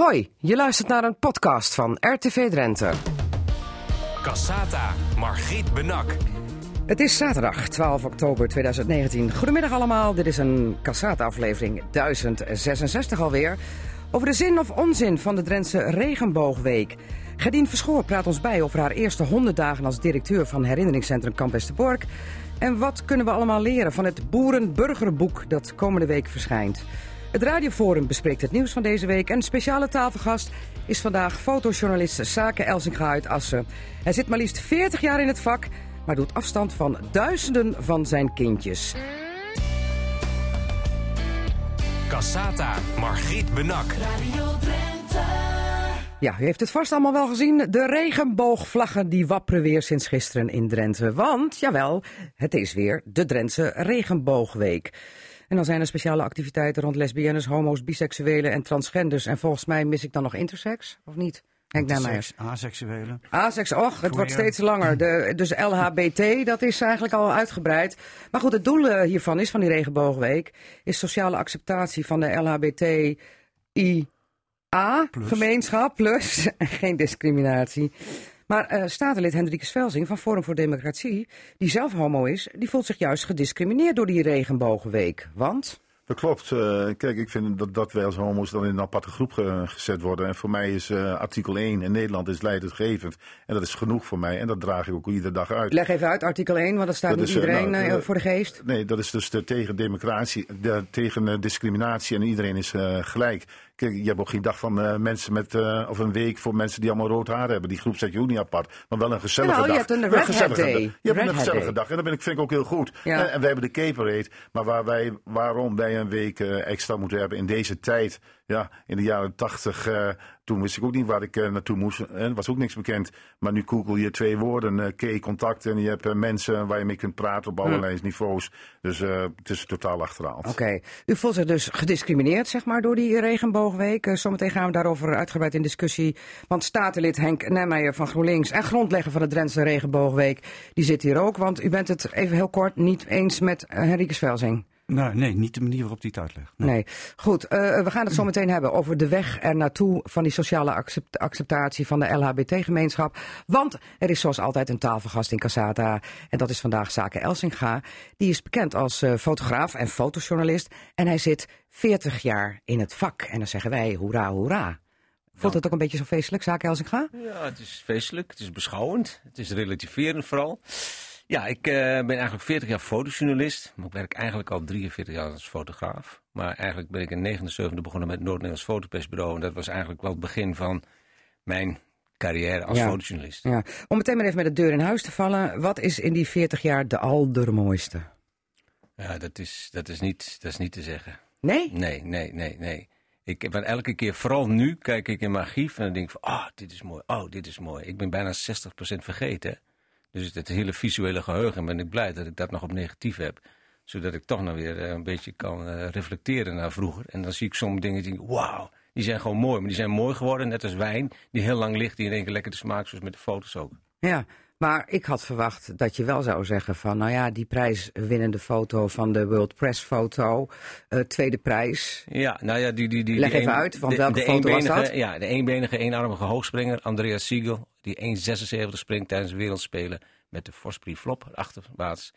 Hoi, je luistert naar een podcast van RTV Drenthe. Cassata, Margriet Benak. Het is zaterdag 12 oktober 2019. Goedemiddag allemaal, dit is een Cassata-aflevering 1066 alweer. Over de zin of onzin van de Drentse Regenboogweek. Gerdien Verschoor praat ons bij over haar eerste 100 dagen als directeur van herinneringscentrum Kamp Westerbork. En wat kunnen we allemaal leren van het Boerenburgerboek dat komende week verschijnt. Het Radioforum bespreekt het nieuws van deze week. En speciale tafelgast is vandaag fotojournalist Sake Elsinga uit Assen. Hij zit maar liefst 40 jaar in het vak, maar doet afstand van duizenden van zijn kindjes. Cassata, Margriet Benak. Radio Drenthe. Ja, u heeft het vast allemaal wel gezien. De regenboogvlaggen die wapperen weer sinds gisteren in Drenthe. Want, jawel, het is weer de Drentse Regenboogweek. En dan zijn er speciale activiteiten rond lesbiennes, homo's, biseksuelen en transgenders. En volgens mij mis ik dan nog intersex, of niet? Henk Nijmeijer. Seks, Aseksuelen. Asex, och, het wordt steeds langer. De, dus LHBT, dat is eigenlijk al uitgebreid. Maar goed, het doel eh, hiervan is, van die regenboogweek, is sociale acceptatie van de LHBTIA-gemeenschap, plus geen discriminatie. Maar eh statenlid Hendrikus Velzing van Forum voor Democratie, die zelf homo is, die voelt zich juist gediscrimineerd door die regenboogweek. Want? Dat klopt. Eh, kijk, ik vind dat, dat wij als homo's dan in een aparte groep ge- gezet worden. En voor mij is eh, artikel 1 in Nederland is leidendgevend. En dat is genoeg voor mij. En dat draag ik ook iedere dag uit. Leg even uit, artikel 1, want dat staat Dat niet is, iedereen nou, voor de geest. Nee, dat is dus de, tegen democratie, de, tegen discriminatie en iedereen is gelijk. Kijk, je hebt ook geen dag van eh, mensen met, eh, of een week voor mensen die allemaal rood haar hebben. Die groep zet je ook niet apart, maar wel een gezellige je dag. hebt een gezellige Day. dag. Je hebt Red een gezellige dag en dat ben ik, vind ik ook heel goed. Ja. En, en wij hebben de Raid, maar waar wij, waarom wij een week eh, extra moeten hebben in deze tijd. Ja, in de jaren tachtig, eh, toen wist ik ook niet waar ik eh, naartoe moest. Er was ook niks bekend. Maar nu google je twee woorden, eh K, contact. En je hebt mensen waar je mee kunt praten op allerlei niveaus. Dus het is totaal achterhaald. Oké, u voelt zich dus gediscrimineerd, zeg maar, door die regenboogweek. Zometeen gaan we daarover uitgebreid in discussie. Want statenlid Henk Nijmeijer van GroenLinks en grondlegger van de Drentse regenboogweek, die zit hier ook. Want u bent het even heel kort niet eens met uh, Henrike Svelsing. Nou, nee, niet de manier waarop hij het uitlegt. Nee. Nee, goed. eh, we gaan het zo meteen hebben over de weg er naartoe van die sociale accept- acceptatie van de LHBT-gemeenschap. Want er is zoals altijd een tafelgast in Casata. En dat is vandaag Zaken Elsinga. Die is bekend als eh, fotograaf en fotojournalist. En hij zit 40 jaar in het vak. En dan zeggen wij hoera, hoera. Voelt het ook een beetje zo feestelijk, Zaken Elsinga? Ja, het is feestelijk, het is beschouwend, het is relativerend vooral. Ja, ik eh, ben eigenlijk 40 jaar fotojournalist, maar ik werk eigenlijk al 43 jaar als fotograaf. Maar eigenlijk ben ik in 79 begonnen met het Noord-Nederlands Fotopersbureau. En dat was eigenlijk wel het begin van mijn carrière als Ja. fotojournalist. Ja. Om meteen maar even met de deur in huis te vallen. Wat is in die 40 jaar de allermooiste? Ja, dat is, dat, is niet, dat is niet te zeggen. Nee? Nee, nee, nee, nee. Ik ben elke keer, vooral nu, kijk ik in mijn archief en dan denk ik van, ah, dit is mooi, oh, dit is mooi. Ik ben bijna 60% vergeten. Dus het hele visuele geheugen ben ik blij dat ik dat nog op negatief heb. Zodat ik toch nog weer eh, een beetje kan eh, reflecteren naar vroeger. En dan zie ik soms dingen die denk wauw, die zijn gewoon mooi. Maar die zijn mooi geworden, net als wijn, die heel lang ligt, die in één keer lekker te smaken, zoals met de foto's ook. Ja, maar ik had verwacht dat je wel zou zeggen van, nou ja, die prijswinnende foto van de World Press foto, eh, tweede prijs. Ja, nou ja, die... die, die Leg die even een- uit, want de- welke de foto was dat? Ja, de eenbenige, eenarmige hoogspringer, Andreas Siegel, die 1,76 springt tijdens de wereldspelen met de Forspri Flop achterbaats.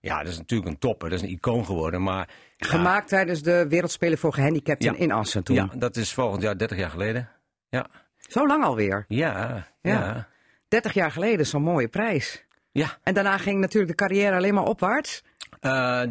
Ja, dat is natuurlijk een topper, dat is een icoon geworden, maar... ja, Gemaakt tijdens de Wereldspelen voor gehandicapten Ja. in Assen toen. Ja, dat is volgend jaar 30 jaar geleden. Ja, Zo lang alweer. ja, Ja. ja. 30 jaar geleden zo'n mooie prijs. Ja, En daarna ging natuurlijk de carrière alleen maar opwaarts. Eh,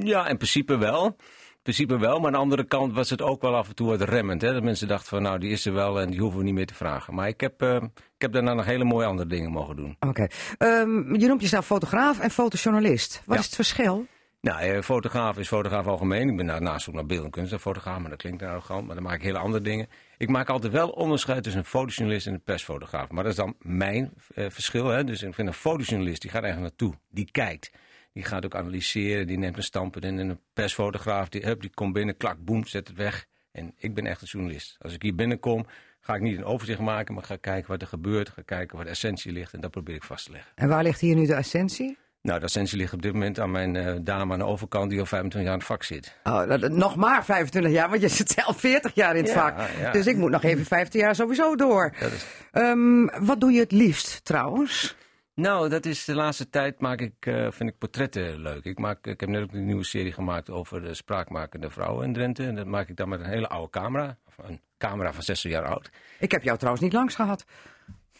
ja, in principe wel. In principe wel, maar aan de andere kant was het ook wel af en toe wat remmend. Hè? Dat mensen dachten van nou, die is er wel en die hoeven we niet meer te vragen. Maar ik heb, eh, ik heb daarna nog hele mooie andere dingen mogen doen. Oké. Ehm, je noemt jezelf fotograaf en fotojournalist. Wat Ja. is het verschil? Nou, eh, fotograaf is fotograaf algemeen. Ik ben daarnaast ook naar beeld- en fotograaf, maar dat klinkt arrogant. Maar dan maak ik hele andere dingen. Ik maak altijd wel onderscheid tussen een fotojournalist en een persfotograaf. Maar dat is dan mijn eh, verschil. Hè? Dus ik vind een fotojournalist, die gaat eigenlijk naartoe. Die kijkt. Die gaat ook analyseren, die neemt een standpunt in. En een persfotograaf, die, hup, die komt binnen, klak, boem, zet het weg. En ik ben echt een journalist. Als ik hier binnenkom, ga ik niet een overzicht maken, maar ga kijken wat er gebeurt. Ga kijken waar de essentie ligt en dat probeer ik vast te leggen. En waar ligt hier nu de essentie? Nou, de ascensie ligt op dit moment aan mijn eh, dame aan de overkant die al 25 jaar in het vak zit. Oh, dat- dat- nog maar 25 jaar, want je zit zelf 40 jaar in het Ja, vak. ja. Dus ik moet nog even 15 jaar sowieso door. Dat is- Ehm, wat doe je het liefst trouwens? Nou, dat is de laatste tijd maak ik, eh, vind ik portretten leuk. Ik, maak, ik heb net ook een nieuwe serie gemaakt over de spraakmakende vrouwen in Drenthe. En dat maak ik dan met een hele oude camera. Of Een camera van 60 jaar oud. Ik heb jou trouwens niet langs gehad.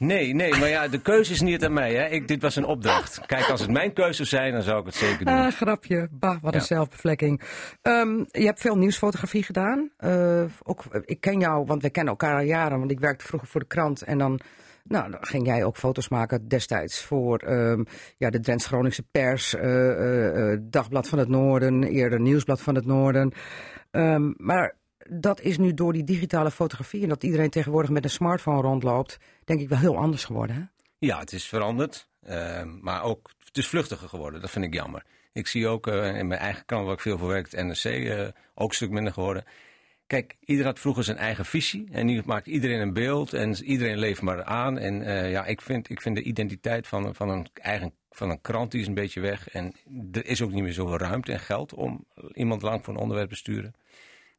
Nee, nee, maar ja, de keuze is niet aan mij. Hè. Ik, dit was een opdracht. Kijk, als het mijn keuze zou zijn, dan zou ik het zeker doen. Ah, grapje. Bah, wat een Ja. zelfbevlekking. Ehm, je hebt veel nieuwsfotografie gedaan. Eh, ook, ik ken jou, want we kennen elkaar al jaren. Want ik werkte vroeger voor de krant. En dan, nou, dan ging jij ook foto's maken destijds voor ehm, ja, de Drents Groningse pers. eh, eh, eh, Dagblad van het Noorden, eerder Nieuwsblad van het Noorden. Ehm, maar dat is nu door die digitale fotografie... en dat iedereen tegenwoordig met een smartphone rondloopt... denk ik wel heel anders geworden. Hè? Ja, het is veranderd. eh, maar ook, het is vluchtiger geworden. Dat vind ik jammer. Ik zie ook eh, in mijn eigen krant waar ik veel voor werk, het NRC, eh, ook een stuk minder geworden. Kijk, ieder had vroeger zijn eigen visie. En nu maakt iedereen een beeld en iedereen leeft maar aan. En ja, ik vind, ik vind de identiteit van, van, een eigen, van een krant is een beetje weg. En er is ook niet meer zoveel ruimte en geld om iemand lang voor een onderwerp te sturen.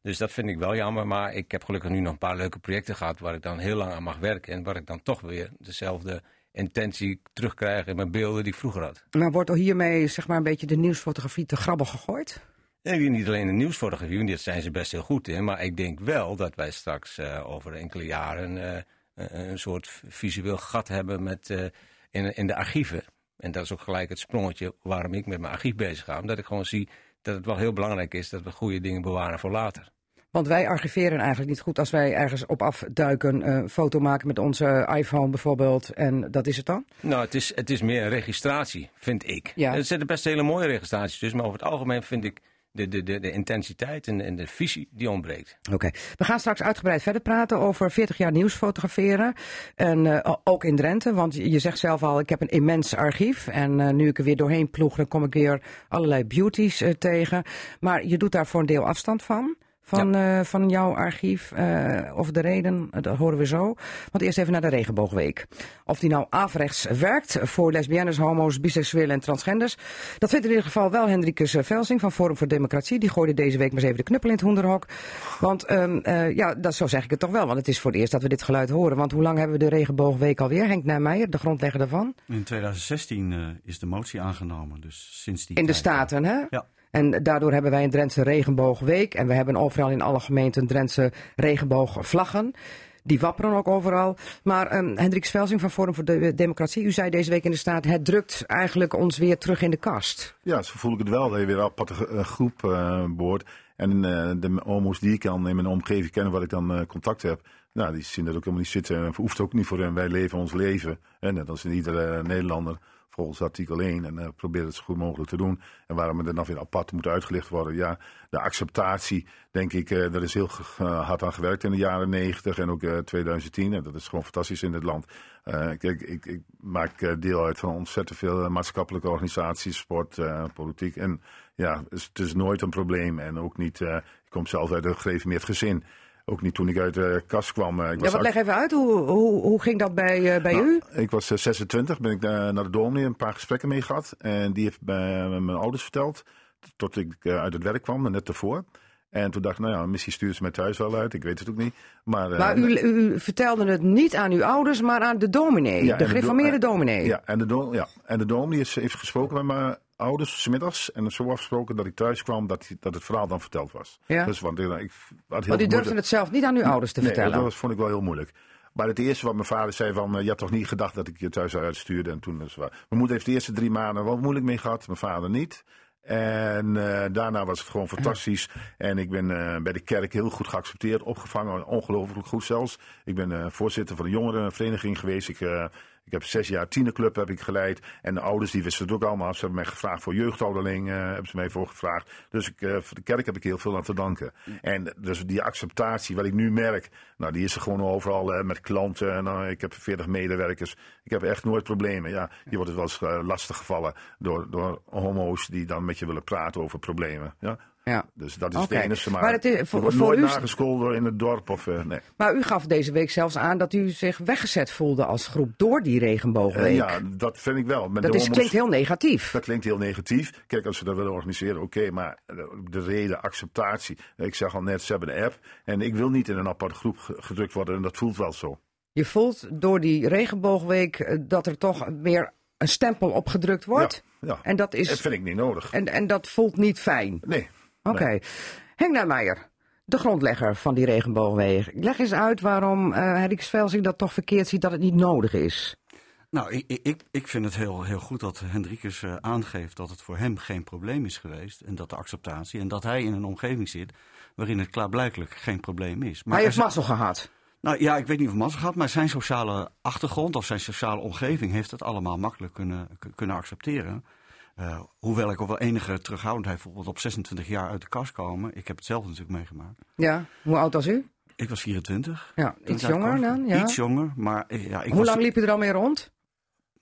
Dus dat vind ik wel jammer. Maar ik heb gelukkig nu nog een paar leuke projecten gehad waar ik dan heel lang aan mag werken. En waar ik dan toch weer dezelfde intentie terugkrijg in mijn beelden die ik vroeger had. Maar wordt er hiermee zeg maar, een beetje de nieuwsfotografie te grabbel gegooid? Denk niet alleen de nieuwsfotografie, want daar zijn ze best heel goed in. Maar ik denk wel dat wij straks eh, over enkele jaren eh, een- een soort visueel gat hebben met, eh, in, in de archieven. En dat is ook gelijk het sprongetje waarom ik met mijn archief bezig ga. Omdat ik gewoon zie dat het wel heel belangrijk is dat we goede dingen bewaren voor later. Want wij archiveren eigenlijk niet goed als wij ergens op afduiken, een foto maken met onze iPhone bijvoorbeeld. En dat is het dan? Nou, het is, het is meer een registratie, vind ik. Ja. Er zitten best hele mooie registraties tussen, maar over het algemeen vind ik de, de, de, de intensiteit en, en de visie die ontbreekt. Oké. We gaan straks uitgebreid verder praten over 40 jaar nieuws fotograferen. En eh, ook in Drenthe, want je zegt zelf al, ik heb een immens archief. En eh, nu ik er weer doorheen ploeg, dan kom ik weer allerlei beauties eh, tegen. Maar je doet daar voor een deel afstand van. Van, eh, van jouw archief, eh, of de reden, dat horen we zo. Want eerst even naar de regenboogweek. Of die nou averechts werkt voor lesbiennes, homo's, biseksuelen en transgenders. Dat vindt in ieder geval wel Hendrikus eh, Velsing van Forum voor Democratie. Die gooide deze week maar eens even de knuppel in het hoenderhok. Want ehm, eh, ja, dat, zo zeg ik het toch wel. Want het is voor het eerst dat we dit geluid horen. Want hoe lang hebben we de regenboogweek alweer? Henk Nijmeijer, de grondlegger daarvan. In 2016 eh, is de motie aangenomen, dus sinds die In de tijd, Staten, hè? Ja. En daardoor hebben wij een Drentse regenboogweek. En we hebben overal in alle gemeenten Drentse regenboogvlaggen. Die wapperen ook overal. Maar ehm Hendrik Svelsing van Forum voor de Democratie, u zei deze week in de Staat, het drukt eigenlijk ons weer terug in de kast. Ja, zo voel ik het wel. Dat je weer een aparte groep behoort. En eh, de homo's die ik dan in mijn omgeving ken, waar ik dan eh, contact heb. Nou, die zien dat ook helemaal niet zitten. En hoeft ook niet voor hen. Wij leven ons leven. En net als in iedere Nederlander. Volgens artikel 1. En uh, probeer het zo goed mogelijk te doen. En waarom het dan weer apart moet uitgelicht worden. Ja, de acceptatie, denk ik, uh, daar is heel uh, hard aan gewerkt in de jaren 90 en ook uh, 2010. En dat is gewoon fantastisch in dit land. Kijk, ik, ik maak deel uit van ontzettend veel maatschappelijke organisaties, sport, politiek. En ja, het is, het nooit een probleem. En ook niet, ik kom zelf uit een gereformeerd gezin. Ook niet toen ik uit de kast kwam. Ik ja, wat leg even uit, hoe, hoe, hoe ging dat bij, uh, bij nou, u? Ik was uh, 26, ben ik naar de dominee een paar gesprekken mee gehad. En die heeft bij mijn ouders verteld, tot ik uit het werk kwam, net ervoor. En toen dacht ik, nou ja, misschien stuurt ze mij thuis wel uit. Ik weet het ook niet. Maar, uh, maar u, u, vertelde het niet aan uw ouders, maar aan de dominee. Ja, de gereformeerde do dominee. Ja, en de, do ja, en de dominee is, heeft gesproken met mijn ouders, smiddags. En zo afgesproken dat ik thuis kwam, dat, dat het verhaal dan verteld was. Ja. Dus, want, ik, had heel want u durfde het zelf niet aan uw ouders te nee, vertellen? dat was, vond ik wel heel moeilijk. Maar het eerste wat mijn vader zei van, je had toch niet gedacht dat ik je thuis zou uitsturen. En toen, dus, mijn moeder heeft de eerste drie maanden wel moeilijk mee gehad, mijn vader niet. En uh, daarna was het gewoon fantastisch. En ik ben uh, bij de kerk heel goed geaccepteerd, opgevangen, ongelooflijk goed zelfs. Ik ben uh, voorzitter van de jongerenvereniging geweest. Ik, ik heb zes jaar tienerclub heb ik geleid. En de ouders die wisten het ook allemaal. Ze hebben mij gevraagd voor jeugdouderling, hebben ze mij voor gevraagd. Dus ik, voor de kerk heb ik heel veel aan te danken. En dus die acceptatie, wat ik nu merk, nou die is er gewoon overal met klanten. Ik heb 40 medewerkers. Ik heb echt nooit problemen. Ja, je wordt wel eens lastig gevallen door, door homo's die dan met je willen praten over problemen. Ja? Ja. Dus dat is Oké. het enige. Maar, Maar het is- voor- wordt voor nooit u- nagescholden in het dorp. Of, eh, nee. Maar u gaf deze week zelfs aan dat u zich weggezet voelde als groep door die Eh, regenboogweek. ja, dat vind ik wel. Met dat de is, klinkt heel negatief. Dat klinkt heel negatief. Kijk, als ze dat willen organiseren, oké, maar de, de reden, acceptatie. Ik zeg al net, ze hebben een app. En ik wil niet in een aparte groep ge- gedrukt worden. En dat voelt wel zo. Je voelt door die regenboogweek eh, dat er toch weer een stempel opgedrukt wordt. Ja, ja. En dat Dat is vind ik niet nodig. en, en dat voelt niet fijn. Nee. Oké. Henk Nijmeijer, de grondlegger van die regenboogweeg. Leg eens uit waarom eh Henrik Svelsing dat toch verkeerd ziet dat het niet nodig is. Nou, ik, ik, ik vind het heel, heel goed dat Hendrikus eh, aangeeft dat het voor hem geen probleem is geweest. En dat de acceptatie. En dat hij in een omgeving zit waarin het klaarblijkelijk geen probleem is. Maar hij heeft mazzel gehad. Nou ja, ik weet niet of Massa gehad, maar zijn sociale achtergrond of zijn sociale omgeving heeft het allemaal makkelijk kunnen, kunnen accepteren. Eh, hoewel ik ook wel enige terughoudendheid bijvoorbeeld op 26 jaar uit de kast komen. Ik heb het zelf natuurlijk meegemaakt. Ja, hoe oud was u? Ik was 24. Ja, iets jonger uitkwam. dan? Ja. Iets jonger, maar eh, ja, ik Hoe was lang liep u er al mee rond?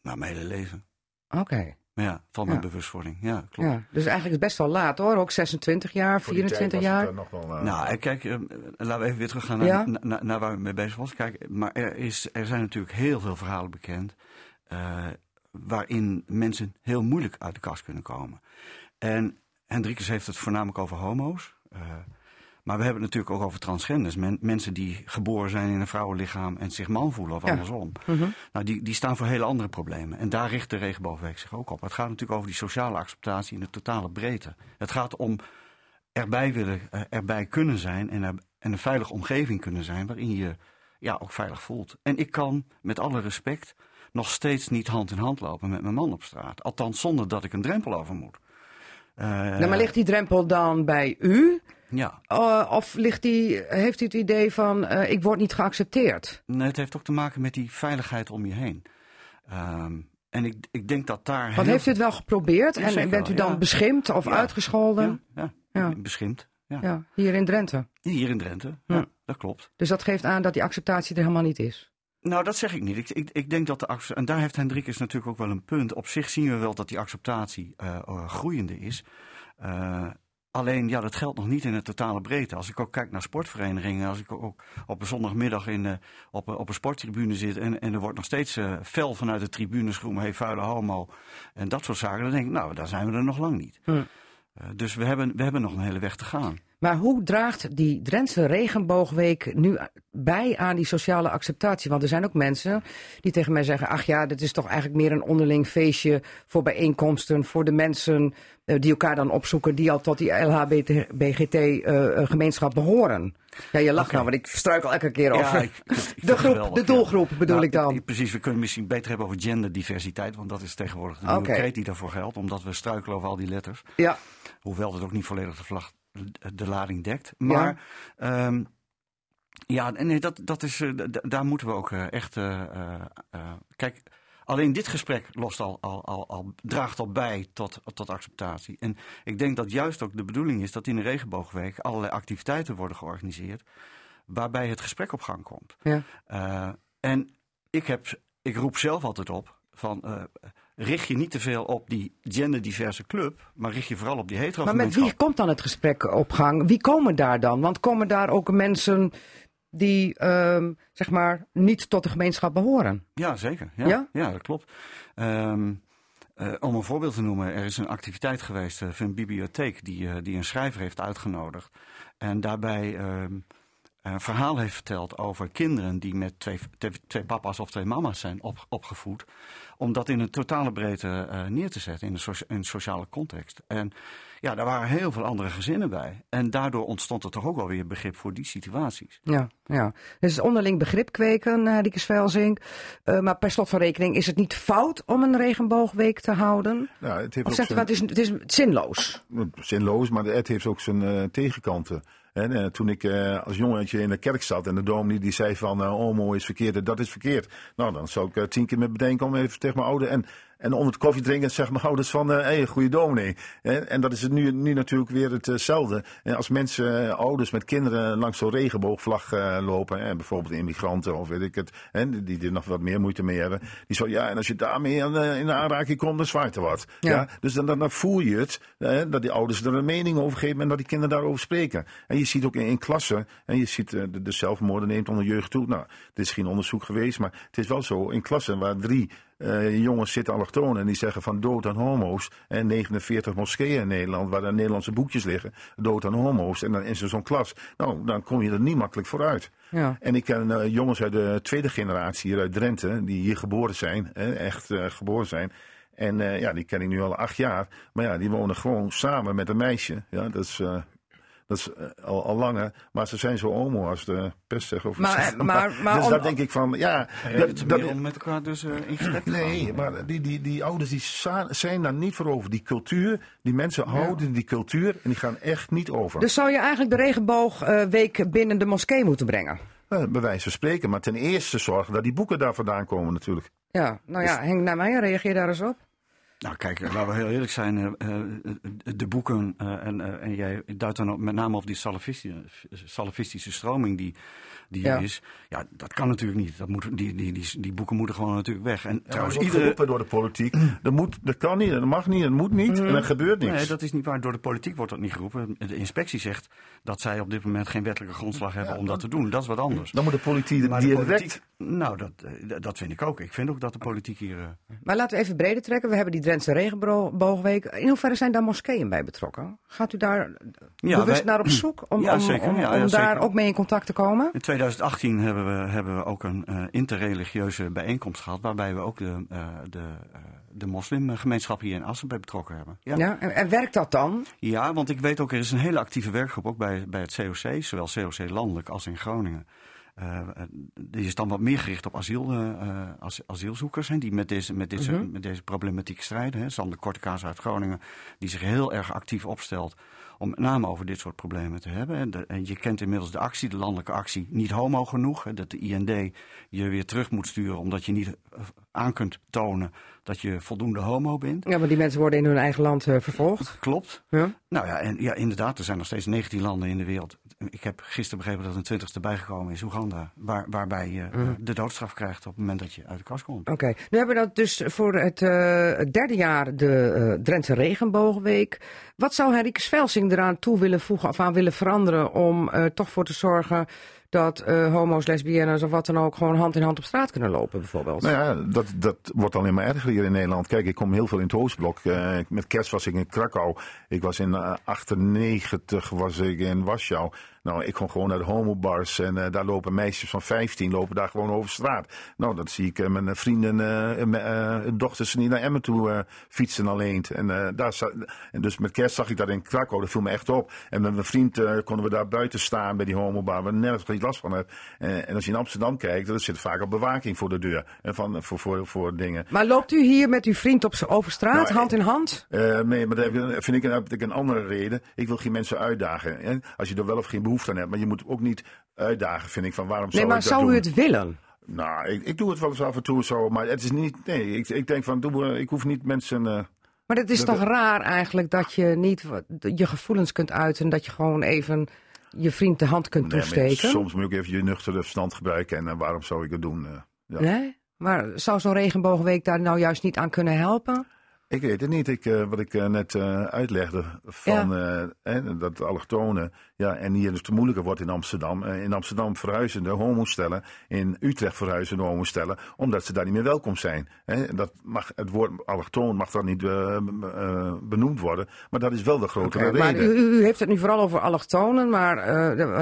Nou, mijn hele leven. Oké. Maar ja, van mijn Ja. bewustwording. Ja, klopt. Ja, dus eigenlijk is het best wel laat hoor. Ook 26 jaar, Voor die tijd 24 was het, jaar. nog wel, eh, Nou, kijk, laten we even weer teruggaan naar, Ja. na- na- naar waar we mee bezig was. Kijk, maar er, is, er zijn natuurlijk heel veel verhalen bekend. eh, waarin mensen heel moeilijk uit de kast kunnen komen. En Hendrikus heeft het voornamelijk over homo's. eh, maar we hebben het natuurlijk ook over transgenders. Men- mensen die geboren zijn in een vrouwenlichaam en zich man voelen of Ja. andersom. Mhm. Nou, die, die staan voor hele andere problemen. En daar richt de regenboogweek zich ook op. Het gaat natuurlijk over die sociale acceptatie in de totale breedte. Het gaat om erbij willen, eh, erbij kunnen zijn en, er- en een veilige omgeving kunnen zijn waarin je ja, ook veilig voelt. En ik kan, met alle respect, nog steeds niet hand in hand lopen met mijn man op straat. Althans, zonder dat ik een drempel over moet. Eh, Nou, maar ligt die drempel dan bij u? Ja, Eh, of ligt die, heeft u het idee van eh, ik word niet geaccepteerd? Nee, het heeft ook te maken met die veiligheid om je heen. Ehm, en ik, ik denk dat daar. Want heeft u het wel geprobeerd? En bent u dan ja. beschimpt of Ja. uitgescholden? Ja, ja, Ja. beschimpt. Ja. Ja, hier in Drenthe. Hier in Drenthe, Ja. dat klopt. Dus dat geeft aan dat die acceptatie er helemaal niet is. Nou, dat zeg ik niet. Ik, ik, ik denk dat de en daar heeft Hendrikus natuurlijk ook wel een punt. Op zich zien we wel dat die acceptatie eh, eh, groeiende is. Eh, alleen, ja, dat geldt nog niet in de totale breedte. Als ik ook kijk naar sportverenigingen, als ik ook op een zondagmiddag in, eh, op, een- op een sporttribune zit en, en er wordt nog steeds fel vanuit de tribunes geroepen, hey, vuile homo en dat soort zaken, dan denk ik, nou, daar zijn we er nog lang niet. Hm. Dus we hebben, we hebben nog een hele weg te gaan. Maar hoe draagt die Drentse regenboogweek nu bij aan die sociale acceptatie? Want er zijn ook mensen die tegen mij zeggen: ach ja, dit is toch eigenlijk meer een onderling feestje voor bijeenkomsten, voor de mensen eh, die elkaar dan opzoeken, die al tot die LHBGT-gemeenschap eh, behoren. Ja, je lacht nou, want ik struikel elke keer over. ik- ik vind- ik vind de, groep, geweldig, de ja. doelgroep bedoel Nou, ik dan. Precies, we kunnen misschien beter hebben over genderdiversiteit, want dat is tegenwoordig de nieuwe kreet die daarvoor geldt, omdat we struikelen over al die letters. Ja, Hoewel het ook niet volledig de, vlag, de lading dekt. Maar ja, ja nee, dat, dat is, eh, daar moeten we ook eh, echt. eh, kijk, alleen dit gesprek lost al, al, al, al, draagt al bij tot, tot acceptatie. En ik denk dat juist ook de bedoeling is dat in de regenboogweek allerlei activiteiten worden georganiseerd. waarbij het gesprek op gang komt. ja. En ik, heb, ik roep zelf altijd op van richt je niet te veel op die genderdiverse club, maar richt je vooral op die hetero Maar met wie komt dan het gesprek op gang? Wie komen daar dan? Want komen daar ook mensen die ehm, zeg maar niet tot de gemeenschap behoren? Ja, zeker. Ja, Ja? ja? dat klopt. Ehm, eh, om een voorbeeld te noemen, er is een activiteit geweest eh, van een bibliotheek die, eh, die een schrijver heeft uitgenodigd. En daarbij ehm, een verhaal heeft verteld over kinderen die met twee, twee, twee papa's of twee mama's zijn op, opgevoed. Om dat in een totale breedte eh, neer te zetten in een, socia- in een sociale context. En ja, daar waren heel veel andere gezinnen bij. En daardoor ontstond er toch ook wel weer begrip voor die situaties. Ja, ja. Dus onderling begrip kweken, uh, Rieke Svelsing. Uh, maar per slot van rekening, is het niet fout om een regenboogweek te houden? Nou, het heeft Of ook zegt u zijn- wat, het is, het is zinloos? zinloos, maar het heeft ook zijn eh, tegenkanten. En, eh, toen ik eh, als jongetje in de kerk zat en de dominee die zei van eh, homo is verkeerd en dat is verkeerd. Nou, dan zou ik tien keer met bedenken om even tegen mijn ouder. En en onder het koffie drinken zeggen mijn ouders van, hé, hey, goede dominee. En dat is het nu, nu natuurlijk weer hetzelfde. En als mensen, eh, ouders met kinderen langs zo'n regenboogvlag eh, lopen, hè, bijvoorbeeld immigranten of weet ik het, hè, die er nog wat meer moeite mee hebben. Die zo, ja, en als je daarmee aan, eh, in aanraking komt, dan zwaait er wat. Ja. Ja. Dus dan, dan, voel je het, hè, dat die ouders er een mening over geven en dat die kinderen daarover spreken. En je ziet ook in, in klassen, en je ziet eh, de, de zelfmoorden neemt onder jeugd toe. Nou, dit is geen onderzoek geweest, maar het is wel zo, in klassen waar drie eh, jongens zitten allochtonen en die zeggen van dood aan homo's. En 49 moskeeën in Nederland, waar dan Nederlandse boekjes liggen, dood aan homo's. En dan is er zo'n klas. Nou, dan kom je er niet makkelijk vooruit. Ja. En ik ken eh, jongens uit de tweede generatie hier uit Drenthe, die hier geboren zijn, hè, echt eh, geboren zijn. En ja, die ken ik nu al acht jaar. Maar ja, die wonen gewoon samen met een meisje. Ja, dat is, dat is eh, al, al langer. Maar ze zijn zo homo als de pest zegt. Over Maar- zichzelf. maar- maar dus om- daar denk ik van, ja... Dat, dat- om met elkaar dus eh, in gesprek te gaan. Nee, maar die, die, die ouders die zijn daar niet voor over. Die cultuur, die mensen houden die cultuur en die gaan echt niet over. Dus zou je eigenlijk de regenboogweek binnen de moskee moeten brengen? Eh, bij wijze van spreken. Maar ten eerste zorgen dat die boeken daar vandaan komen natuurlijk. Ja, nou ja, Henk naar mij, reageer daar eens op. Nou kijk, eh, laten we heel eerlijk zijn. eh, eh, de boeken, en, en jij duidt dan met name op die salafistische stroming die, die Ja. er is. Ja, dat kan natuurlijk niet. Dat moet, die, die, die, die boeken moeten gewoon natuurlijk weg. En Trouwens, trouwens, wordt iedere... geroepen door de politiek. Dat, moet, dat kan niet, dat mag niet, dat moet niet. En dat gebeurt niks. Nee, dat is niet waar. Door de politiek wordt dat niet geroepen. De inspectie zegt dat zij op dit moment geen wettelijke grondslag hebben om dat te doen. Dat is wat anders. Dan moet de politiek Maar de direct... politiek, nou, dat, eh, dat vind ik ook. Ik vind ook dat de politiek hier... eh, Maar laten we even breder trekken. We hebben die Drentse regenboogweek. In hoeverre zijn daar moskeeën bij betrokken? Gaat u daar Ja, bewust wij- naar op zoek om, Ja, om, om, Ja, om ja, daar zeker. ook mee in contact te komen? In 2018 hebben we, hebben we ook een eh, interreligieuze bijeenkomst gehad. Waarbij we ook de, eh, de, eh, de moslimgemeenschap hier in Assen bij betrokken hebben. Ja. Ja. En, en werkt dat dan? Ja, want ik weet ook, er is een hele actieve werkgroep ook bij, bij het COC, zowel COC landelijk als in Groningen. Die is dan wat meer gericht op asiel, as- asielzoekers, hè, die met deze, met, deze, met deze problematiek strijden. Hè. Sander Kortekaas uit Groningen, die zich heel erg actief opstelt om met name over dit soort problemen te hebben. En, de- en je kent inmiddels de actie, de landelijke actie, niet homo genoeg. Hè, dat de IND je weer terug moet sturen omdat je niet eh, aan kunt tonen dat je voldoende homo bent. Ja, maar die mensen worden in hun eigen land eh, vervolgd. Klopt. Ja. Nou ja, en ja, inderdaad, er zijn nog steeds 19 landen in de wereld. Ik heb gisteren begrepen dat een twintigste bijgekomen is, Oeganda. Waar, waarbij je eh, de doodstraf krijgt op het moment dat je uit de kast komt. Oké, nu hebben we dat dus voor het, eh, derde jaar de eh Drentse Regenboogweek. Wat zou Henrike Svelsing eraan toe willen voegen of aan willen veranderen om eh, toch voor te zorgen dat eh, homo's, lesbiennes of wat dan ook gewoon hand in hand op straat kunnen lopen bijvoorbeeld? Nou ja, dat, dat wordt alleen maar erger hier in Nederland. Kijk, ik kom heel veel in het Oostblok. Eh, met kerst was ik in Krakau. Ik was in eh, 98 was ik in Warschau. Nou, ik kom gewoon naar de homobars en eh, daar lopen meisjes van 15 lopen daar gewoon over straat. Nou, dat zie ik eh, mijn vrienden, eh, en mijn, dochters niet naar Emmen toe fietsen alleen. En, daar en dus met kerst zag ik dat in Krakau, dat viel me echt op. En met mijn vriend konden we daar buiten staan bij die homobar, waar nergens geen last van heb. Eh, en als je in Amsterdam kijkt, dan zit vaak al bewaking voor de deur. En van, voor, voor, voor dingen. Maar loopt u hier met uw vriend op, over straat, Nou, hand in hand? Nee, maar ik- vind ik, een- ik een andere reden. Ik wil geen mensen uitdagen. Hè? Als je er wel of geen behoefte aan hebt. Maar je moet ook niet uitdagen, vind ik. Van waarom Nee, zou maar ik dat zou doen? u het willen? Nou, ik, ik doe het wel eens af en toe zo. Maar het is niet... Nee, ik, ik denk van, doe, eh, ik hoef niet mensen... eh, Maar het is Dat- toch raar eigenlijk dat je niet je gevoelens kunt uiten. Dat je gewoon even je vriend de hand kunt nee, maar toesteken. soms moet je ook even je nuchtere verstand gebruiken. En eh, waarom zou ik het doen? ja. Nee? Maar zou zo'n regenboogweek daar nou juist niet aan kunnen helpen? Ik weet het niet. Ik, wat ik net uitlegde van eh, dat allochtonen ja, en hier dus te moeilijker wordt in Amsterdam. Eh, in Amsterdam verhuizen de homostellen, in Utrecht verhuizen de homostellen, omdat ze daar niet meer welkom zijn. Dat mag, het woord allochtoon mag dan niet eh, eh, benoemd worden, maar dat is wel de grotere Oké, maar reden. u, u- u heeft het nu vooral over allochtonen, maar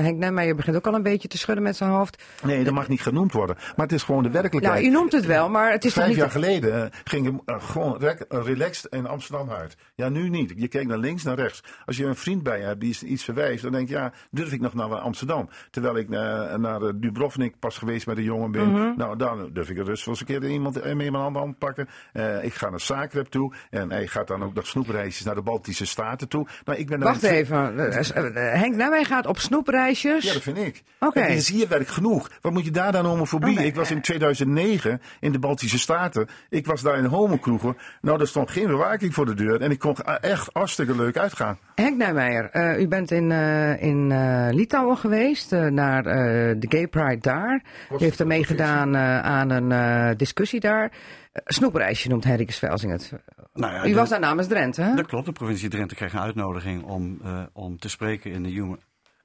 Henk Nijmeijer begint ook al een beetje te schudden met zijn hoofd. Nee, dat mag niet genoemd worden. Maar het is gewoon de werkelijkheid. Nou, u noemt het wel, maar het is toch Vijf niet... jaar geleden gingen eh, gewoon relaxed in Amsterdam uit. Ja, nu niet. Je kijkt naar links, naar rechts. Als je een vriend bij je hebt die iets verwijst, dan denk ja, durf ik nog naar Amsterdam? Terwijl ik naar, naar eh, Dubrovnik pas geweest met een jongen ben. Mhm. Nou, dan durf ik er dus wel eens een keer iemand mee mijn hand aan pakken. Eh, ik ga naar Zagreb toe. En hij gaat dan ook nog snoepreisjes naar de Baltische Staten toe. Nou, ik ben Wacht een- even. Eh, eh, Henk Nijmegen gaat op snoepreisjes. Ja, dat vind ik. Oké. Het is hier werk genoeg. Wat moet je daar dan homofobie? Oké. Ik was in 2009 in de Baltische Staten. Ik was daar in homokroegen. Nou, er stond geen bewaking voor de deur. En ik kon echt hartstikke leuk uitgaan. Henk Nijmeijer, eh, u bent in, eh, in eh, Litouwen geweest, eh, naar eh, de Gay Pride daar. Heeft er meegedaan eh, aan een eh, discussie daar. Eh, snoepreisje noemt Henricus Velsing het. Nou ja, U de- was daar namens Drenthe, hè? Dat klopt. De provincie Drenthe kreeg een uitnodiging om, eh, om te spreken in de human,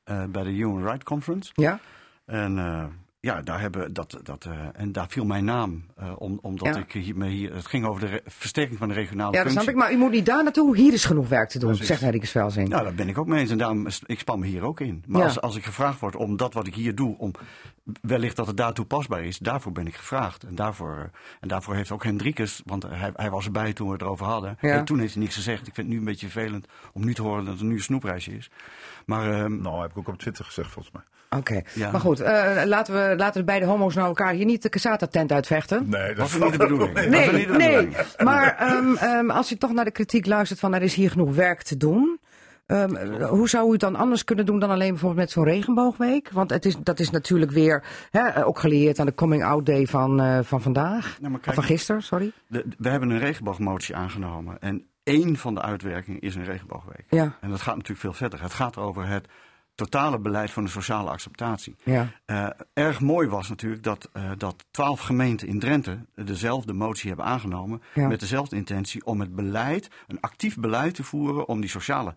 eh, bij de Human Rights Conference. Ja? En eh, ja, daar hebben dat, dat, eh, en daar viel mijn naam, eh, om, omdat Ja. ik hier, me hier, het ging over de versterking van de regionale Ja, dat functie. snap ik. Maar u moet niet daar naartoe. Hier is genoeg werk te doen, Precies. zegt Henricus Velsing. Ja, daar ben ik ook mee eens. En daarom, ik span me hier ook in. Maar Ja. als, als ik gevraagd word om dat wat ik hier doe, om wellicht dat het daar toepasbaar is, daarvoor ben ik gevraagd. En daarvoor, eh, en daarvoor heeft ook Hendrikus, want hij, hij was erbij toen we het erover hadden. Ja. En toen heeft hij niks gezegd. Ik vind het nu een beetje vervelend om nu te horen dat er nu een snoepreisje is. Maar ehm, Nou, heb ik ook op Twitter gezegd volgens mij. Oké. Ja. Maar goed, eh, laten, we, laten de beide homo's nou elkaar hier niet de Casata-tent uitvechten. Nee, dat was niet de bedoeling. Nee, niet de nee. bedoeling. Maar ehm, ehm, als je toch naar de kritiek luistert van er is hier genoeg werk te doen. ehm, eh, hoe zou u het dan anders kunnen doen dan alleen bijvoorbeeld met zo'n regenboogweek? Want het is, dat is natuurlijk weer hè, ook geleerd aan de coming out day van, eh, van vandaag. Nou, kijk, van gisteren, sorry. de- we hebben een regenboogmotie aangenomen. En één van de uitwerkingen is een regenboogweek. Ja, En dat gaat natuurlijk veel verder. Het gaat over het totale beleid van de sociale acceptatie. ja. Eh, erg mooi was natuurlijk dat, eh, dat twaalf gemeenten in Drenthe dezelfde motie hebben aangenomen. Ja. Met dezelfde intentie om het beleid, een actief beleid te voeren om die sociale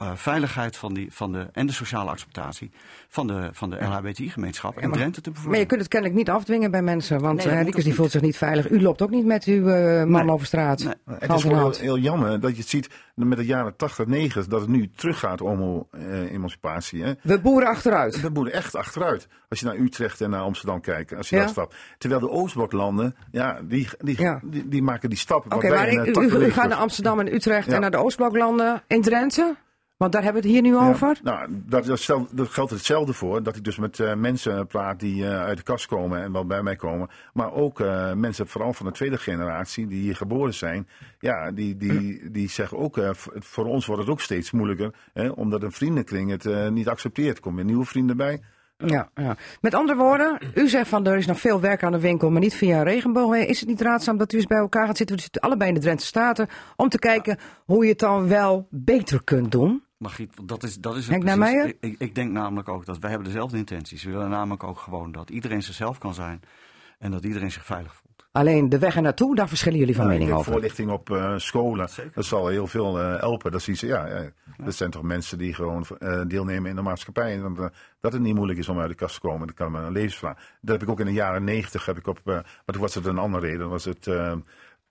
eh, veiligheid van die, van de, en de sociale acceptatie van de, van de LHBTI-gemeenschap in maar- Drenthe te Maar je bevorderen. kunt het kennelijk niet afdwingen bij mensen. Want Nee, moet ook die niet. voelt zich niet veilig. U loopt ook niet met uw eh, man Nee. over straat. Nee. Het is heel, heel jammer dat je het ziet met de jaren 80, 90, dat het nu teruggaat om eh, emancipatie. Hè. We boeren achteruit. We moeten echt achteruit. Als je naar Utrecht en naar Amsterdam kijkt, als je Ja. daar stapt. Terwijl de Oostbloklanden, ja, die, die, Ja. die, die maken die stap. Oké, maar ik- u, u, u gaat naar Amsterdam en Utrecht Ja. en naar de Oostbloklanden in Drenthe? Want daar hebben we het hier nu Ja, over. nou, dat, dat, stel- dat geldt hetzelfde voor. Dat ik dus met eh, mensen praat die eh, uit de kast komen en wel bij mij komen. Maar ook eh, mensen, vooral van de tweede generatie, die hier geboren zijn. Ja, die, die, die zeggen ook, voor ons wordt het ook steeds moeilijker. Hè, omdat een vriendenkring het niet accepteert. Er komen weer nieuwe vrienden bij. Ja, ja. Met andere woorden, u zegt van er is nog veel werk aan de winkel, maar niet via een regenboog. Is het niet raadzaam dat u eens bij elkaar gaat zitten, we zitten allebei in de Drentse Staten, om te kijken hoe je het dan wel beter kunt doen? Margriet, dat is, dat is het Henk precies. Nijmeijer? Ik, ik, ik denk namelijk ook dat wij hebben dezelfde intenties. We willen namelijk ook gewoon dat iedereen zichzelf kan zijn en dat iedereen zich veilig voelt. Alleen de weg er naartoe, daar verschillen jullie van Nou, mening denk over. voorlichting op eh, scholen, Zeker. dat zal heel veel eh, helpen. Dat, zien ze, ja, ja, dat zijn toch mensen die gewoon eh, deelnemen in de maatschappij. En dat, dat het niet moeilijk is om uit de kast te komen, dat kan men een levensvraag. Dat heb ik ook in de jaren negentig, heb ik op, maar toen was het een andere reden. Was het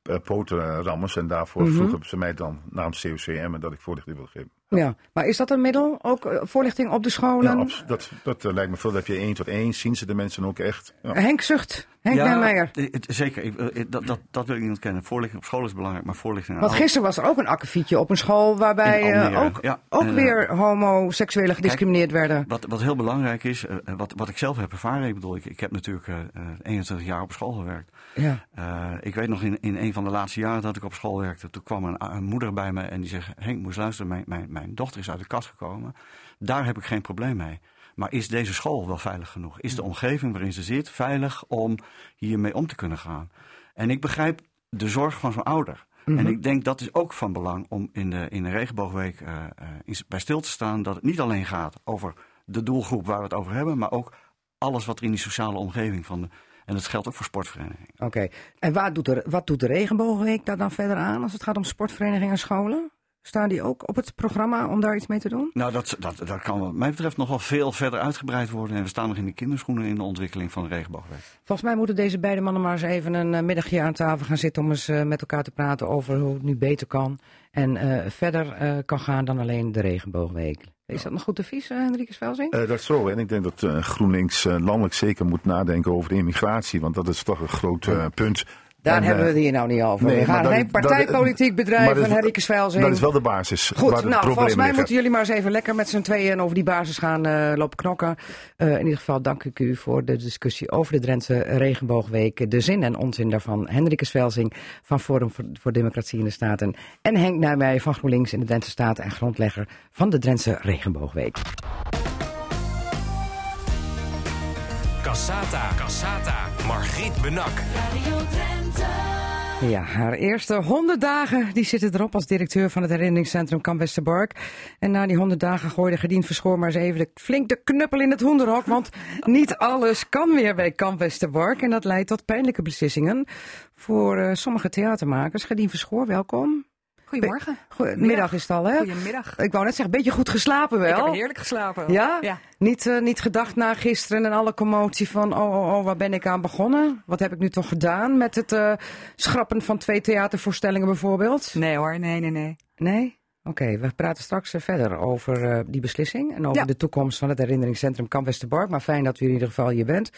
eh potenrammers en daarvoor Mhm. vroegen ze mij dan namens COCM en dat ik voorlichting wilde geven. Ja, maar is dat een middel? Ook eh, voorlichting op de scholen? Ja, dat, dat eh, lijkt me veel. Dat heb je één tot één, zien ze de mensen ook echt. Ja. Henk Zucht, Henk Nijmeijer. het- zeker. Ik, dat, dat, dat wil ik niet ontkennen. Voorlichting op school is belangrijk, maar voorlichting aan Want gisteren was er ook een akkefietje op een school waarbij eh, ook, ja. ook En, weer homoseksuelen gediscrimineerd werden. Wat, wat heel belangrijk is, eh, wat, wat ik zelf heb ervaren, ik bedoel, ik, ik heb natuurlijk eh, eh, 21 jaar op school gewerkt. Ja. Eh, ik weet nog in, in een van de laatste jaren dat ik op school werkte, toen kwam een, een moeder bij me en die zegt: Henk, moest luisteren, mijn, mijn, mijn dochter is uit de kast gekomen. Daar heb ik geen probleem mee. Maar is deze school wel veilig genoeg? Is de omgeving waarin ze zit veilig om hiermee om te kunnen gaan? En ik begrijp de zorg van zo'n ouder. En ik denk dat is ook van belang om in de, in de regenboogweek eh, eh, bij stil te staan dat het niet alleen gaat over de doelgroep waar we het over hebben, maar ook alles wat er in die sociale omgeving van de. En dat geldt ook voor sportverenigingen. Oké. En wat doet, de, wat doet de Regenboogweek daar dan verder aan als het gaat om sportverenigingen en scholen? Staan die ook op het programma om daar iets mee te doen? Nou, dat, dat, dat kan wat mij betreft nog wel veel verder uitgebreid worden. En we staan nog in de kinderschoenen in de ontwikkeling van de regenboogweek. Volgens mij moeten deze beide mannen maar eens even een eh, middagje aan tafel gaan zitten om eens eh, met elkaar te praten over hoe het nu beter kan. En eh, verder kan gaan dan alleen de Regenboogweek. Is dat nog goed advies, uh, Velzing? Eh, dat is zo. En ik denk dat eh, GroenLinks eh, landelijk zeker moet nadenken over de immigratie. Want dat is toch een groot eh, punt. Daar En, hebben we eh, het hier nou niet over. nee, we gaan geen partijpolitiek bedrijven dat van is- Henrike Svelzing. Dat is wel de basis. Goed, nou, volgens mij liggen. moeten jullie maar eens even lekker met z'n tweeën over die basis gaan eh, lopen knokken. Eh, in ieder geval dank ik u voor de discussie over de Drentse Regenboogweek. De zin en onzin daarvan. Hendrike Svelzing van Forum voor, voor Democratie in de Staten. En Henk Nijmeijer van GroenLinks in de Drentse Staten en grondlegger van de Drentse Regenboogweek. Cassata. Cassata. Margriet Benak. Ja, haar eerste 100 dagen die zitten erop als directeur van het herinneringscentrum Kamp Westerbork. En na die 100 dagen gooide Gerdien Verschoor maar eens even de, flink de knuppel in het hoenderhok. Want niet alles kan meer bij Kamp Westerbork. En dat leidt tot pijnlijke beslissingen voor eh, sommige theatermakers. Gerdien Verschoor, welkom. Goedemorgen. Goedemiddag is het al, hè? Goedemiddag. Ik wou net zeggen, een beetje goed geslapen wel. Ik heb heerlijk geslapen. Ja? Ja. Niet, eh, niet gedacht na gisteren en alle commotie van, oh, oh, oh, waar ben ik aan begonnen? Wat heb ik nu toch gedaan met het eh, schrappen van twee theatervoorstellingen bijvoorbeeld? Nee hoor, nee, nee, nee. Nee? Oké, we praten straks eh, verder over eh, die beslissing en over Ja. de toekomst van het herinneringscentrum Kamp Westerbork. Maar fijn dat u in ieder geval hier bent.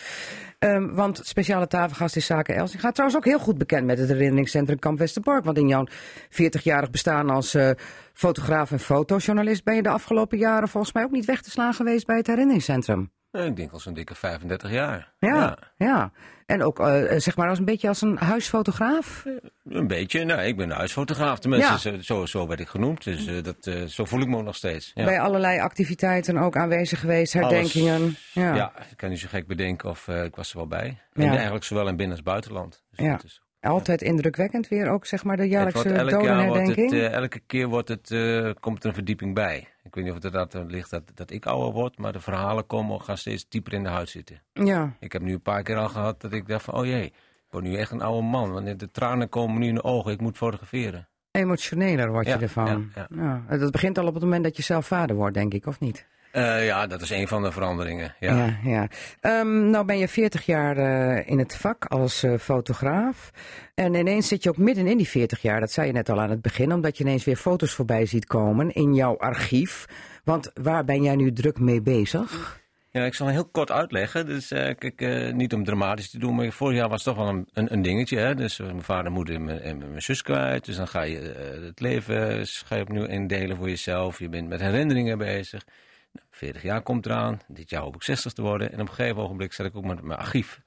Ehm, want speciale tafelgast is Zaken Els. gaat trouwens ook heel goed bekend met het herinneringscentrum Kamp Westerbork. Want in jouw 40-jarig bestaan als eh, fotograaf en fotojournalist ben je de afgelopen jaren volgens mij ook niet weg te slaan geweest bij het herinneringscentrum. Ik denk al zo'n dikke 35 jaar. Ja, ja. En ook eh, zeg maar als een beetje als een huisfotograaf. Een beetje. Nou, ik ben een huisfotograaf. Tenminste, Ja. zo, zo, werd ik genoemd. Dus eh, dat, eh, zo voel ik me ook nog steeds. Ja. Bij allerlei activiteiten ook aanwezig geweest, Alles. herdenkingen. Ja. Ja. ik kan niet zo gek bedenken of eh, ik was er wel bij. En eigenlijk zowel in binnen als buitenland. Dus Ja. is- Altijd indrukwekkend weer, ook zeg maar de het jaarlijkse wordt elk jaar wordt het, eh, elke keer wordt het, eh, komt er een verdieping bij. Ik weet niet of het er ligt dat, dat ik ouder word, maar de verhalen komen gaan steeds dieper in de huid zitten. Ja, Ik heb nu een paar keer al gehad dat ik dacht van, oh jee, ik word nu echt een oude man. Want de tranen komen nu in de ogen, ik moet fotograferen. emotioneler word je Ja, ervan. ja, Ja, dat begint al op het moment dat je zelf vader wordt, denk ik, of niet? Eh, ja, dat is een van de veranderingen. Ja. ja. ja. Ehm, nou ben je 40 jaar eh, in het vak als eh, fotograaf. En ineens zit je ook midden in die 40 jaar. Dat zei je net al aan het begin, omdat je ineens weer foto's voorbij ziet komen in jouw archief. Want waar ben jij nu druk mee bezig? Ja, ik zal heel kort uitleggen. Dus eh, kijk, eh, niet om dramatisch te doen, maar vorig jaar was het toch wel een, een, een dingetje. Hè? Dus mijn vader, moeder en mijn, en mijn zus kwijt. Dus dan ga je het leven ga je opnieuw indelen voor jezelf. Je bent met herinneringen bezig. Nou, 40 jaar komt eraan. Dit jaar hoop ik 60 te worden. En op een gegeven ogenblik zat ik ook met mijn archief.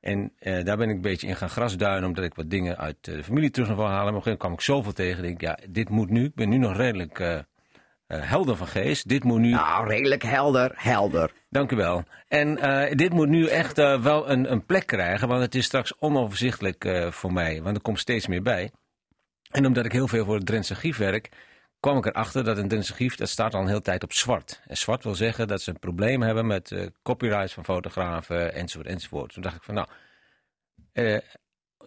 En eh, daar ben ik een beetje in gaan grasduinen, omdat ik wat dingen uit eh, de familie terug wil halen. Maar op een gegeven moment kwam ik zoveel tegen. Ik denk, ja, dit moet nu. Ik ben nu nog redelijk eh, eh, helder van geest. Dit moet nu. Nou, redelijk helder, helder. Dank u wel. En dit moet nu echt wel een, een plek krijgen, want het is straks onoverzichtelijk voor mij. Want er komt steeds meer bij. En omdat ik heel veel voor het Drentse Archief werk, kwam ik erachter dat een Drentse Archief, dat staat al een hele tijd op zwart. En zwart wil zeggen dat ze een probleem hebben met eh copyrights van fotografen, enzovoort, enzovoort. Toen dacht ik van, nou, eh,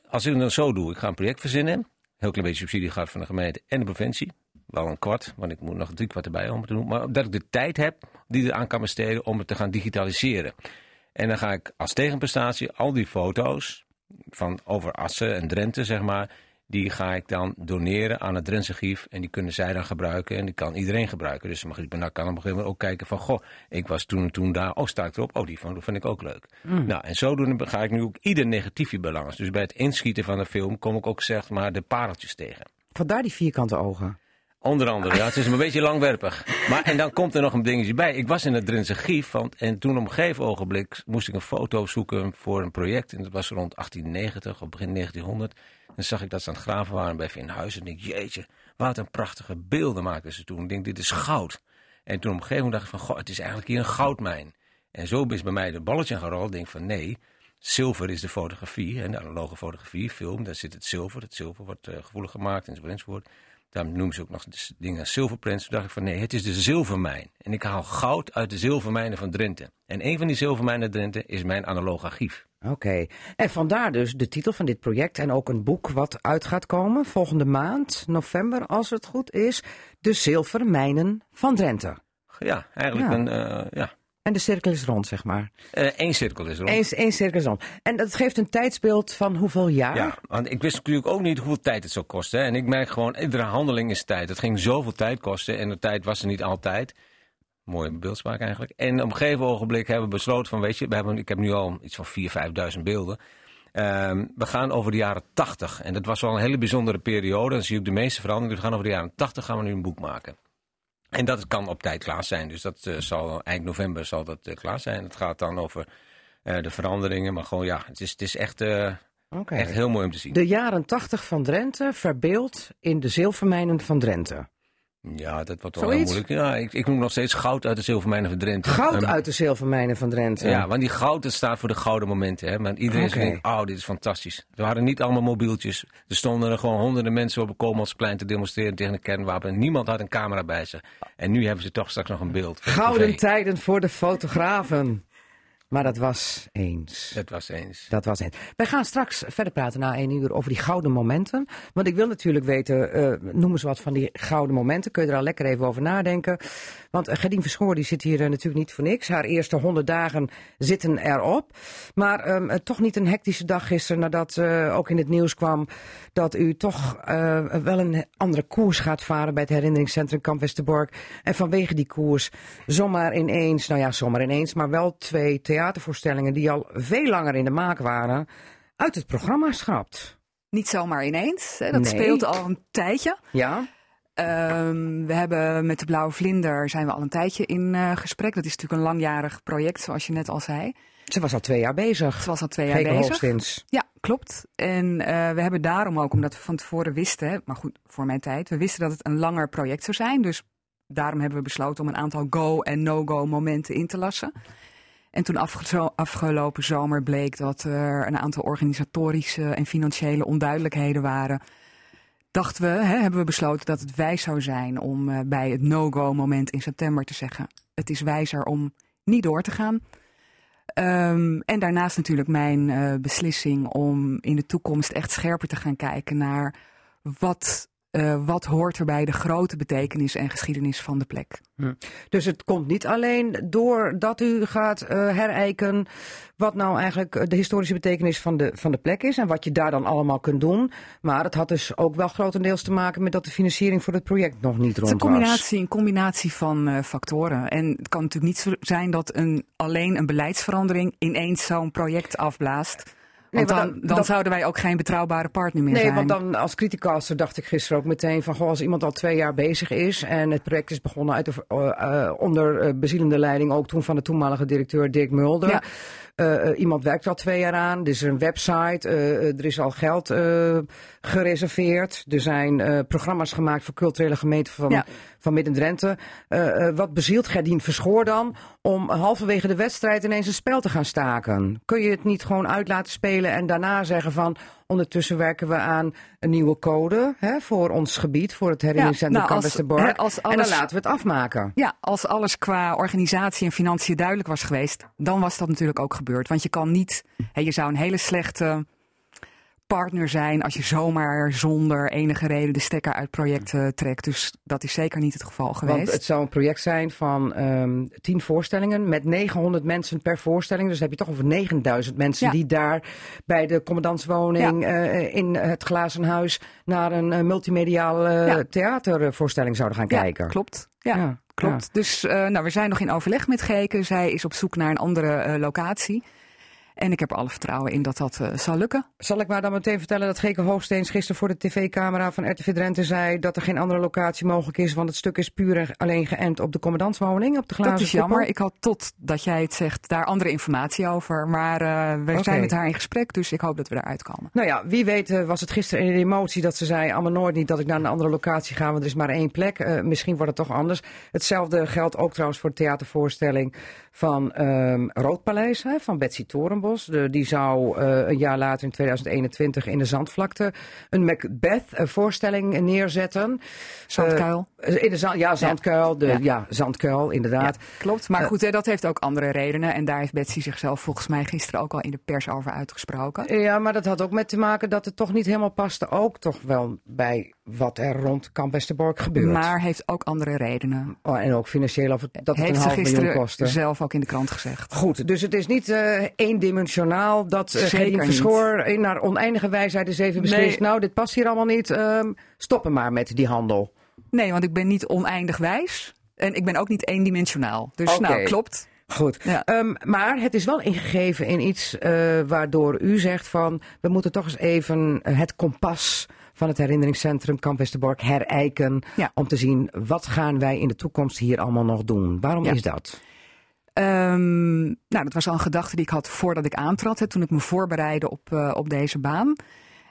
als ik het dan zo doe, ik ga een project verzinnen, heel klein beetje subsidie gehad van de gemeente en de provincie. Wel een kwart, want ik moet nog drie kwart erbij om te doen. Maar dat ik de tijd heb die er aan kan besteden om het te gaan digitaliseren. En dan ga ik als tegenprestatie al die foto's van over Assen en Drenthe, zeg maar, die ga ik dan doneren aan het Drentse. En die kunnen zij dan gebruiken en die kan iedereen gebruiken. Dus Margriet Benak kan op een gegeven moment ook kijken van, goh, ik was toen en toen daar, oh sta ik erop, oh die foto vind ik ook leuk. Nou, en zodoende ga ik nu ook ieder negatiefje belangen. Dus bij het inschieten van de film kom ik ook zeg maar de pareltjes tegen. Vandaar die vierkante ogen. Onder andere, ja, het is een beetje langwerpig. Maar en dan komt er nog een dingetje bij. Ik was in het Drentse want, en toen op een gegeven ogenblik moest ik een foto zoeken voor een project. En dat was rond 1890 of begin 1900. Dan zag ik dat ze aan het graven waren bij Vinhuis. En ik jeetje, wat een prachtige beelden maakten ze toen. Ik denk, dit is goud. En toen op een gegeven moment dacht ik van, goh, het is eigenlijk hier een goudmijn. En zo is bij mij de balletje gerold. Ik denk van, nee, zilver is de fotografie. En de analoge fotografie, film, daar zit het zilver. Het zilver wordt eh, gevoelig gemaakt enzovoort enzovoort. Daarom noemen ze ook nog de dingen als zilverprints. Toen dacht ik van nee, het is de zilvermijn. En ik haal goud uit de zilvermijnen van Drenthe. En een van die zilvermijnen Drenthe is mijn analoog archief. Oké. En vandaar dus de titel van dit project en ook een boek wat uit gaat komen volgende maand, november, als het goed is. De Zilvermijnen van Drenthe. Ja, eigenlijk Ja. een, eh, ja. En de cirkel is rond, zeg maar. Eén Eh, cirkel is rond. Eén, één cirkel is rond. En dat geeft een tijdsbeeld van hoeveel jaar? Ja, want ik wist natuurlijk ook niet hoeveel tijd het zou kosten. Hè. En ik merk gewoon, iedere handeling is tijd. Het ging zoveel tijd kosten en de tijd was er niet altijd. Mooie beeldspraak eigenlijk. En op een gegeven ogenblik hebben we besloten van, weet je, we hebben, ik heb nu al iets van 4.000, 5.000 beelden. Ehm, we gaan over de jaren 80. En dat was wel een hele bijzondere periode. Dan zie je ook de meeste veranderingen. Dus we gaan over de jaren 80 gaan we nu een boek maken. En dat kan op tijd klaar zijn. Dus dat eh, zal eind november zal dat eh, klaar zijn. Het gaat dan over eh, de veranderingen. Maar gewoon ja, het is, het is echt, echt heel mooi om te zien. De jaren 80 van Drenthe verbeeld in de zilvermijnen van Drenthe. Ja, dat wordt wel heel moeilijk. Ja, ik, ik noem nog steeds goud uit de zilvermijnen van Drenthe. Goud Ehm, uit de zilvermijnen van Drenthe. Ja, want die goud dat staat voor de gouden momenten. Hè? Maar iedereen Oké. denkt, oh, dit is fantastisch. Er waren niet allemaal mobieltjes. Er stonden er gewoon honderden mensen op het Koolmansplein te demonstreren tegen een kernwapen. Niemand had een camera bij zich. En nu hebben ze toch straks nog een beeld. Gouden tijden voor de fotografen. Maar dat was eens. Dat was eens. Dat was het. Wij gaan straks verder praten na één uur over die gouden momenten. Want ik wil natuurlijk weten, eh, noem eens wat van die gouden momenten. Kun je er al lekker even over nadenken. Want uh, Gerdien Verschoor die zit hier eh, natuurlijk niet voor niks. Haar eerste honderd dagen zitten erop. Maar ehm, eh, toch niet een hectische dag gisteren nadat eh, ook in het nieuws kwam... dat u toch eh, wel een andere koers gaat varen bij het herinneringscentrum Kamp Westerbork. En vanwege die koers zomaar ineens, nou ja zomaar ineens... maar wel twee theatervoorstellingen die al veel langer in de maak waren... uit het programma schrapt. Niet zomaar ineens. Hè. Dat Nee. speelt al een tijdje. Ja? Ehm, we hebben met de Blauwe Vlinder zijn we al een tijdje in eh, gesprek. Dat is natuurlijk een langjarig project, zoals je net al zei. Ze was al twee jaar bezig. Ze was al twee jaar Geke bezig. Hoogstins. Ja, klopt. En eh, we hebben daarom ook, omdat we van tevoren wisten, maar goed, voor mijn tijd, we wisten dat het een langer project zou zijn. Dus daarom hebben we besloten om een aantal go- en no-go momenten in te lassen. En toen afge- afgelopen zomer bleek dat er een aantal organisatorische en financiële onduidelijkheden waren. Dachten we, hè, hebben we besloten dat het wijs zou zijn om eh, bij het no-go moment in september te zeggen: het is wijzer om niet door te gaan. Ehm, en daarnaast natuurlijk mijn eh, beslissing om in de toekomst echt scherper te gaan kijken naar wat, eh, wat hoort er bij de grote betekenis en geschiedenis van de plek. Dus het komt niet alleen doordat u gaat eh herijken wat nou eigenlijk eh, de historische betekenis van de, van de plek is en wat je daar dan allemaal kunt doen. Maar het had dus ook wel grotendeels te maken met dat de financiering voor het project nog niet Het is rond een was. combinatie, een combinatie van eh, factoren. En het kan natuurlijk niet zo zijn dat een, alleen een beleidsverandering ineens zo'n project afblaast. Nee, Want dan, dan dat- zouden wij ook geen betrouwbare partner meer Nee, zijn. want dan als criticaster dacht ik gisteren ook meteen van... Goh, als iemand al twee jaar bezig is en het project is begonnen uit de, eh, onder eh, bezielende leiding... ook toen van de toenmalige directeur Dirk Mulder. Ja. Eh, eh, iemand werkt al twee jaar aan, er is een website, eh, er is al geld gereserveerd. Er zijn programma's gemaakt voor culturele gemeenten van, Ja. van Midden-Drenthe. Wat bezielt Gerdien Verschoor dan om halverwege de wedstrijd ineens een spel te gaan staken? Kun je het niet gewoon uit laten spelen en daarna zeggen van... ondertussen werken we aan een nieuwe code hè, voor ons gebied, voor het herinneringscentrum Ja, nou, als- Westerbork. hè, als En dan laten we het afmaken. Ja, als alles qua organisatie en financiën duidelijk was geweest, dan was dat natuurlijk ook gebeurd. Want je kan niet, hè, je zou een hele slechte partner zijn als je zomaar zonder enige reden de stekker uit projecten trekt. Dus dat is zeker niet het geval geweest. Want het zou een project zijn van ehm tien voorstellingen met 900 mensen per voorstelling. Dus heb je toch over 9000 mensen Ja. die daar bij de commandantswoning eh, in het glazen huis naar een eh, multimediaal eh, Ja. theatervoorstelling zouden gaan ja, kijken. klopt. Ja, Ja, klopt. Dus eh, nou, we zijn nog in overleg met Geke. Zij is op zoek naar een andere eh, locatie. En ik heb alle vertrouwen in dat dat eh, zal lukken. Zal ik maar dan meteen vertellen dat Geke Hoogsteens gisteren voor de tv-camera van RTV Drenthe zei dat er geen andere locatie mogelijk is, want het stuk is puur en alleen geënt op de commandantswoning, op de glazen Dat is jammer. Ik had tot dat jij het zegt daar andere informatie over. Maar eh, we zijn met haar in gesprek, dus ik hoop dat we eruit komen. Nou ja, wie weet eh, was het gisteren in de emotie dat ze zei... allemaal nooit niet dat ik naar een andere locatie ga, want er is maar één plek. Misschien wordt het toch anders. Hetzelfde geldt ook trouwens voor de theatervoorstelling van ehm Roodpaleis... Hè, van Betsy Torenbos. De, die zou eh, een jaar later in 2021 in de Zandvlakte... een Macbeth-voorstelling neerzetten. Zandkuil. Eh, in de zand, ja, Zandkuil. De, ja. Ja. Zandkuil, inderdaad. Klopt, maar Eh, goed, hè, dat heeft ook andere redenen. En daar heeft Betsy zichzelf volgens mij gisteren ook al in de pers over uitgesproken. Ja, maar dat had ook met te maken dat het toch niet helemaal paste. Ook toch wel bij wat er rond Kamp Westerbork gebeurt. Maar heeft ook andere redenen. Oh, en ook financieel over dat het heeft een ze half miljoen gisteren kostte. zelf ook in de krant gezegd. Goed, dus het is niet eh eendimensionaal dat uh, niet. Verschoor in naar oneindige wijsheid is even beslist. Nee. Nou, dit past hier allemaal niet. ehm, stoppen maar met die handel. Nee, want ik ben niet oneindig wijs. En ik ben ook niet eendimensionaal. Dus nou, klopt. Goed. Ja. Ehm, maar het is wel ingegeven in iets eh, waardoor u zegt van... we moeten toch eens even het kompas van het herinneringscentrum Kamp Westerbork herijken... Ja. om te zien wat gaan wij in de toekomst hier allemaal nog doen. Waarom Ja. is dat? Ehm, nou, dat was al een gedachte die ik had voordat ik aantrad, hè, toen ik me voorbereidde op, eh, op deze baan.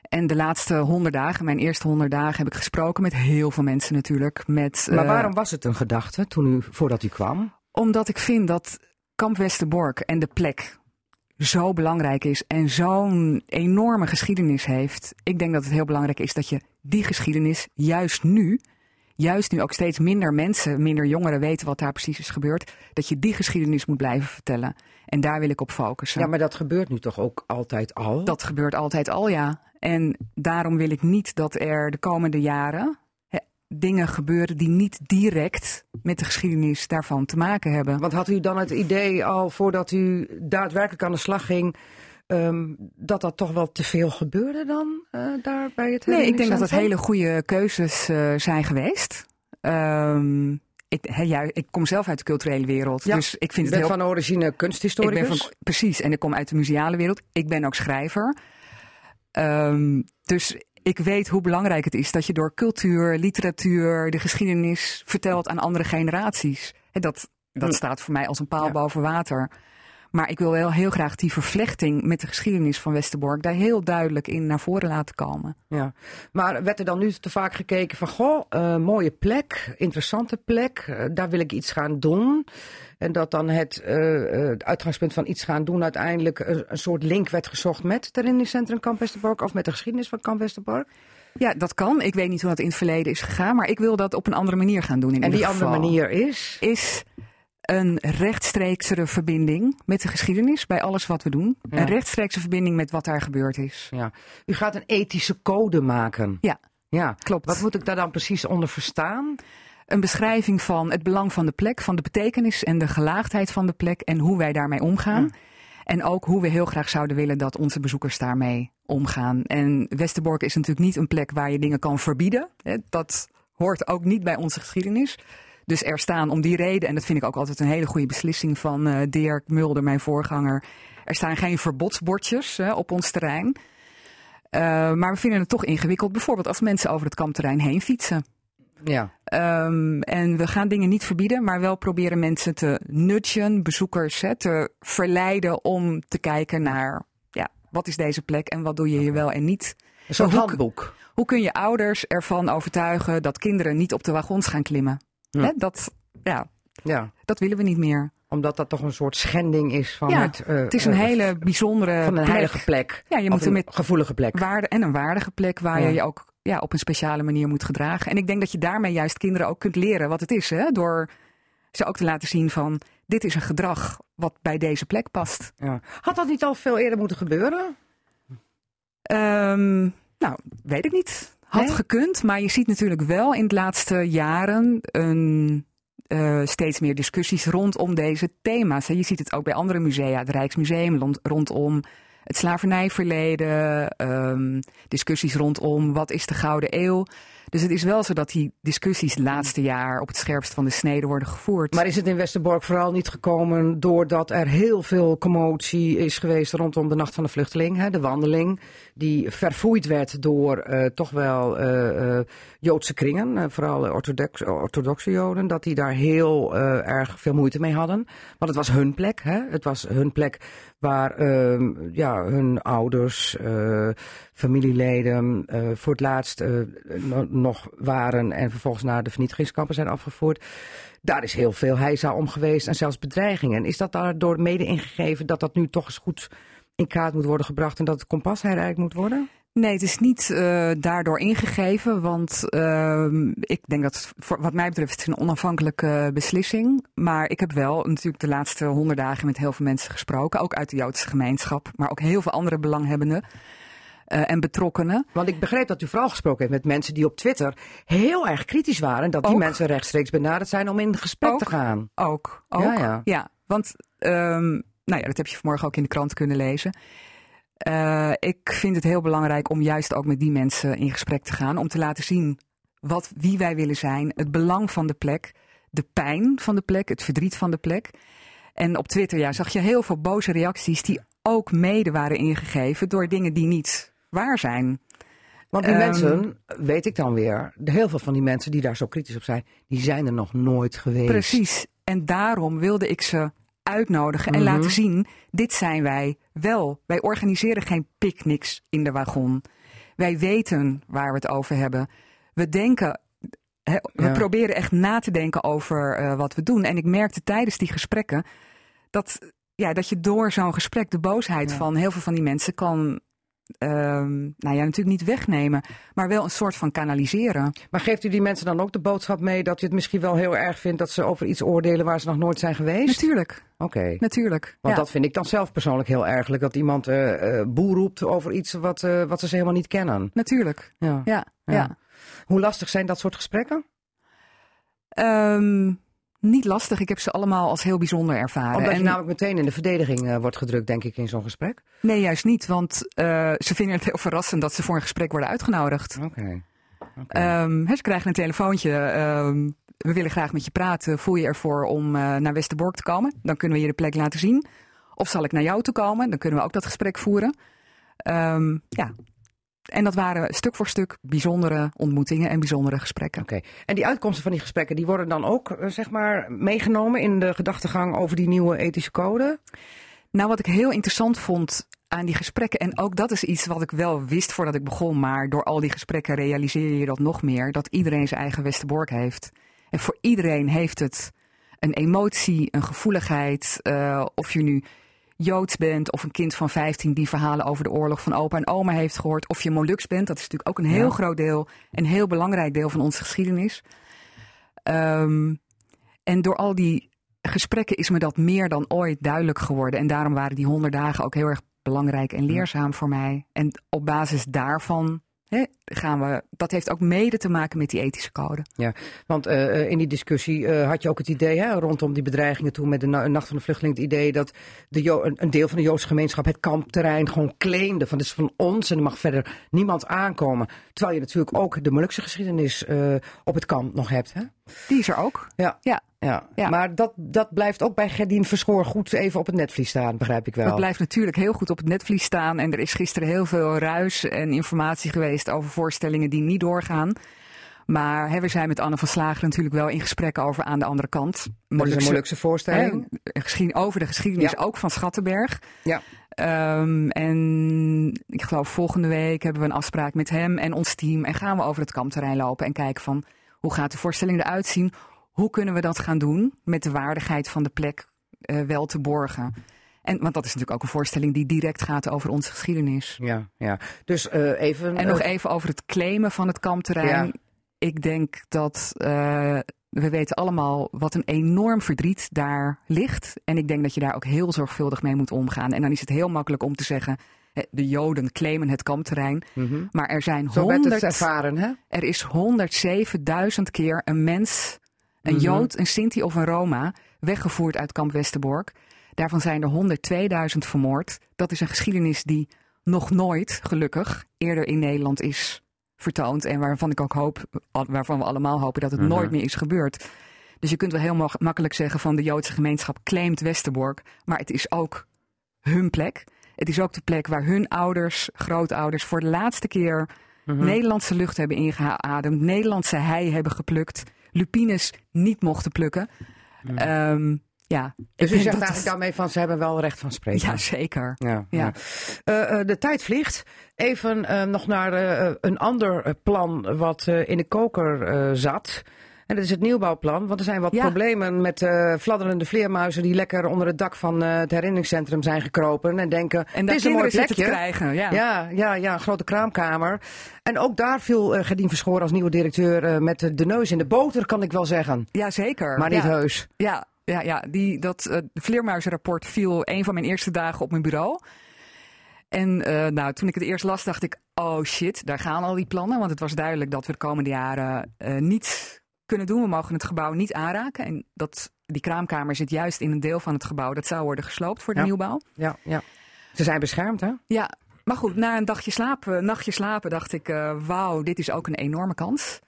En de laatste honderd dagen, mijn eerste honderd dagen, heb ik gesproken met heel veel mensen natuurlijk. Met, Maar eh, waarom was het een gedachte toen u, voordat u kwam? Omdat ik vind dat Kamp Westerbork en de plek zo belangrijk is en zo'n enorme geschiedenis heeft. Ik denk dat het heel belangrijk is dat je die geschiedenis juist nu, juist nu ook steeds minder mensen, minder jongeren weten wat daar precies is gebeurd, dat je die geschiedenis moet blijven vertellen. En daar wil ik op focussen. Ja, maar dat gebeurt nu toch ook altijd al? Dat gebeurt altijd al, ja. En daarom wil ik niet dat er de komende jaren dingen gebeuren die niet direct met de geschiedenis daarvan te maken hebben. Want had u dan het idee al voordat u daadwerkelijk aan de slag ging... ehm, dat dat toch wel te veel gebeurde dan eh, daar bij het Nee, ik denk dat het hele goede keuzes eh, zijn geweest. Ehm, ik, hè, ja, ik kom zelf uit de culturele wereld, Ja, dus ik vind het bent heel... van origine ik kunsthistoricus. ben van, precies, en ik kom uit de museale wereld. Ik ben ook schrijver. Ehm, dus ik weet hoe belangrijk het is dat je door cultuur, literatuur, de geschiedenis vertelt aan andere generaties. Hè, dat, dat Hm. staat voor mij als een paal Ja. boven water. Maar ik wil wel heel graag die vervlechting met de geschiedenis van Westerbork daar heel duidelijk in naar voren laten komen. Ja. Maar werd er dan nu te vaak gekeken van, goh, eh, mooie plek, interessante plek, eh, daar wil ik iets gaan doen. En dat dan het, eh, eh, het uitgangspunt van iets gaan doen uiteindelijk een, een soort link werd gezocht met het herinneringscentrum Kamp Westerbork of met de geschiedenis van Kamp Westerbork. Ja, dat kan. Ik weet niet hoe dat in het verleden is gegaan, maar ik wil dat op een andere manier gaan doen. In En die andere manier is? is een rechtstreeksere verbinding met de geschiedenis bij alles wat we doen. Ja. Een rechtstreekse verbinding met wat daar gebeurd is. Ja. U gaat een ethische code maken. Ja, Ja. klopt. Wat moet ik daar dan precies onder verstaan? Een beschrijving van het belang van de plek, van de betekenis en de gelaagdheid van de plek en hoe wij daarmee omgaan. Ja. En ook hoe we heel graag zouden willen dat onze bezoekers daarmee omgaan. En Westerbork is natuurlijk niet een plek waar je dingen kan verbieden. Dat hoort ook niet bij onze geschiedenis. Dus er staan om die reden, en dat vind ik ook altijd een hele goede beslissing van eh, Dirk Mulder, mijn voorganger. Er staan geen verbodsbordjes op ons terrein. Eh, maar we vinden het toch ingewikkeld, bijvoorbeeld als mensen over het kampterrein heen fietsen. Ja. Ehm, en we gaan dingen niet verbieden, maar wel proberen mensen te nudgen, bezoekers hè, te verleiden om te kijken naar ja, wat is deze plek en wat doe je hier wel en niet. Een soort handboek. Hoe kun je ouders ervan overtuigen dat kinderen niet op de wagons gaan klimmen? Hè, dat, ja, Ja. dat willen we niet meer. Omdat dat toch een soort schending is van Ja, het... eh, Het is een eh, hele bijzondere Van een plek. heilige plek. Ja, je moet er een met gevoelige plek. waarde en een waardige plek waar Ja. je je ook ja, op een speciale manier moet gedragen. En ik denk dat je daarmee juist kinderen ook kunt leren wat het is. Hè? Door ze ook te laten zien van dit is een gedrag wat bij deze plek past. Ja. Had dat niet al veel eerder moeten gebeuren? Ehm, nou, weet ik niet. Had Nee? gekund, maar je ziet natuurlijk wel in de laatste jaren een, eh, steeds meer discussies rondom deze thema's. Je ziet het ook bij andere musea, het Rijksmuseum, rond- rondom het slavernijverleden, ehm, discussies rondom wat is de Gouden Eeuw. Dus het is wel zo dat die discussies laatste jaar op het scherpst van de snede worden gevoerd. Maar is het in Westerbork vooral niet gekomen doordat er heel veel commotie is geweest rondom de Nacht van de Vluchteling, hè, de wandeling, die verfoeid werd door eh, toch wel eh, eh, Joodse kringen, vooral orthodox, orthodoxe Joden, dat die daar heel erg veel moeite mee hadden. Want het was hun plek, hè? het was hun plek waar ehm, ja, hun ouders, eh, familieleden eh, voor het laatst eh, no- nog waren en vervolgens naar de vernietigingskampen zijn afgevoerd. Daar is heel veel heisa om geweest en zelfs bedreigingen. Is dat daardoor mede ingegeven dat dat nu toch eens goed in kaart moet worden gebracht en dat het kompas herijkt moet worden? Nee, het is niet eh, daardoor ingegeven, want ehm, ik denk dat het voor, wat mij betreft het een onafhankelijke beslissing. Maar ik heb wel natuurlijk de laatste honderd dagen met heel veel mensen gesproken, ook uit de Joodse gemeenschap, maar ook heel veel andere belanghebbenden eh, en betrokkenen. Want ik begreep dat u vooral gesproken heeft met mensen die op Twitter heel erg kritisch waren. En dat die mensen rechtstreeks benaderd zijn om in gesprek te gaan. Ook. ook. Ja, ja. want ehm, nou ja, dat heb je vanmorgen ook in de krant kunnen lezen. Eh, ik vind het heel belangrijk om juist ook met die mensen in gesprek te gaan. Om te laten zien wat, wie wij willen zijn, het belang van de plek, de pijn van de plek, het verdriet van de plek. En op Twitter ja, zag je heel veel boze reacties die ook mede waren ingegeven door dingen die niet waar zijn. Want die Ehm, mensen, weet ik dan weer, heel veel van die mensen die daar zo kritisch op zijn, die zijn er nog nooit geweest. Precies. En daarom wilde ik ze uitnodigen en Mhm. laten zien: dit zijn wij wel. Wij organiseren geen picknicks in de wagon. Wij weten waar we het over hebben. We denken. we Ja. proberen echt na te denken over eh, wat we doen. En ik merkte tijdens die gesprekken dat, ja, dat je door zo'n gesprek de boosheid Ja. van heel veel van die mensen kan. Ehm, nou ja, natuurlijk niet wegnemen, maar wel een soort van kanaliseren. Maar geeft u die mensen dan ook de boodschap mee dat u het misschien wel heel erg vindt dat ze over iets oordelen waar ze nog nooit zijn geweest? Natuurlijk, Oké. natuurlijk. Want ja. dat vind ik dan zelf persoonlijk heel ergelijk. Dat iemand eh eh, boer roept over iets wat, eh, wat ze helemaal niet kennen. Natuurlijk, Ja. ja. Ja. ja. Hoe lastig zijn dat soort gesprekken? Ehm, niet lastig. Ik heb ze allemaal als heel bijzonder ervaren. Omdat je En- namelijk meteen in de verdediging eh, wordt gedrukt, denk ik, in zo'n gesprek. Nee, juist niet. Want eh, ze vinden het heel verrassend dat ze voor een gesprek worden uitgenodigd. Oké. Ehm, ze krijgen een telefoontje. ehm, we willen graag met je praten. Voel je ervoor om eh, naar Westerbork te komen? Dan kunnen we je de plek laten zien. Of zal ik naar jou toe komen? Dan kunnen we ook dat gesprek voeren. Ehm, ja. En dat waren stuk voor stuk bijzondere ontmoetingen en bijzondere gesprekken. Oké. En die uitkomsten van die gesprekken, die worden dan ook, eh, zeg maar, meegenomen in de gedachtegang over die nieuwe ethische code? Nou, wat ik heel interessant vond aan die gesprekken, en ook dat is iets wat ik wel wist voordat ik begon, maar door al die gesprekken realiseer je dat nog meer, dat iedereen zijn eigen Westerbork heeft. En voor iedereen heeft het een emotie, een gevoeligheid, eh, of je nu Joods bent of een kind van 15 die verhalen over de oorlog van opa en oma heeft gehoord, of je Moluks bent, dat is natuurlijk ook een heel Ja. groot deel, een heel belangrijk deel van onze geschiedenis. Ehm, en door al die gesprekken is me dat meer dan ooit duidelijk geworden. En daarom waren die honderd dagen ook heel erg belangrijk en leerzaam voor mij. En op basis daarvan hè, gaan we. Dat heeft ook mede te maken met die ethische code. Want eh, eh, in die discussie eh, had je ook het idee, hè, rondom die bedreigingen toen met de na- Nacht van de Vluchteling, het idee dat de Jo- een, deel van de Joodse gemeenschap het kampterrein gewoon claimde. Van dit is van ons en er mag verder niemand aankomen. Terwijl je natuurlijk ook de Molukse geschiedenis op het kamp nog hebt. Hè? Die is er ook. Ja. Ja. Ja. Ja. Maar dat, dat blijft ook bij Gerdien Verschoor goed even op het netvlies staan, begrijp ik wel. Dat blijft natuurlijk heel goed op het netvlies staan. En er is gisteren heel veel ruis en informatie geweest over voorstellingen die niet doorgaan. Maar hè, we zijn met Anne van Slager natuurlijk wel in gesprek over aan de andere kant. Molukse- Molukse voorstelling. hè, over de geschiedenis Ja. ook van Schattenberg. Ja. Ehm, en ik geloof volgende week hebben we een afspraak met hem en ons team. En gaan we over het kampterrein lopen en kijken van hoe gaat de voorstelling eruit zien? Hoe kunnen we dat gaan doen met de waardigheid van de plek eh, wel te borgen? En, want dat is natuurlijk ook een voorstelling die direct gaat over onze geschiedenis. Ja, ja. Dus eh, even. En nog eh, even over het claimen van het kampterrein. Ja. Ik denk dat eh, we weten allemaal wat een enorm verdriet daar ligt. En ik denk dat je daar ook heel zorgvuldig mee moet omgaan. En dan is het heel makkelijk om te zeggen, de Joden claimen het kampterrein. mhm. Maar er zijn Zo werd het 100, ervaren, hè? er is 107.000 keer een mens, een Mhm. Jood, een Sinti of een Roma weggevoerd uit kamp Westerbork. Daarvan zijn er 102.000 vermoord. Dat is een geschiedenis die nog nooit, gelukkig, eerder in Nederland is vertoond. En waarvan ik ook hoop, waarvan we allemaal hopen dat het Mhm. nooit meer is gebeurd. Dus je kunt wel heel ma- makkelijk zeggen van de Joodse gemeenschap claimt Westerbork. Maar het is ook hun plek. Het is ook de plek waar hun ouders, grootouders voor de laatste keer Mhm. Nederlandse lucht hebben ingeademd. Nederlandse hei hebben geplukt. Lupines niet mochten plukken. Ehm, ja, Dus u zegt eigenlijk daarmee van ze hebben wel recht van spreken. Ja, zeker. Ja, Ja. ja. Eh, eh, de tijd vliegt. Even eh, nog naar een ander plan wat in de koker zat. En dat is het nieuwbouwplan. Want er zijn wat Ja. problemen met eh fladderende vleermuizen die lekker onder het dak van het herinneringscentrum zijn gekropen. En denken, En dit is een mooi plekje. krijgen. Ja. Ja, ja, ja, een grote kraamkamer. En ook daar viel uh, Gerdien Verschoor als nieuwe directeur met de, de neus in de boter, kan ik wel zeggen. Ja, zeker. Maar niet ja. heus. Ja, ja, ja. Die, dat uh, vleermuizenrapport viel een van mijn eerste dagen op mijn bureau. En uh, nou, toen ik het eerst las, dacht ik: oh shit, daar gaan al die plannen. Want het was duidelijk dat we de komende jaren uh, niet kunnen doen. We mogen het gebouw niet aanraken. En dat, die kraamkamer zit juist in een deel van het gebouw dat zou worden gesloopt voor de ja. nieuwbouw. Ja, ja. Ze zijn beschermd, hè? Ja, maar goed, na een dagje slapen, nachtje slapen, dacht ik: uh, wauw, dit is ook een enorme kans.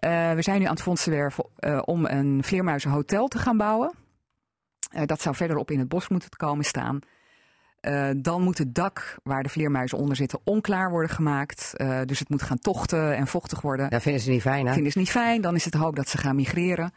Uh, we zijn nu aan het fondsen werven uh, om een vleermuizenhotel te gaan bouwen. Eh, dat zou verderop in het bos moeten komen staan. Eh, dan moet het dak waar de vleermuizen onder zitten onklaar worden gemaakt. Eh, dus het moet gaan tochten en vochtig worden. Dat vinden ze niet fijn, hè? Vinden ze niet fijn. Dan is het de hoop dat ze gaan migreren.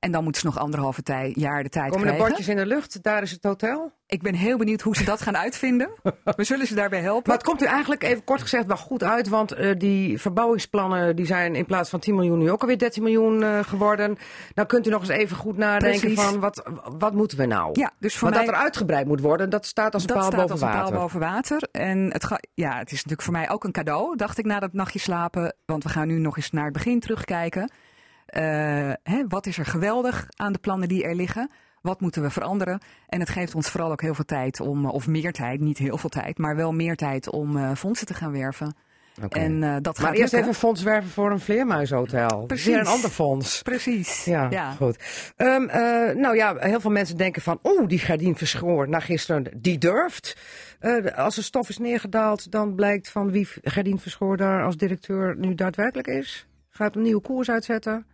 En dan moeten ze nog anderhalve tij, jaar de tijd Komen er krijgen. bordjes in de lucht? Daar is het hotel. Ik ben heel benieuwd hoe ze dat gaan uitvinden. We zullen ze daarbij helpen. Maar het komt u eigenlijk even kort gezegd wel goed uit. Want eh, die verbouwingsplannen die zijn in plaats van 10 miljoen nu ook alweer 13 miljoen eh, geworden. Nou kunt u nog eens even goed nadenken Precies. van wat, wat moeten we nou? Ja, dus voor Want mij... dat er uitgebreid moet worden, dat staat als een dat paal staat boven als een water. paal boven water. En het, ga- ja, het is natuurlijk voor mij ook een cadeau, dacht ik na dat nachtje slapen. Want we gaan nu nog eens naar het begin terugkijken. Eh, hè, wat is er geweldig aan de plannen die er liggen? Wat moeten we veranderen? En het geeft ons vooral ook heel veel tijd om, of meer tijd, niet heel veel tijd, maar wel meer tijd om eh, fondsen te gaan werven. En eh, dat maar gaat eerst lukken. even fonds werven voor een vleermuishotel. Precies. Weer een ander fonds. Precies. Ja, goed. Ehm, eh, nou ja, heel veel mensen denken van... oeh, die Gardien Verschoor na gisteren, die durft. Eh, als de stof is neergedaald, dan blijkt van wie Gardien Verschoor daar als directeur nu daadwerkelijk is. Gaat een nieuwe koers uitzetten.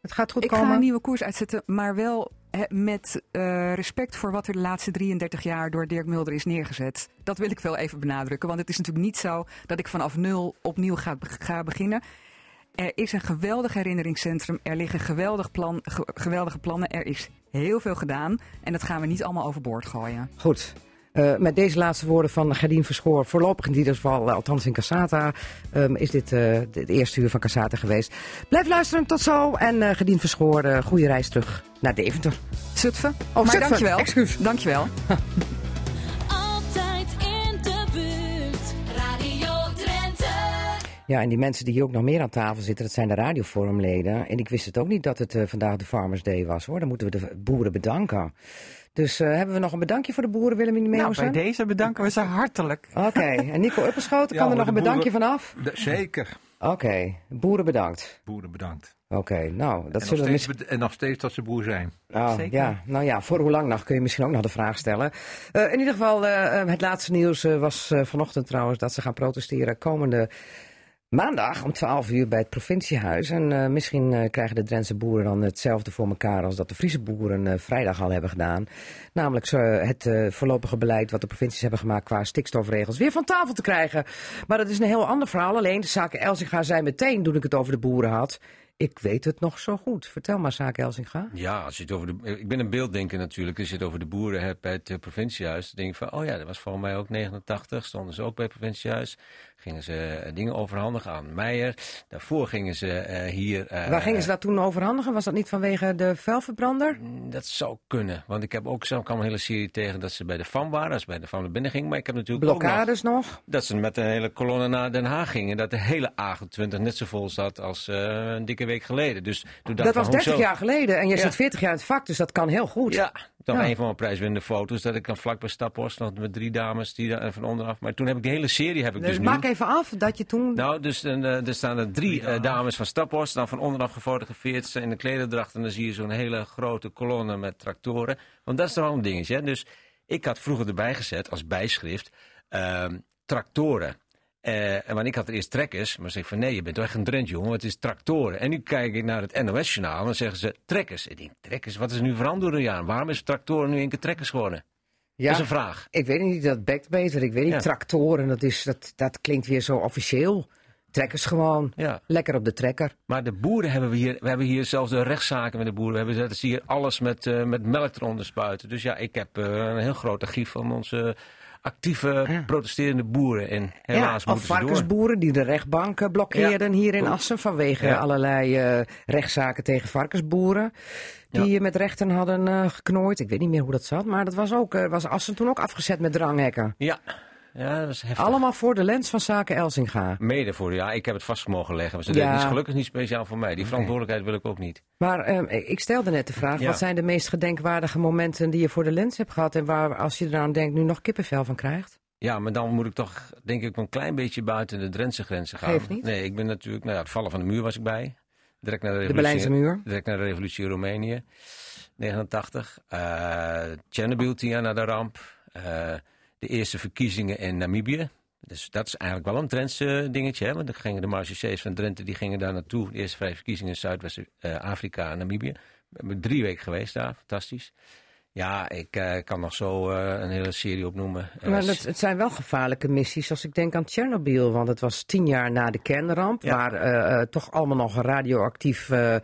Het gaat goed Ik komen. ga een nieuwe koers uitzetten, maar wel met eh, respect voor wat er de laatste 33 jaar door Dirk Mulder is neergezet. Dat wil ik wel even benadrukken, want het is natuurlijk niet zo dat ik vanaf nul opnieuw ga, ga beginnen. Er is een geweldig herinneringscentrum, er liggen geweldig plan, ge- geweldige plannen, er is heel veel gedaan en dat gaan we niet allemaal overboord gooien. Goed. Eh, met deze laatste woorden van Gerdien Verschoor, voorlopig in ieder geval, eh, althans in Cassata, ehm, is dit eh, het eerste uur van Cassata geweest. Blijf luisteren, tot zo. En eh Gerdien Verschoor, eh goede reis terug naar Deventer. Zutphen, Oh, maar Zutphen, dankjewel. excuus. Dankjewel. Altijd in de buurt. Radio Drenthe. Ja, en die mensen die hier ook nog meer aan tafel zitten, dat zijn de radioforumleden. En ik wist het ook niet dat het eh, vandaag de Farmers Day was, hoor. Dan moeten we de boeren bedanken. Dus eh, hebben we nog een bedankje voor de boeren, Willem Nou, Meeuwsen? bij deze bedanken we ze hartelijk. Oké, en Nico Upperschoten, Ja, kan er nog een bedankje boeren- vanaf? De- zeker. Oké, boeren bedankt. Boeren bedankt. Oké, nou, dat En nog, zullen we steeds, bed- en nog steeds dat ze boer zijn. Oh, Zeker. ja, nou ja, voor hoe lang nog kun je misschien ook nog de vraag stellen. Eh, in ieder geval, eh, het laatste nieuws was vanochtend trouwens dat ze gaan protesteren komende maandag om 12 uur bij het provinciehuis. En eh, misschien eh, krijgen de Drentse boeren dan hetzelfde voor elkaar als dat de Friese boeren eh, vrijdag al hebben gedaan. Namelijk het voorlopige beleid wat de provincies hebben gemaakt qua stikstofregels weer van tafel te krijgen. Maar dat is een heel ander verhaal. Alleen de zaken Elsinga zei meteen toen ik het over de boeren had. Ik weet het nog zo goed. Vertel maar, zaken Elsinga. Ja, als je het over de, ik ben een beelddenker natuurlijk. Als je het over de boeren hebt bij het eh, provinciehuis, dan denk ik van, oh ja, dat was volgens mij ook 89. Stonden ze ook bij het provinciehuis. Gingen ze eh, dingen overhandigen aan Meijer. Daarvoor gingen ze eh, hier. eh, Waar gingen ze dat toen overhandigen? Was dat niet vanwege de vuilverbrander? Mm, Dat zou kunnen. Want ik heb ook zelf kwam een hele serie tegen dat ze bij de FAM waren. Als ze bij de FAM naar binnen gingen. Maar ik heb natuurlijk ook nog Blokkades nog? dat ze met een hele kolonne naar Den Haag gingen. Dat de hele A28 net zo vol zat als eh, een dikke week geleden. Dus toen dacht Dat was van, 30 hoezo? jaar geleden en je Ja. zit 40 jaar in het vak, dus dat kan heel goed. Ja, dan Ja. een van mijn prijswinnende foto's. Dat ik dan vlak bij Staphorst nog met drie dames die daar van onderaf. Maar toen heb ik de hele serie heb ik dus Dus nu. maak even af dat je toen... Nou, dus eh, er staan er drie eh, dames van Staphorst, dan van onderaf gefotografeerd. Ze in de klederdracht en dan zie je zo'n hele grote kolonne met tractoren. Want dat is toch wel een dingetje. Hè? Dus ik had vroeger erbij gezet als bijschrift ehm, tractoren. En want ik had er eerst trekkers, maar zeg van nee, je bent toch echt een Drent, jongen, het is tractoren. En nu kijk ik naar het NOS-journaal en dan zeggen ze trekkers. Ik denk, trekkers, wat is er nu veranderd door de jaren? Waarom is tractoren nu een keer trekkers geworden? ja, Dat is een vraag. ik weet niet, dat bekt beter. Ik weet niet, Ja. tractoren, dat, is, dat, dat klinkt weer zo officieel. Trekkers gewoon. Ja. Lekker op de trekker. Maar de boeren hebben we hier, we hebben hier zelfs de rechtszaken met de boeren. We hebben dat je alles met, eh, met melk eronder spuiten. Dus ja, ik heb eh, een heel groot archief van onze actieve Ja. protesterende boeren. En helaas ja, of varkensboeren die de rechtbank eh, blokkeerden hier in Assen vanwege allerlei eh, rechtszaken tegen varkensboeren. Die met rechten hadden eh, geknooid. Ik weet niet meer hoe dat zat, maar dat was, ook, was Assen toen ook afgezet met dranghekken. Ja, ja dat is heftig. Allemaal voor de lens van zaken Elsinga. Mede voor, ja, ik heb het vast mogen leggen. Maar ze Ja. deden het is gelukkig niet speciaal voor mij. Die verantwoordelijkheid wil ik ook niet. Maar ehm, ik stelde net de vraag, Ja. wat zijn de meest gedenkwaardige momenten die je voor de lens hebt gehad en waar, als je eraan denkt, nu nog kippenvel van krijgt? Ja, maar dan moet ik toch, denk ik, een klein beetje buiten de Drentse grenzen gaan. Geeft niet. Nee, ik ben natuurlijk, nou ja, het vallen van de muur was ik bij. Direct naar de De revolutie. Berlijnse muur. Direct naar de revolutie in Roemenië, 89. Eh Chernobyl, tien jaar na de ramp. Eh, de eerste verkiezingen in Namibië. Dus dat is eigenlijk wel een Drentse dingetje. Hè? Want dan gingen de marechaussées van Drenthe die gingen daar naartoe. De eerste vijf verkiezingen in Zuidwest-Afrika en Namibië. We hebben drie weken geweest daar, fantastisch. Ja, ik eh, kan nog zo eh, een hele serie opnoemen. Maar het, het zijn wel gevaarlijke missies als ik denk aan Tsjernobyl. Want het was tien jaar na de kernramp. Ja. Waar eh, eh, toch allemaal nog radioactief eh,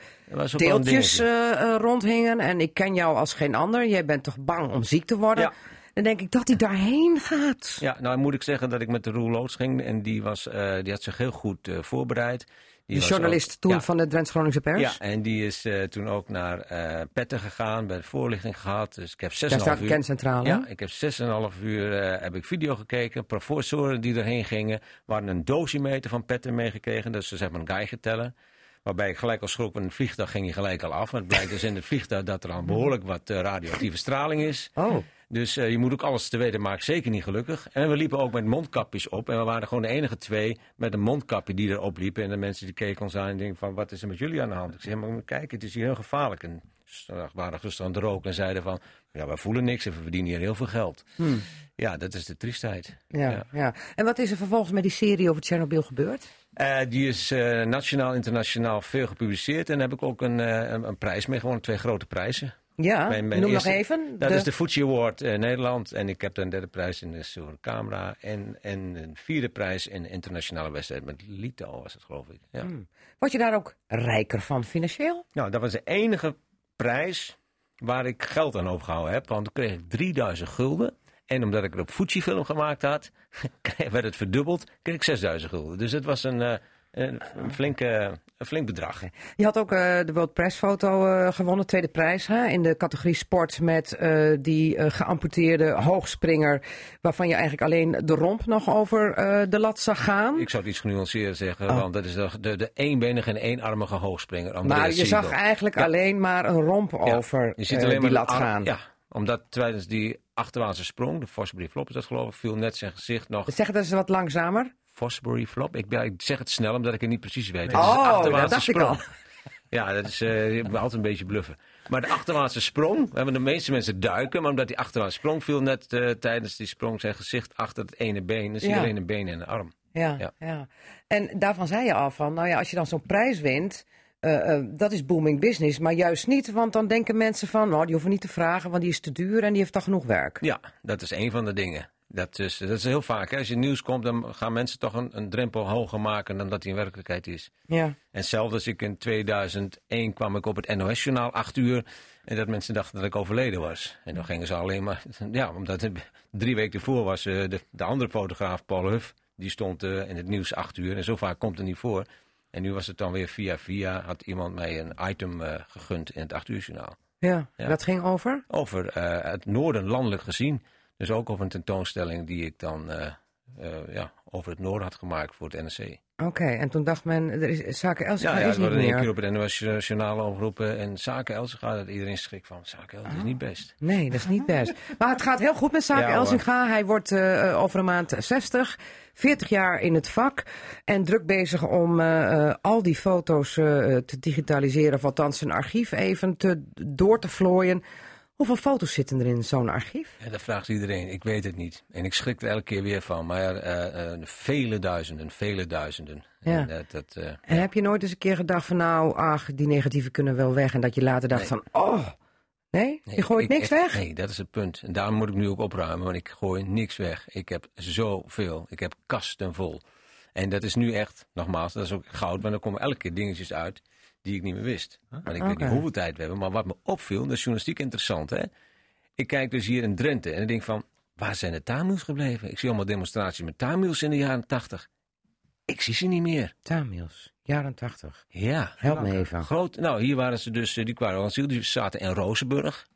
deeltjes eh, eh, rondhingen. En ik ken jou als geen ander. Jij bent toch bang om ziek te worden? Ja. Dan denk ik dat hij daarheen gaat. Ja, nou moet ik zeggen dat ik met de Roel ging. En die, was, eh, die had zich heel goed eh, voorbereid. Die De journalist ook- toen ja, van de Drents Groningse Pers. Ja, en die is eh, toen ook naar Petten gegaan, bij de voorlichting gehad. Dus ik heb 6,5 Daar staat de uur... kerncentrale. Ja, ik heb 6,5 uur heb ik video gekeken. Professoren die erheen gingen. We hadden een dosimeter van Petten meegekregen. Dus ze hebben een geiger tellen. Waarbij ik gelijk al schrok, want in het vliegtuig ging hij gelijk al af. Want het blijkt dus in het vliegtuig dat er al behoorlijk wat radioactieve straling is. Oh, Dus eh, je moet ook alles te weten maken, zeker niet gelukkig. En we liepen ook met mondkapjes op. En we waren gewoon de enige twee met een mondkapje die erop liepen. En de mensen die keken ons aan en denken van, wat is er met jullie aan de hand? Ik zei, maar kijken, het is hier heel gevaarlijk. En ze waren rustig aan het roken en zeiden van, ja, wij voelen niks en we verdienen hier heel veel geld. Ja, dat is de triestheid. ja, ja. En wat is er vervolgens met die serie over Tsjernobyl gebeurd? Eh, die is eh, nationaal, internationaal veel gepubliceerd. En daar heb ik ook een, een, een prijs mee gewonnen, twee grote prijzen. Ja, Mijn- mijn noem eerste- nog even. Dat de- is de Fuji Award in Nederland. En ik heb een derde prijs in de Silveren Camera. En, en een vierde prijs in een internationale wedstrijd met Lito was het geloof ik. Ja. Word je daar ook rijker van financieel? Nou, dat was de enige prijs waar ik geld aan overgehouden heb. Want toen kreeg ik 3000 gulden. En omdat ik er op Fuji-film gemaakt had, werd het verdubbeld. Kreeg ik 6000 gulden. Dus het was een, eh, een, flinke, een flink bedrag. Je had ook eh, de World Press foto eh, gewonnen, tweede prijs hè, in de categorie sport met eh, die geamputeerde hoogspringer, waarvan je eigenlijk alleen de romp nog over de lat zag gaan. Ik zou het iets genuanceerd zeggen, Oh. want dat is de, de, de eenbenige en eenarmige hoogspringer. Maar je zag eigenlijk Ja. alleen maar een romp Ja, over Je ziet alleen die maar lat arm- gaan. Ja, omdat tijdens die achterwaartse sprong, de Fosbury Flop is dat geloof ik, viel net zijn gezicht nog. Dus zeg het eens wat langzamer. Fosbury Flop? Ik, ben- ik zeg het snel omdat ik het niet precies weet. Het Oh, dat dacht ik al. Ja, dat is ben altijd een beetje bluffen. Maar de achterwaartse sprong, we hebben de meeste mensen duiken, maar omdat die achterwaartse sprong viel net eh, tijdens die sprong zijn gezicht achter het ene been. Je Ja. alleen een been en een arm. Ja, ja. Ja. En daarvan zei je al van, nou ja, als je dan zo'n prijs wint, eh, dat is booming business. Maar juist niet, want dan denken mensen van, nou, die hoeven niet te vragen, want die is te duur en die heeft toch genoeg werk. Ja, dat is een van de dingen. Dat is, dat is heel vaak. Hè. Als je nieuws komt, dan gaan mensen toch een, een drempel hoger maken dan dat die in werkelijkheid is. Ja. En hetzelfde als ik in 2001 kwam ik op het NOS-journaal, acht uur. En dat mensen dachten dat ik overleden was. En dan gingen ze alleen maar... Ja, omdat drie weken ervoor was eh, de, de andere fotograaf, Paul Huff... die stond eh, in het nieuws acht uur. En zo vaak komt het niet voor. En nu was het dan weer via via... had iemand mij een item eh, gegund in het acht uur journaal. Ja. Ja. dat ging over? Over het noorden landelijk gezien. Dus ook over een tentoonstelling die ik dan eh, eh, ja, over het noorden had gemaakt voor het NRC. Oké, en toen dacht men, er is, zaken Elsinga Ja, ja is het niet wordt in één meer. keer op het NOS-journaal omgeroepen. En Zaken Elsinga, dat iedereen schrikt van. Zaken El, dat is niet best. Nee, dat is niet best. maar het gaat heel goed met Zaken Ja. Elsinga. Hij wordt eh, over een maand 60, 40 jaar in het vak. En druk bezig om al die foto's te digitaliseren. Of althans zijn archief even te, door te vlooien. Hoeveel foto's zitten er in zo'n archief? Dat vraagt iedereen. Ik weet het niet. En ik schrik er elke keer weer van. Maar eh, eh, vele duizenden, vele duizenden. Ja. En, dat, dat, eh, En heb je nooit eens een keer gedacht van nou, ach, die negatieven kunnen wel weg. En dat je later dacht Nee. van, oh, nee, nee, je gooit ik- niks ik- weg? Nee, dat is het punt. En daarom moet ik nu ook opruimen. Want ik gooi niks weg. Ik heb zoveel. Ik heb kasten vol. En dat is nu echt, nogmaals, dat is ook goud. Want er komen elke keer dingetjes uit die ik niet meer wist. Maar ik weet niet hoeveel tijd we hebben. Maar wat me opviel, dat is journalistiek interessant. Hè? Ik kijk dus hier in Drenthe en ik denk van, waar zijn de Tamils gebleven? Ik zie allemaal demonstraties met Tamils in de jaren tachtig. Ik zie ze niet meer. Tamils, jaren 80. Ja. Help me even. Groot, nou, hier waren ze dus, eh, die kwamen asiel, die zaten in Rozenburg.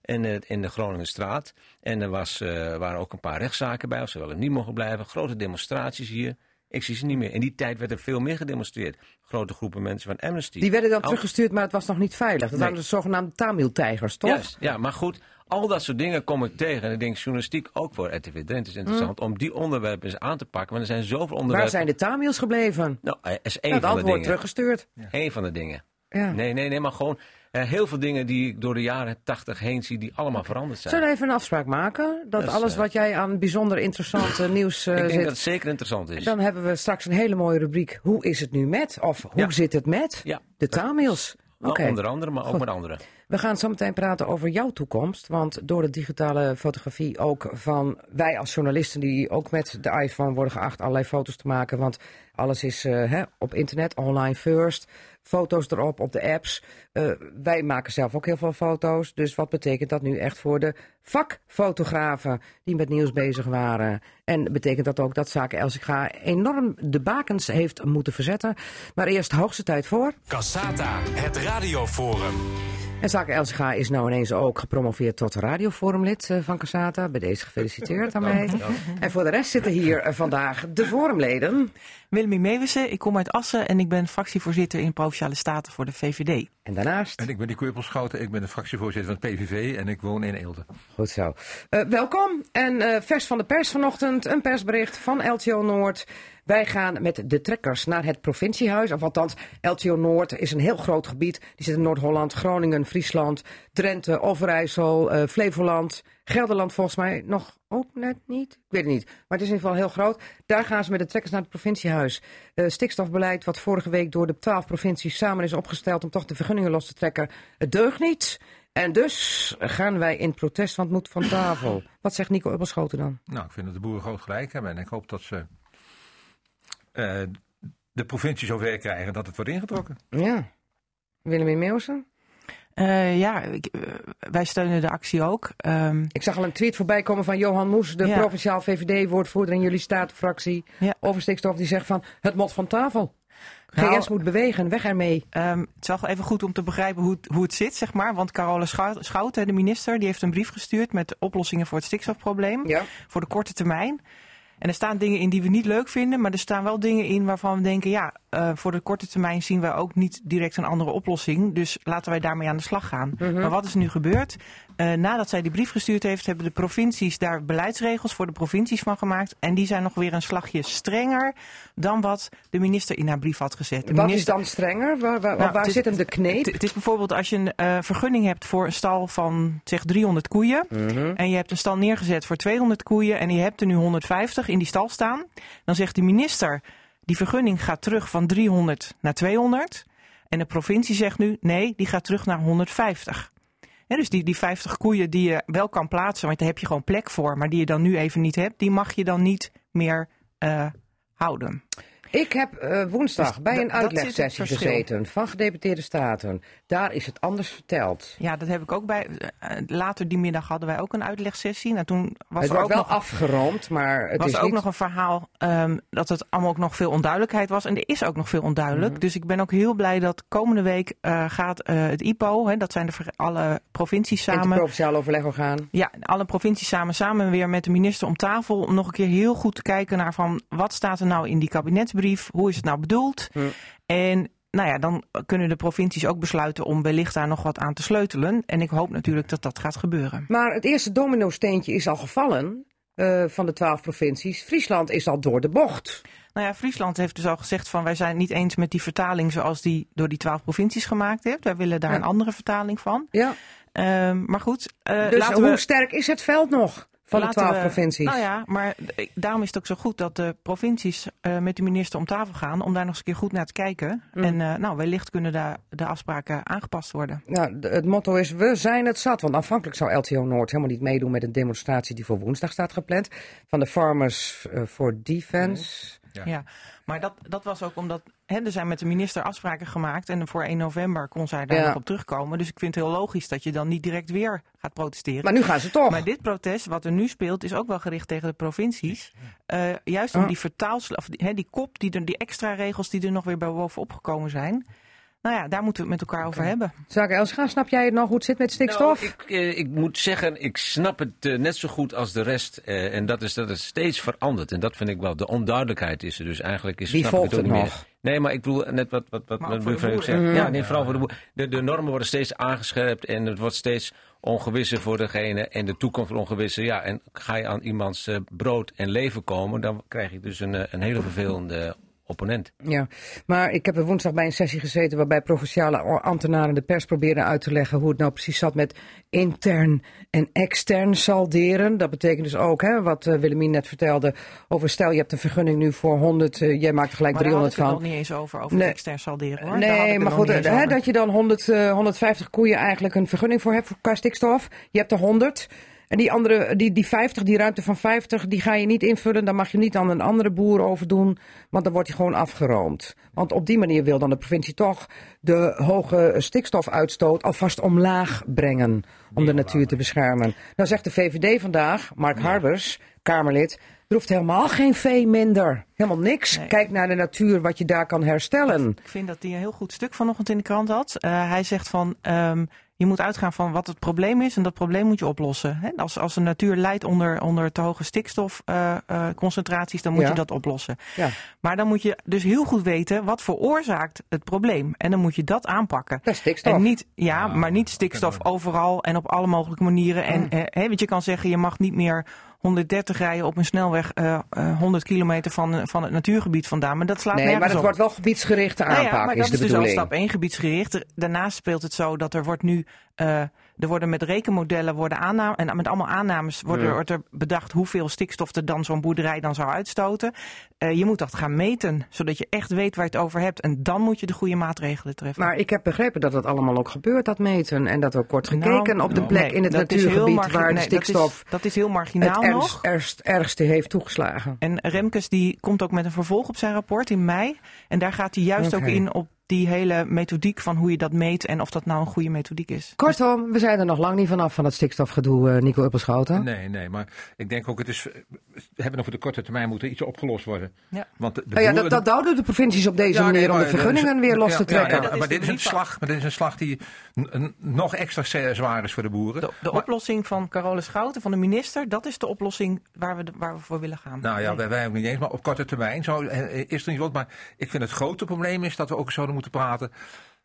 En eh, in de Groningenstraat. En er was, eh, waren ook een paar rechtszaken bij, of ze wel niet mogen blijven. Grote demonstraties hier. Ik zie ze niet meer. In die tijd werd er veel meer gedemonstreerd. Grote groepen mensen van Amnesty. Die werden dan Al- teruggestuurd, maar het was nog niet veilig. Dat Nee. waren de zogenaamde Tamil-tijgers, toch? Ja, maar goed, al dat soort dingen kom ik tegen. En ik denk, journalistiek ook voor RTV Drenthe is interessant om die onderwerpen eens aan te pakken. Want er zijn zoveel onderwerpen. Mm. Waar zijn de Tamils gebleven? Nou, eh, is één het van de antwoord dingen. teruggestuurd. Eén van de dingen. Ja. Nee, nee, nee, maar gewoon heel veel dingen die ik door de jaren tachtig heen zie, die allemaal veranderd zijn. Zullen we even een afspraak maken? Dat, alles eh, wat jij aan bijzonder interessant eh, nieuws eh, ik denk zit. dat het zeker interessant is. Dan hebben we straks een hele mooie rubriek. Hoe is het nu met? Of hoe Ja. zit het met Ja. de Tamils? Onder andere, maar ook Goed. met anderen. We gaan zo meteen praten over jouw toekomst. Want door de digitale fotografie ook van wij als journalisten die ook met de iPhone worden geacht allerlei foto's te maken. Want alles is eh, hè, op internet, online first. Foto's erop op de apps. Uh, wij maken zelf ook heel veel foto's. Dus wat betekent dat nu echt voor de vakfotografen die met nieuws bezig waren? En betekent dat ook dat zaken Elsiga enorm de bakens heeft moeten verzetten? Maar eerst hoogste tijd voor. Cassata, het radioforum. En Zaken Elsiga is nou ineens ook gepromoveerd tot radioforumlid eh, van Casata. Bij deze gefeliciteerd daarmee. En voor de rest zitten hier eh, vandaag de forumleden. Willemie Meewissen, ik kom uit Assen en ik ben fractievoorzitter in Provinciale Staten voor de VVD. En daarnaast... En ik ben die Keurpelschouten, ik ben de fractievoorzitter van het PVV en ik woon in Eelde. Goed zo. Uh, welkom en uh, vers van de pers vanochtend, een persbericht van LTO Noord. Wij gaan met de trekkers naar het provinciehuis. Of althans, LTO Noord is een heel groot gebied. Die zit in Noord-Holland, Groningen, Friesland, Drenthe, Overijssel, uh, Flevoland, Gelderland volgens mij nog ook net niet. Ik weet het niet. Maar het is in ieder geval heel groot. Daar gaan ze met de trekkers naar het provinciehuis. Uh, stikstofbeleid wat vorige week door de twaalf provincies samen is opgesteld om toch de vergunningen los te trekken. Het deugt niet. En dus gaan wij in protest, want het moet van tafel. Wat zegt Nico Ubbelschoten dan? Nou, ik vind dat de boeren groot gelijk hebben. En ik hoop dat ze uh, de provincie zover krijgen dat het wordt ingetrokken. Ja. Willem Meeuwsen? Uh, ja, ik, uh, wij steunen de actie ook. Um, ik zag al een tweet voorbij komen van Johan Moes, de ja. provinciaal VVD-woordvoerder in jullie statenfractie ja. over stikstof. Die zegt van het moet van tafel. GS nou, moet bewegen, weg ermee. Um, het is wel even goed om te begrijpen hoe het, hoe het zit, zeg maar. Want Carola Schouten, de minister, die heeft een brief gestuurd met oplossingen voor het stikstofprobleem. Ja. Voor de korte termijn. En er staan dingen in die we niet leuk vinden, maar er staan wel dingen in waarvan we denken, ja, uh, voor de korte termijn zien wij ook niet direct een andere oplossing. Dus laten wij daarmee aan de slag gaan. Mhm. Maar wat is er nu gebeurd? Uh, nadat zij die brief gestuurd heeft, hebben de provincies daar beleidsregels voor de provincies van gemaakt. En die zijn nog weer een slagje strenger dan wat de minister in haar brief had gezet. De wat minister... is dan strenger? Waar, waar, nou, waar is, zit hem de kneep? Het is bijvoorbeeld als je een uh, vergunning hebt voor een stal van zeg 300 koeien. Mhm. En je hebt een stal neergezet voor 200 koeien en je hebt er nu 150 in die stal staan. Dan zegt de minister, die vergunning gaat terug van 300 naar 200. En de provincie zegt nu, nee, die gaat terug naar 150. Dus die, die 50 koeien die je wel kan plaatsen, want daar heb je gewoon plek voor, maar die je dan nu even niet hebt, die mag je dan niet meer uh, houden. Ik heb uh, woensdag dus bij een uitlegsessie gezeten van gedeputeerde staten. Daar is het anders verteld. Ja, dat heb ik ook bij. Uh, later die middag hadden wij ook een uitlegsessie. Nou, toen was het er ook wel nog, afgerond, maar het was is ook niet... nog een verhaal um, dat het allemaal ook nog veel onduidelijkheid was. En er is ook nog veel onduidelijk. Mhm. Mm -hmm. Dus ik ben ook heel blij dat komende week uh, gaat het IPO, hè, dat zijn de alle provincies samen. Interprovinciaal overlegorgaan. Ja, alle provincies samen, samen weer met de minister om tafel om nog een keer heel goed te kijken naar van wat staat er nou in die kabinetsbrief, hoe is het nou bedoeld. En nou ja, dan kunnen de provincies ook besluiten om wellicht daar nog wat aan te sleutelen. En ik hoop natuurlijk dat dat gaat gebeuren. Maar het eerste domino-steentje is al gevallen uh, van de twaalf provincies. Friesland is al door de bocht. Nou ja, Friesland heeft dus al gezegd van wij zijn niet eens met die vertaling zoals die door die twaalf provincies gemaakt heeft. Wij willen daar Ja. een andere vertaling van. Ja. Ehm, maar goed, uh, Dus laten hoe we... sterk is het veld nog van de twaalf provincies? Nou ja, maar daarom is het ook zo goed dat de provincies eh, met de minister om tafel gaan om daar nog eens een keer goed naar te kijken. Mm. En eh, nou, wellicht kunnen daar de afspraken aangepast worden. Nou, het motto is, we zijn het zat. Want aanvankelijk zou LTO Noord helemaal niet meedoen met een demonstratie die voor woensdag staat gepland. Van de Farmers eh, for Defense. Ja. Ja, maar dat, dat was ook omdat hè, er zijn met de minister afspraken gemaakt en voor 1 november kon zij daar Ja. nog op terugkomen. Dus ik vind het heel logisch dat je dan niet direct weer gaat protesteren. Maar nu gaan ze toch. Maar dit protest, wat er nu speelt, is ook wel gericht tegen de provincies. Eh, juist om Ah. die vertaals, of die, hè, die kop, die, er, die extra regels die er nog weer bovenop gekomen zijn. Nou ja, daar moeten we het met elkaar over hebben. Zaken Elsga, snap jij het nog hoe het zit met stikstof? Nou, ik, eh, ik moet zeggen, ik snap het eh, net zo goed als de rest. eh, en dat is dat het steeds verandert. En dat vind ik wel. De onduidelijkheid is er dus eigenlijk. Is, Wie snap ik volgt ook het niet nog? meer. Nee, maar ik bedoel net wat, wat, wat mijn ook voor de buurvrouw zegt. boeren. Ja, nee, vooral voor de boeren. De, de normen worden steeds aangescherpt en het wordt steeds ongewisser voor degene. En de toekomst wordt ongewisser. Ja, en ga je aan iemands eh, brood en leven komen, dan krijg je dus een, eh, een hele vervelende opponent. Ja, maar ik heb er woensdag bij een sessie gezeten waarbij provinciale ambtenaren de pers probeerden uit te leggen hoe het nou precies zat met intern en extern salderen. Dat betekent dus ook, hè, wat uh, Willemien net vertelde, over stel je hebt een vergunning nu voor 100, uh, jij maakt er gelijk maar 300 van. Maar nog niet eens over, over nee. extern salderen hoor. Nee, maar goed, hè, dat je dan 100, uh, 150 koeien eigenlijk een vergunning voor hebt voor qua stikstof. Je hebt er 100. En die andere, die, die 50, die ruimte van 50, die ga je niet invullen. Dan mag je niet aan een andere boer overdoen, want dan wordt hij gewoon afgeroomd. Want op die manier wil dan de provincie toch de hoge stikstofuitstoot alvast omlaag brengen. Om de natuur te beschermen. Nou zegt de VVD vandaag, Mark Harbers, Kamerlid, er hoeft helemaal geen vee minder. Helemaal niks. Kijk naar de natuur, wat je daar kan herstellen. Ik vind dat hij een heel goed stuk vanochtend in de krant had. Uh, hij zegt van, um, je moet uitgaan van wat het probleem is en dat probleem moet je oplossen. Hè? Als, als de natuur leidt onder, onder te hoge stikstofconcentraties, uh, uh, dan moet Ja. je dat oplossen. Ja. Maar dan moet je dus heel goed weten wat veroorzaakt het probleem. En dan moet je dat aanpakken. Dat stikstof. En niet, ja, maar niet stikstof overal en op alle mogelijke manieren. En Mm. eh, hè, want je kan zeggen, je mag niet meer 130 rijden op een snelweg eh, eh, 100 kilometer van, van het natuurgebied vandaan. Maar dat slaat Nee, nergens maar het op. wordt wel gebiedsgerichte Nou ja, aanpak, maar is dat de is dus bedoeling. al stap 1 gebiedsgericht. Er- Daarnaast speelt het zo dat er wordt nu, eh, er worden met rekenmodellen worden aannames, en met allemaal aannames worden, Ja. wordt er bedacht hoeveel stikstof er dan zo'n boerderij dan zou uitstoten. Eh, je moet dat gaan meten, zodat je echt weet waar je het over hebt. En dan moet je de goede maatregelen treffen. Maar ik heb begrepen dat dat allemaal ook gebeurt, dat meten. En dat er ook wordt gekeken Nou, op de nee, plek in het dat is heel natuurgebied waar de nee, dat is- stikstof Dat is, heel het marginaal nog. ernst, ergst, ergste heeft toegeslagen. En Remkes die komt ook met een vervolg op zijn rapport in mei. En daar gaat hij juist ook in op die hele methodiek van hoe je dat meet en of dat nou een goede methodiek is. Kortom, we zijn er nog lang niet vanaf van het stikstofgedoe, eh, Nico Uppelschoten. Nee, nee, maar ik denk ook, het is, we hebben nog voor de korte termijn moeten iets opgelost worden. Ja. Want de, de Nou ja, boeren- dat, dat houden de provincies op deze Ja, nee, manier om de vergunningen dat is- weer los ja, te trekken. ja, dat maar dit is een slag, maar dit is een slag die nog extra zwaar is voor de boeren. De, de Maar- oplossing van Carole Schouten, van de minister, dat is de oplossing waar we, de- waar we voor willen gaan. Nou ja, wij, wij ook niet eens, maar op korte termijn zo, eh, is er niet wat. Maar ik vind het grote probleem is dat we ook zouden moeten praten.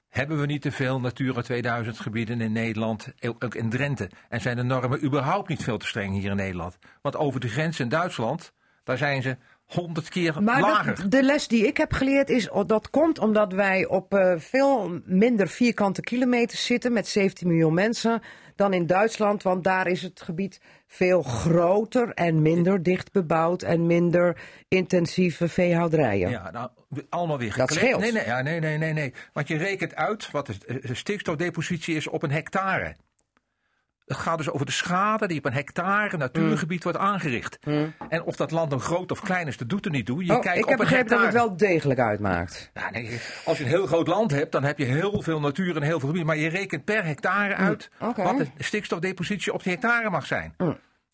Hebben we niet te veel Natura 2000 gebieden in Nederland, ook in Drenthe? En zijn de normen überhaupt niet veel te streng hier in Nederland? Want over de grens in Duitsland, daar zijn ze honderd keer Maar lager. dat- de les die ik heb geleerd is, oh, dat komt omdat wij op eh, veel minder vierkante kilometers zitten met 17 miljoen mensen dan in Duitsland. Want daar is het gebied veel groter en minder dicht bebouwd en minder intensieve veehouderijen. Ja, nou, allemaal weer Dat gekleed. scheelt. Nee, nee, ja, nee, nee, nee, nee. Want je rekent uit wat de, de stikstofdepositie is op een hectare. Het gaat dus over de schade die op een hectare natuurgebied wordt aangericht. En of dat land nou groot of klein is, dat doet er niet toe. Je Oh, kijkt ik op heb begrepen dat het wel degelijk uitmaakt. Nee, als je een heel groot land hebt, dan heb je heel veel natuur en heel veel gebied. Maar je rekent per hectare uit oké. wat de stikstofdepositie op die hectare mag zijn.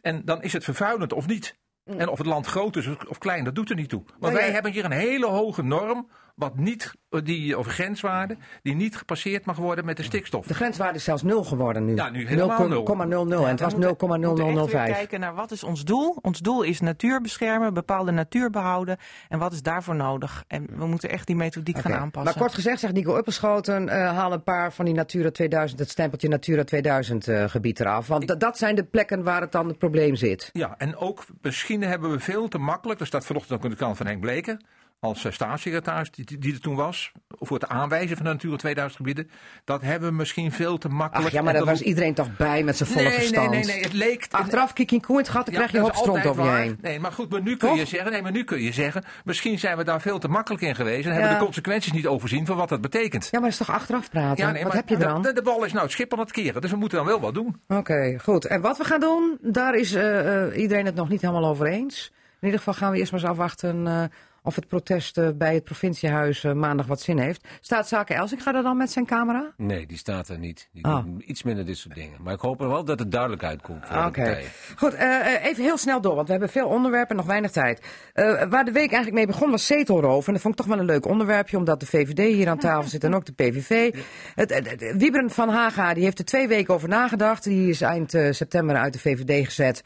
En dan is het vervuilend of niet. En of het land groot is of klein, dat doet er niet toe. Maar Nou wij ja. hebben hier een hele hoge norm, wat niet, die, of grenswaarde, die niet gepasseerd mag worden met de stikstof. De grenswaarde is zelfs nul geworden nu. Ja, nu helemaal nul. 0,00 en het was We moeten- we moeten echt weer 0,0005. kijken naar wat is ons doel. Ons doel is natuur beschermen, bepaalde natuur behouden. En wat is daarvoor nodig? En we moeten echt die methodiek gaan aanpassen. Maar kort gezegd, zegt Nico Uppelschoten, eh haal een paar van die Natura 2000, het stempeltje Natura 2000 eh, gebied eraf. Want dat- dat zijn de plekken waar het dan het probleem zit. Ja, en ook misschien hebben we veel te makkelijk, er staat vanochtend ook in de krant van Henk Bleken, als eh, staatssecretaris die, die er toen was, voor het aanwijzen van de Natura 2000 gebieden, dat hebben we misschien veel te makkelijk. Ach ja, maar daar dan was iedereen toch bij met zijn volle nee, verstand. Nee, nee, nee, het leek... Achteraf je een koe in het gat, dan Ja, krijg je een dat hoop is stront altijd over je heen. Nee, maar goed, maar nu kun je zeggen, nee, maar nu kun je zeggen, misschien zijn we daar veel te makkelijk in geweest en hebben Ja. de consequenties niet overzien van wat dat betekent. Ja, maar dat is toch achteraf praten? Ja, nee, wat maar heb je dan? De, de bal is nou het schip aan het keren, dus we moeten dan wel wat doen. Oké, goed. En wat we gaan doen, daar is eh, eh, iedereen het nog niet helemaal over eens. In ieder geval gaan we eerst maar eens afwachten of het protest eh, bij het provinciehuis eh, maandag wat zin heeft. Staatszaken Elsing gaat er dan met zijn camera? Nee, die staat er niet. Die doet iets minder dit soort dingen. Maar ik hoop er wel dat het duidelijk uitkomt voor Oké. de partijen. Goed, eh, even heel snel door, want we hebben veel onderwerpen en nog weinig tijd. Waar de week eigenlijk mee begon was zetelroof. En dat vond ik toch wel een leuk onderwerpje, omdat de VVD hier aan tafel zit en ook de PVV. Het, het, het- Wieberen van Haga die heeft er twee weken over nagedacht. Die is eind september uit de VVD gezet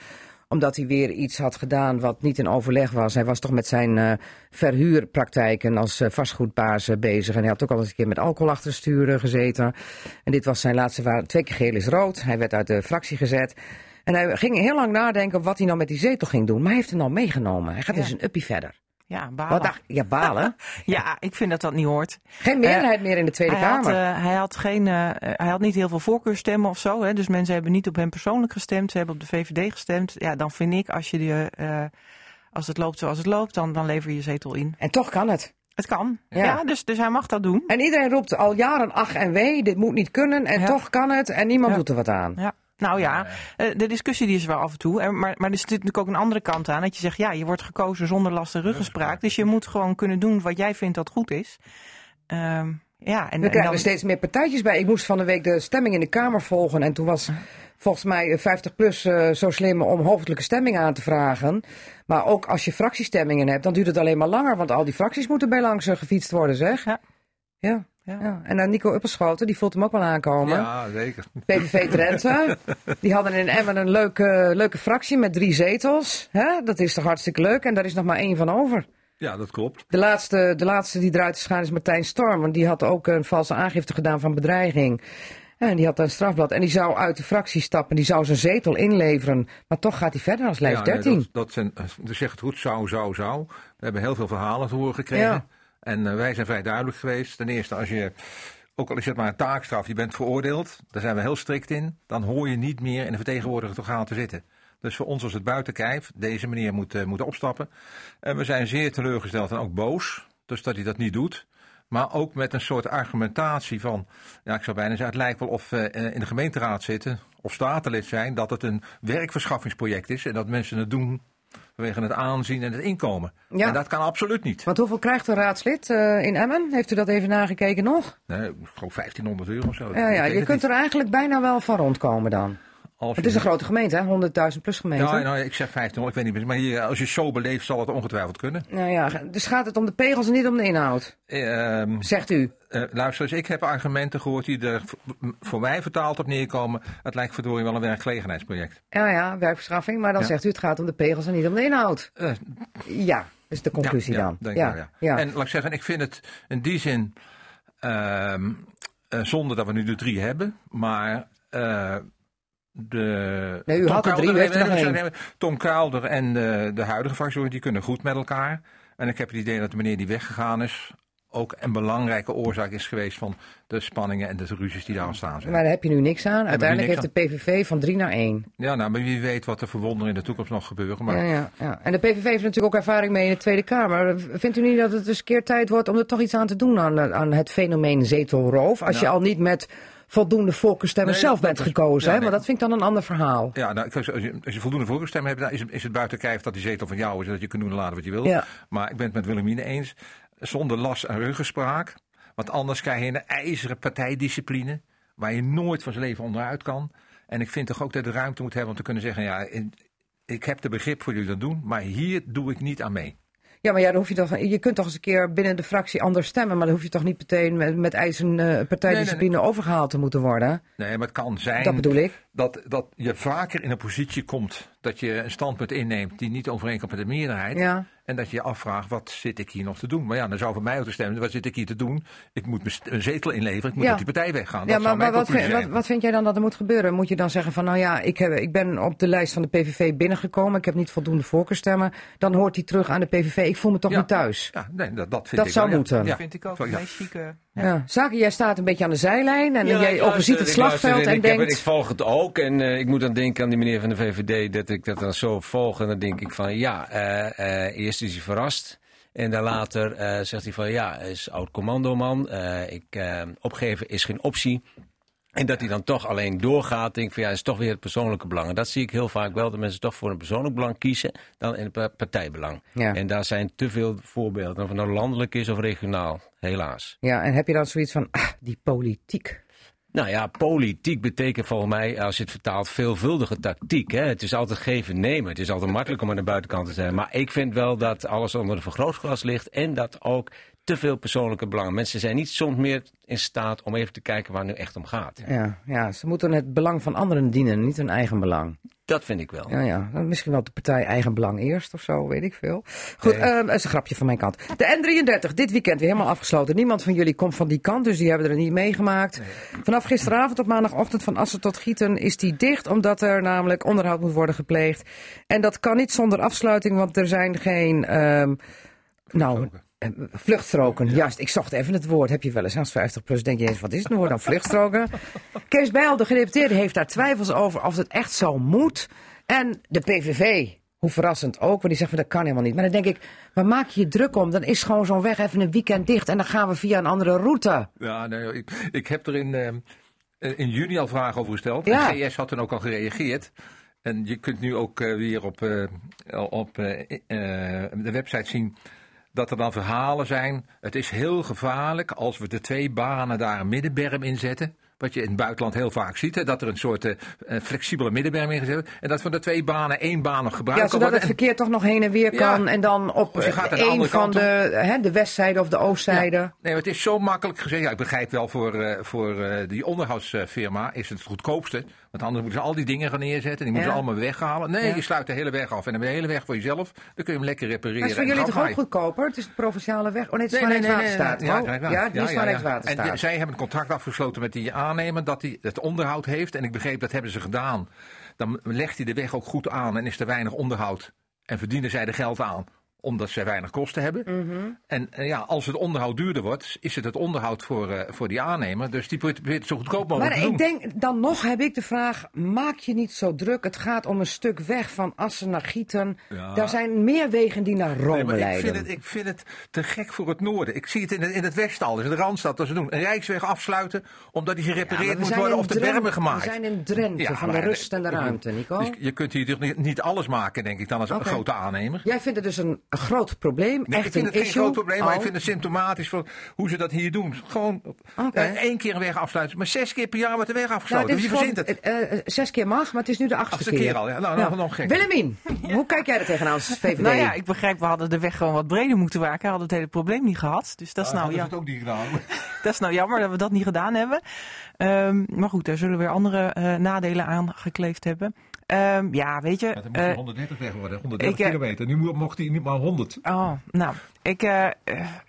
omdat hij weer iets had gedaan wat niet in overleg was. Hij was toch met zijn eh, verhuurpraktijken als eh, vastgoedbaas bezig. En hij had ook al eens een keer met alcohol achter eh, gezeten. En dit was zijn laatste waar Twee keer geel is rood. Hij werd uit de fractie gezet. En hij ging heel lang nadenken wat hij nou met die zetel ging doen. Maar hij heeft hem nou meegenomen. Hij gaat Ja. dus een uppie verder. Ja, balen. Wat dacht Ja, balen. Ja, ik vind dat dat niet hoort. Geen meerderheid meer in de Tweede hij, had, Kamer. eh, hij, had geen, eh, hij had niet heel veel voorkeurstemmen of zo. Hè? Dus mensen hebben niet op hem persoonlijk gestemd. Ze hebben op de VVD gestemd. Ja, dan vind ik, als, je de, eh, als het loopt zoals het loopt, dan, dan lever je je zetel in. En toch kan het. Het kan. Ja. Ja, dus, dus hij mag dat doen. En iedereen roept al jaren ach en wee, dit moet niet kunnen. En Ja. toch kan het en niemand Ja. doet er wat aan. Ja. Nou ja, eh, de discussie die is wel af en toe. Eh, Maar, maar er zit natuurlijk ook een andere kant aan. Dat je zegt, ja, je wordt gekozen zonder last en ruggespraak. Dus je moet gewoon kunnen doen wat jij vindt dat goed is. Ehm, ja, en, We en krijgen dan- er steeds meer partijtjes bij. Ik moest van de week de stemming in de Kamer volgen. En toen was volgens mij 50PLUS eh zo slim om hoofdelijke stemming aan te vragen. Maar ook als je fractiestemmingen hebt, dan duurt het alleen maar langer. Want al die fracties moeten bij langs gefietst worden, zeg. Ja. Ja. Ja. ja. En dan Nico Uppelschoten, die voelt hem ook wel aankomen. Ja, zeker. PVV Drenthe. Die hadden in Emmen een leuke, leuke fractie met drie zetels. Hè? Dat is toch hartstikke leuk. En daar is nog maar één van over. Ja, dat klopt. De laatste, de laatste die eruit is gegaan is Martijn Storm. Want die had ook een valse aangifte gedaan van bedreiging. En die had een strafblad. En die zou uit de fractie stappen. Die zou zijn zetel inleveren. Maar toch gaat hij verder als lijst Ja, nee, 13. dat, dat zijn, dus zeg het goed, zou, zou, zou. We hebben heel veel verhalen te horen gekregen. Ja. En eh, wij zijn vrij duidelijk geweest. Ten eerste, als je, ook al is het maar een taakstraf, je bent veroordeeld. Daar zijn we heel strikt in. Dan hoor je niet meer in de vertegenwoordiger orgaan te zitten. Dus voor ons was het buiten kijf. Deze meneer moet, eh, moet opstappen. En we zijn zeer teleurgesteld en ook boos. Dus dat hij dat niet doet. Maar ook met een soort argumentatie van, ja, ik zou bijna zeggen, het lijkt wel of eh, in de gemeenteraad zitten of statenlid zijn, dat het een werkverschaffingsproject is en dat mensen het doen vanwege het aanzien en het inkomen. Ja. En dat kan absoluut niet. Want hoeveel krijgt een raadslid eh, in Emmen? Heeft u dat even nagekeken nog? Nee, ik geloof 1500 euro of zo. Ja, ja, je kunt niet. er eigenlijk bijna wel van rondkomen dan. Als Het is een grote gemeente, hè? 100.000 plus gemeente. Ja, nou, ik zeg 1500, ik weet niet meer. Maar hier, als je zo beleeft, zal het ongetwijfeld kunnen. Nou ja, dus gaat het om de pegels en niet om de inhoud, Ehm, zegt u. eh, luister eens, ik heb argumenten gehoord die er voor mij vertaald op neerkomen. Het lijkt verdorie wel een werkgelegenheidsproject. Ja, ja, werkverschaffing. Maar dan Ja. zegt u het gaat om de pegels en niet om de inhoud. Eh, Ja, is de conclusie ja, ja, dan. denk ja, wel, ja. En laat ik zeggen, ik vind het in die zin ehm, eh, zonde dat we nu de drie hebben, maar de Nee, u had er drie, nee, Tom Kuilder en de, de huidige fractie die kunnen goed met elkaar. En ik heb het idee dat de meneer die weggegaan is ook een belangrijke oorzaak is geweest van de spanningen en de ruzies die daar ontstaan zijn. Maar daar heb je nu niks aan. Uiteindelijk heeft de PVV van 3 naar 1. Ja, nou, maar wie weet wat er verwonderen in de toekomst nog gebeuren. Maar Ja, ja, ja. En de PVV heeft natuurlijk ook ervaring mee in de Tweede Kamer. Vindt u niet dat het een keer tijd wordt om er toch iets aan te doen aan, aan het fenomeen zetelroof? Als je Nou. al niet met voldoende voorkeurstemmen Nee, zelf bent gekozen. ja, hè? nee. Maar dat vind ik dan een ander verhaal. Ja, nou, als, je, als je voldoende voorkeurstemmen hebt, dan is het, is het buiten kijf dat die zetel van jou is en dat je kunt doen en laten wat je wil. Ja. Maar ik ben het met Willemine eens, zonder last en ruggespraak. Want anders krijg je een ijzeren partijdiscipline waar je nooit van zijn leven onderuit kan. En ik vind toch ook dat je de ruimte moet hebben om te kunnen zeggen, ja, ik heb de begrip voor jullie dat doen, maar hier doe ik niet aan mee. Ja, maar ja, dan hoef je, toch, je kunt toch eens een keer binnen de fractie anders stemmen. Maar dan hoef je toch niet meteen met, met ijzeren eh, partijdiscipline overgehaald te moeten worden. Nee, maar het kan zijn Dat bedoel ik. Dat, dat je vaker in een positie komt dat je een standpunt inneemt die niet overeenkomt met de meerderheid. Ja. En dat je je afvraagt, wat zit ik hier nog te doen? Maar ja, dan zou voor mij ook te stemmen, wat zit ik hier te doen? Ik moet een zetel inleveren, ik moet Ja. uit die partij weggaan. Dat Ja, zou maar, wat, vind, wat, wat vind jij dan dat er moet gebeuren? Moet je dan zeggen van, nou ja, ik, heb, ik ben op de lijst van de PVV binnengekomen. Ik heb niet voldoende voorkeurstemmen. Dan hoort hij terug aan de PVV. Ik voel me toch Ja. niet thuis. Ja, nee, dat, dat vind Dat ik zou wel, moeten. Ja. Dat vind ik ook een ja. meest chique. Ja. Zaken, jij staat een beetje aan de zijlijn en Ja, jij overziet het luister slagveld en ik, denkt... ik volg het ook en eh, ik moet dan denken aan die meneer van de VVD dat ik dat dan zo volg. En dan denk ik van ja, eh, eh, eerst is hij verrast. En dan later eh, zegt hij van ja, is oud commandoman. Eh, ik, eh, opgeven is geen optie. En dat hij dan toch alleen doorgaat, denk ik van ja, is toch weer het persoonlijke belang. En dat zie ik heel vaak wel, dat mensen toch voor een persoonlijk belang kiezen dan in het pa- partijbelang. Ja. En daar zijn te veel voorbeelden, of het nou landelijk is of regionaal, helaas. Ja, en heb je dan zoiets van, ah, die politiek. Nou ja, politiek betekent volgens mij, als je het vertaalt, veelvuldige tactiek. Hè? Het is altijd geven nemen. Het is altijd makkelijk om aan de buitenkant te zijn. Maar ik vind wel dat alles onder een vergrootglas ligt. En dat ook te veel persoonlijke belangen. Mensen zijn niet soms meer in staat om even te kijken waar het nu echt om gaat. Ja, ja, ze moeten het belang van anderen dienen, niet hun eigen belang. Dat vind ik wel. Ja, ja. Misschien wel de partij eigen belang eerst of zo, weet ik veel. Goed, Nee. ehm, dat is een grapje van mijn kant. De N33, dit weekend weer helemaal afgesloten. Niemand van jullie komt van die kant, dus die hebben er niet meegemaakt. Vanaf gisteravond op maandagochtend van Assen tot Gieten is die dicht, omdat er namelijk onderhoud moet worden gepleegd. En dat kan niet zonder afsluiting, want er zijn geen... ehm, Nou, eh, vluchtstroken, juist. Ik zocht even het woord. Heb je wel eens als 50 plus denk je eens, wat is het woord dan? Vluchtstroken. Kees Bijl, de gedeputeerde, heeft daar twijfels over of het echt zo moet. En de PVV, hoe verrassend ook, want die zegt van dat kan helemaal niet. Maar dan denk ik, waar maak je je druk om? Dan is gewoon zo'n weg even een weekend dicht en dan gaan we via een andere route. Ja, nee, ik, ik heb er in, eh, in juni al vragen over gesteld. Ja. En GS had toen ook al gereageerd. En je kunt nu ook eh, weer op, eh, op de website zien dat er dan verhalen zijn. Het is heel gevaarlijk als we de twee banen daar een middenberm in zetten. Wat je in het buitenland heel vaak ziet. Hè, dat er een soort eh, flexibele middenberm in gezet wordt. En dat van de twee banen één baan nog gebruikt Ja, zodat het. En- verkeer toch nog heen en weer Ja. kan. En dan op andere van de, hè, de westzijde of de oostzijde. Nee, het is zo makkelijk gezegd. Ja, ik begrijp wel voor, eh, voor eh, die onderhoudsfirma is het het goedkoopste. Want anders moeten ze al die dingen gaan neerzetten. Die moeten ze allemaal weghalen. Nee, je sluit de hele weg af. En dan heb je de hele weg voor jezelf. Dan kun je hem lekker repareren. Maar is voor jullie toch ook goedkoper? Het is de provinciale weg. Oh nee, het is Nee, van nee, nee, nee, Rijkswaterstaat. ja, Oh, die is van Rijkswaterstaat. En zij hebben een contract afgesloten met die aannemer dat hij het onderhoud heeft. En ik begreep dat hebben ze gedaan. Dan legt hij de weg ook goed aan en is er weinig onderhoud. En verdienen zij er geld aan omdat zij weinig kosten hebben. Mhm. En ja, als het onderhoud duurder wordt, is het het onderhoud voor, eh, voor die aannemer. Dus die probeert het zo goedkoop mogelijk Maar te ik doen. denk, dan nog heb ik de vraag, maak je niet zo druk. Het gaat om een stuk weg van Assen naar Gieten. Ja. Daar zijn meer wegen die naar Rome Nee, maar ik, leiden. vind het, ik vind het te gek voor het noorden. Ik zie het in het, in het westen al, in de Randstad, dat ze doen. Een rijksweg afsluiten, omdat die gerepareerd maar moet worden of de bermen gemaakt. We zijn in Drenthe, Ja, van de maar- rust en de ruimte, Nico. Dus je kunt hier toch niet, niet alles maken, denk ik, dan als een grote aannemer. Jij vindt het dus een, een groot probleem, Nee, echt ik vind een het geen issue. groot probleem, maar Oh. ik vind het symptomatisch voor hoe ze dat hier doen. Gewoon Oké. eh, één keer een weg afsluiten, maar zes keer per jaar wordt de weg Nou, afgesloten. dit is Wie verzint het? eh, eh, zes keer mag, maar het is nu de achtste, Achtste keer al, ja. Nou, nog-. Willemien, hoe kijk jij er tegenaan als VVD? Nou ja, ik begrijp, we hadden de weg gewoon wat breder moeten maken. We hadden het hele probleem niet gehad. Dus dat is, nou, ja, het ook niet gedaan. dat is nou jammer dat we dat niet gedaan hebben. Ehm, maar goed, daar zullen weer andere eh, nadelen aan gekleefd hebben. Ehm, ja, weet je. Het moest eh, 130 weg worden, 130 ik, eh, kilometer. Nu mo- mocht hij niet maar 100. Oh, nou, ik, eh,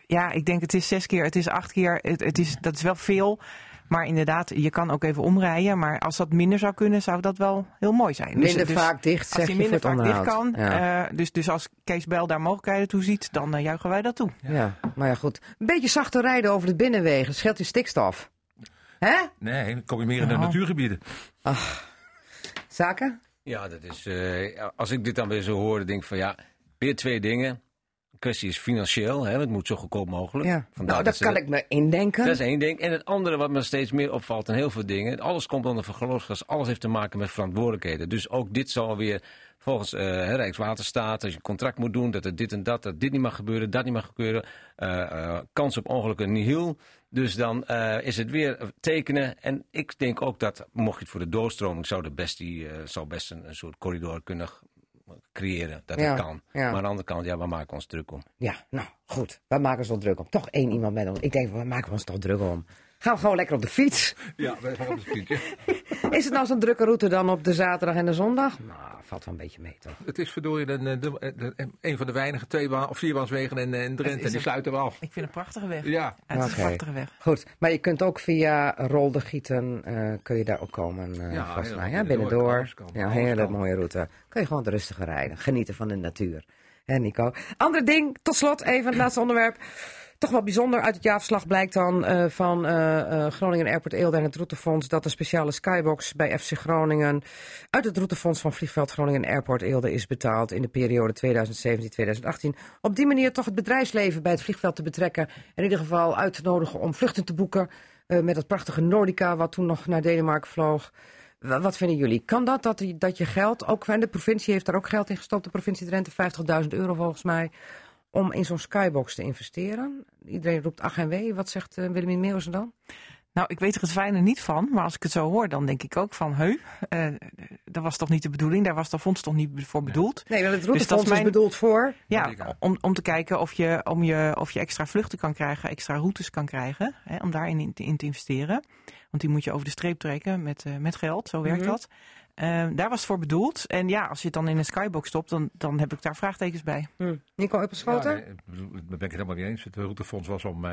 ja, ik denk het is zes keer, het is acht keer. Het, het is, dat is wel veel. Maar inderdaad, je kan ook even omrijden. Maar als dat minder zou kunnen, zou dat wel heel mooi zijn. Dus- Minder dus vaak dicht, Als zeg die je minder voor het vaak dicht kan. Ja. eh, dus, dus als Kees Bel daar mogelijkheden toe ziet, dan juichen wij dat toe. Ja, maar ja goed. Een beetje zachter rijden over de binnenwegen, scheelt je stikstof. Hè? Nee, dan kom je meer in de Oh. natuurgebieden. Zaken? Ja, dat is. eh, als ik dit dan weer zo hoor, denk ik van ja, weer twee dingen. De kwestie is financieel, hè, het moet zo goedkoop mogelijk. Ja. Nou, dat kan dat- ik me indenken. Dat is één ding. En het andere wat me steeds meer opvalt en heel veel dingen. Alles komt onder vergeloofsgas. Alles heeft te maken met verantwoordelijkheden. Dus ook dit zal weer volgens hè, Rijkswaterstaat. Als je een contract moet doen. Dat er dit en dat. Dat dit niet mag gebeuren. Dat niet mag gebeuren. eh, kans op ongelukken nihil. Dus dan eh, is het weer tekenen. En ik denk ook dat mocht je het voor de doorstroming. Zou, de best die, eh, zou best een, een soort corridor kunnen creëren. Dat Ja, het kan. ja. Maar aan de andere kant, ja, waar maken we ons druk om? Ja, nou goed. Wij maken ons wel druk om. Toch één iemand met ons. Ik denk, waar maken we ons toch druk om? Gaan we gewoon lekker op de fiets. Ja, wij gaan op de fiets. Is het nou zo'n drukke route dan op de zaterdag en de zondag? Nou, valt wel een beetje mee toch? Het is verdorie een, de- de- een van de weinige tweebaan of vierbaanswegen in, eh, in Drenthe. is Die een- sluiten we af. Ik vind het een prachtige weg. Ja. Het is een prachtige weg. Goed, maar je kunt ook via Rolde Gieten, eh, kun je daar ook komen, eh Ja, volgens heel mij. goed. Ja, Binnendoor, Ja, hele kan. mooie route. Kun je gewoon rustiger rijden, genieten van de natuur. Hè Nico? Andere ding, tot slot even het laatste onderwerp. Toch wel bijzonder uit het jaarverslag blijkt dan eh, van eh, eh, Groningen Airport Eelde en het Routefonds dat de speciale skybox bij FC Groningen uit het Routefonds van Vliegveld Groningen Airport Eelde is betaald in de periode 2017-2018. Op die manier toch het bedrijfsleven bij het vliegveld te betrekken en in ieder geval uit te nodigen om vluchten te boeken met het prachtige Nordica wat toen nog naar Denemarken vloog. Wa- Wat vinden jullie? Kan dat, dat, dat je geld, ook en de provincie heeft daar ook geld in gestopt, de provincie Drenthe, 50.000 euro volgens mij, om in zo'n skybox te investeren? Iedereen roept ach en wee. Wat zegt uh, Willemien Meeuwsen dan? Nou, ik weet er het fijne niet van, maar als ik het zo hoor, dan denk ik ook van, heu, eh, dat was toch niet de bedoeling, daar was dat fonds toch niet voor bedoeld. Nee, want het Dus dat routefonds is is mijn- bedoeld voor... Ja, om, om te kijken of je, om je, of je extra vluchten kan krijgen, extra routes kan krijgen, hè, om daarin in, te- in te investeren. Want die moet je over de streep trekken met, eh, met geld, zo werkt Mhm. dat. Eh, daar was het voor bedoeld. En ja, als je het dan in een skybox stopt, dan, dan heb ik daar vraagtekens bij. Hm. Nico Eppelschoten? Ja, nee, ik bedoel, daar ben ik het helemaal niet eens. Het routefonds was om eh,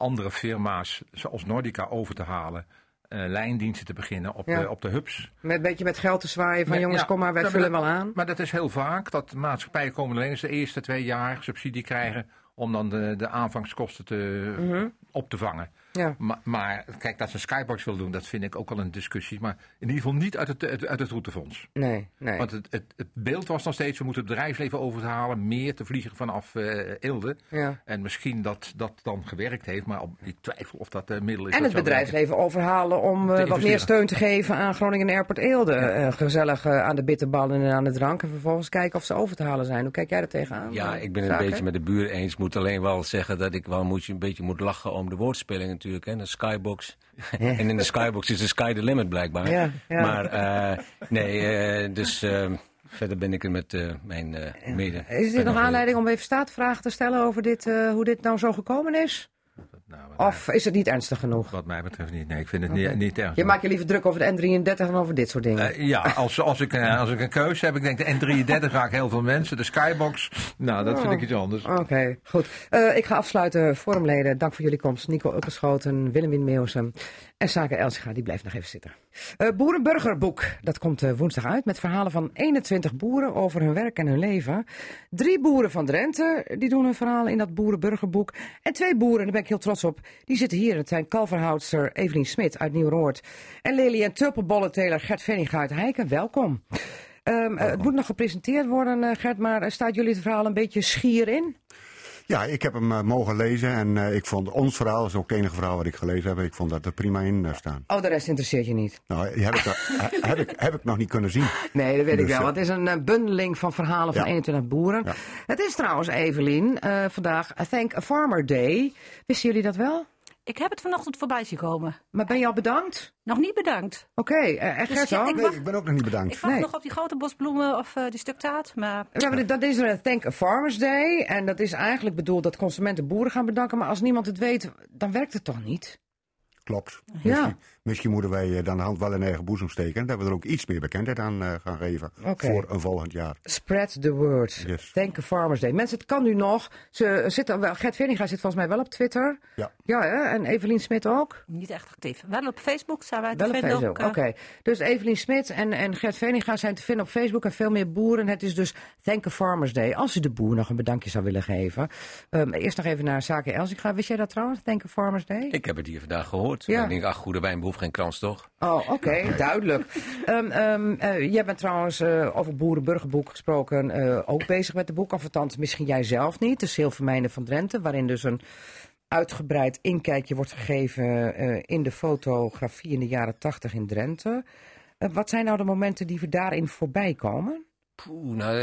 andere firma's zoals Nordica over te halen. eh, lijndiensten te beginnen op, Ja. de, op de hubs. Met een beetje met geld te zwaaien van jongens, ja, kom maar, wij vullen dat- wel aan. Maar dat is heel vaak dat maatschappijen komen alleen eens de eerste twee jaar subsidie krijgen om dan de, de aanvangskosten te, Mhm. op te vangen. Ja. Maar, maar kijk, dat ze een skybox wil doen, dat vind ik ook wel een discussie. Maar in ieder geval niet uit het, uit, uit het routefonds. Nee, nee. Want het, het, het beeld was nog steeds, we moeten het bedrijfsleven overhalen, meer te vliegen vanaf eh Eelde. Ja. En misschien dat dat dan gewerkt heeft, maar op, ik twijfel of dat een middel is. En dat het werken. bedrijfsleven overhalen om eh, wat meer steun te geven aan Groningen Airport Eelde. Gezellig aan de bitterballen en aan de drank. En vervolgens kijken of ze over te halen zijn. Hoe kijk jij er tegenaan? Ja, ik ben het een beetje met de buren eens. Moet alleen wel zeggen dat ik wel moet, een beetje moet lachen om de woordspeling natuurlijk. Hè? De skybox. en in de skybox is de sky the limit blijkbaar. Ja, ja. Maar eh, nee, eh, dus eh, verder ben ik het met eh, mijn mede. Is dit nog aanleiding om even staatvragen te stellen over dit, hoe dit nou zo gekomen is? Nou, Of is het niet ernstig genoeg? wat mij betreft niet. Nee, ik vind het niet, niet erg. Je maakt je liever druk over de N33 dan over dit soort dingen. Eh, ja, als, als, ik, eh, als ik een keuze heb, ik denk de N33 raakt heel veel mensen. De Skybox, nou, dat vind ik iets anders. Oké, goed. Eh, ik ga afsluiten. Forumleden, dank voor jullie komst. Nico Ukkeschoten, Willem Meeuwsen en Sake Elsga, die blijft nog even zitten. Eh Boerenburgerboek, dat komt eh, woensdag uit met verhalen van 21 boeren over hun werk en hun leven. Drie boeren van Drenthe, die doen hun verhalen in dat Boerenburgerboek. En twee boeren, daar ben ik heel trots op, die zitten hier. Het zijn kalverhoudster Evelien Smit uit Nieuw-Roord en Lely en tulpenbollenteler Gert Venninga uit Heiken. Welkom. Ehm, eh, het moet nog gepresenteerd worden, Gert, maar staat jullie het verhaal een beetje schier in? Ja, ik heb hem eh, mogen lezen en eh, ik vond ons verhaal, is ook het enige verhaal wat ik gelezen heb, ik vond dat er prima in eh, staan. Oh, de rest interesseert je niet. Nou, heb ik, heb, ik, heb ik nog niet kunnen zien. Nee, dat weet ik Dus, wel. het is een bundeling van verhalen van Ja. 21 boeren. Ja. Het is trouwens, Evelien, vandaag Thank a Farmer Day. Wisten jullie dat wel? Ik heb het vanochtend voorbij zien komen. Maar ben je al bedankt? Nog niet bedankt. Oké, en Gert ja, ook? ik Nee, wacht- ik ben ook nog niet bedankt. Ik wacht Nee. nog op die grote bosbloemen of eh, die stuk taart. Maar Ja, maar dit- dat is een Thank a Farmers Day. En dat is eigenlijk bedoeld dat consumenten boeren gaan bedanken. Maar als niemand het weet, dan werkt het toch niet? Klopt. Ja. Misschien, misschien moeten wij eh, dan de hand wel in eigen boezem steken. Dat we er ook iets meer bekendheid aan eh, gaan geven voor een volgend jaar. Spread the word. Yes. Thank a Farmers Day. Mensen, het kan nu nog. Ze zitten, wel, Gert Venninga zit volgens mij wel op Twitter. Ja. Ja, hè? en Evelien Smit ook. niet echt actief. Wel op Facebook zijn wij te Wel op vinden. Facebook, ook, oké. eh, Dus Evelien Smit en, en Gert Veninga zijn te vinden op Facebook en veel meer boeren. Het is dus Thank a Farmers Day. Als u de boer nog een bedankje zou willen geven. Ehm, eerst nog even naar Zaken Elsinga. Wist jij dat trouwens, Thank a Farmers Day? Ik heb het hier vandaag gehoord. Ja. Ik denk, ach, goede wijn geen krans, toch? Oh, oké, duidelijk. Ehm, ehm, eh, jij bent trouwens eh, over Boerenburgerboek gesproken eh, ook bezig met de boek. Of althans, misschien jij zelf niet. De Zilvermijnen van Drenthe, waarin dus een uitgebreid inkijkje wordt gegeven in de fotografie in de jaren tachtig in Drenthe. Wat zijn nou de momenten die we daarin voorbij komen? Poeh, nou,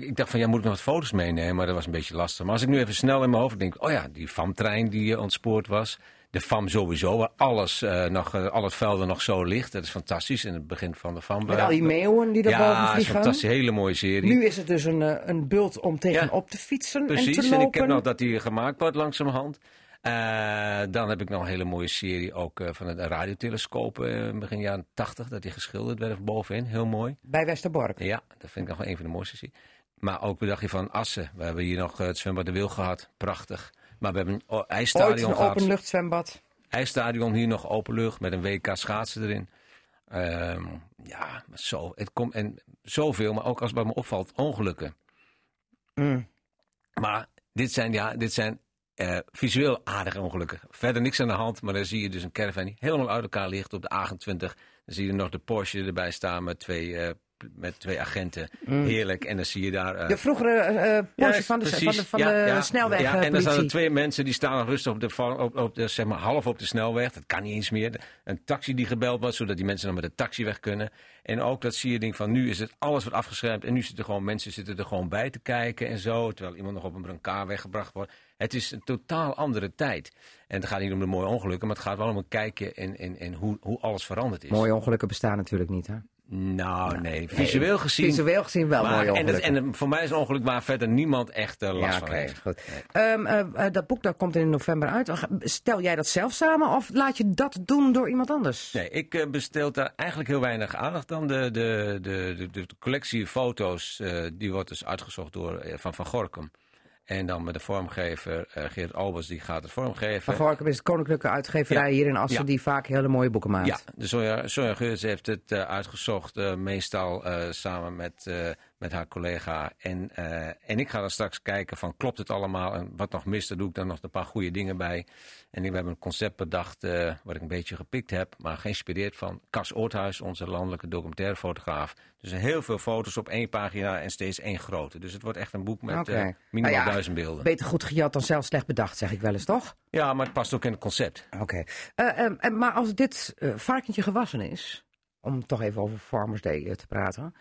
ik dacht van, ja, moet ik nog wat foto's meenemen? Maar dat was een beetje lastig. Maar als ik nu even snel in mijn hoofd denk, oh ja, die FAM-trein die eh, ontspoord was. De FAM sowieso, waar alles, eh, nog, eh, al het velden nog zo ligt. Dat is fantastisch in het begin van de FAM. Met al die meeuwen die Ja, is een vliegen. fantastische, hele mooie serie. Nu is het dus een, eh, een bult om tegenop te fietsen en Precies, te en, lopen. ik heb nog dat die gemaakt wordt langzamerhand. Eh dan heb ik nog een hele mooie serie ook van het radiotelescoop eh, begin jaren 80. Dat die geschilderd werd bovenin, heel mooi. Bij Westerbork. Ja, dat vind ik nog een van de mooiste series. Maar ook wat dacht je van Assen. We hebben hier nog het zwembad de Wil gehad, prachtig. Maar we hebben een o- Ooit ijsstadion een openluchtzwembad. IJsstadion hier nog openlucht met een WK schaatsen erin. Ehm, ja, zo, het komt en zoveel, maar ook als het bij me opvalt, ongelukken. Mm. Maar dit zijn, ja, dit zijn eh, visueel aardige ongelukken. Verder niks aan de hand, maar dan zie je dus een caravan die helemaal uit elkaar ligt op de A28. Dan zie je nog de Porsche erbij staan met twee, eh, met twee agenten. Mm. Heerlijk. En dan zie je daar... eh, De vroegere eh eh, Porsche ja, van de, van de, van Ja, de ja. snelweg. Ja, en dan staan er twee mensen die staan rustig op de, op, op de, zeg maar, half op de snelweg. Dat kan niet eens meer. Een taxi die gebeld wordt, zodat die mensen dan met de taxi weg kunnen. En ook dat zie je ding van nu is het alles wordt afgeschermd. En nu zitten gewoon mensen zitten er gewoon bij te kijken en zo. Terwijl iemand nog op een brancard weggebracht wordt. Het is een totaal andere tijd. En het gaat niet om de mooie ongelukken, maar het gaat wel om een kijkje in, in, in hoe, hoe alles veranderd is. Mooie ongelukken bestaan natuurlijk niet, hè? Nou, nee. Visueel gezien. Visueel gezien wel maar- mooie en, dat, en voor mij is een ongeluk waar verder niemand echt eh, last ja, van heeft. goed. Ehm, eh, eh, dat boek dat komt in november uit. Stel jij dat zelf samen of laat je dat doen door iemand anders? Nee, ik bestel daar eigenlijk heel weinig aandacht aan. De, de, de, de, de collectie foto's, die wordt dus uitgezocht door Van Van Gorkum. En dan met de vormgever eh Geert Albers, die gaat het vormgeven. Gorkum is het Koninklijke Uitgeverij Ja. hier in Assen Ja. die vaak hele mooie boeken maakt. Ja, de Sonja, Sonja Geurts heeft het eh, uitgezocht, eh, meestal samen met, met haar collega. En, eh, en ik ga dan straks kijken van klopt het allemaal en wat nog mist, daar doe ik dan nog een paar goede dingen bij. En we hebben een concept bedacht eh, wat ik een beetje gepikt heb, maar geïnspireerd van Cas Oorthuis, onze landelijke documentairefotograaf. Dus heel veel foto's op één pagina en steeds één grote. Dus het wordt echt een boek met eh, minimaal Nou ja, duizend beelden. Beter goed gejat dan zelf slecht bedacht, zeg ik wel eens, toch? Ja, maar het past ook in het concept. Oké. Maar als dit varkentje gewassen is, om toch even over Farmers Day te praten.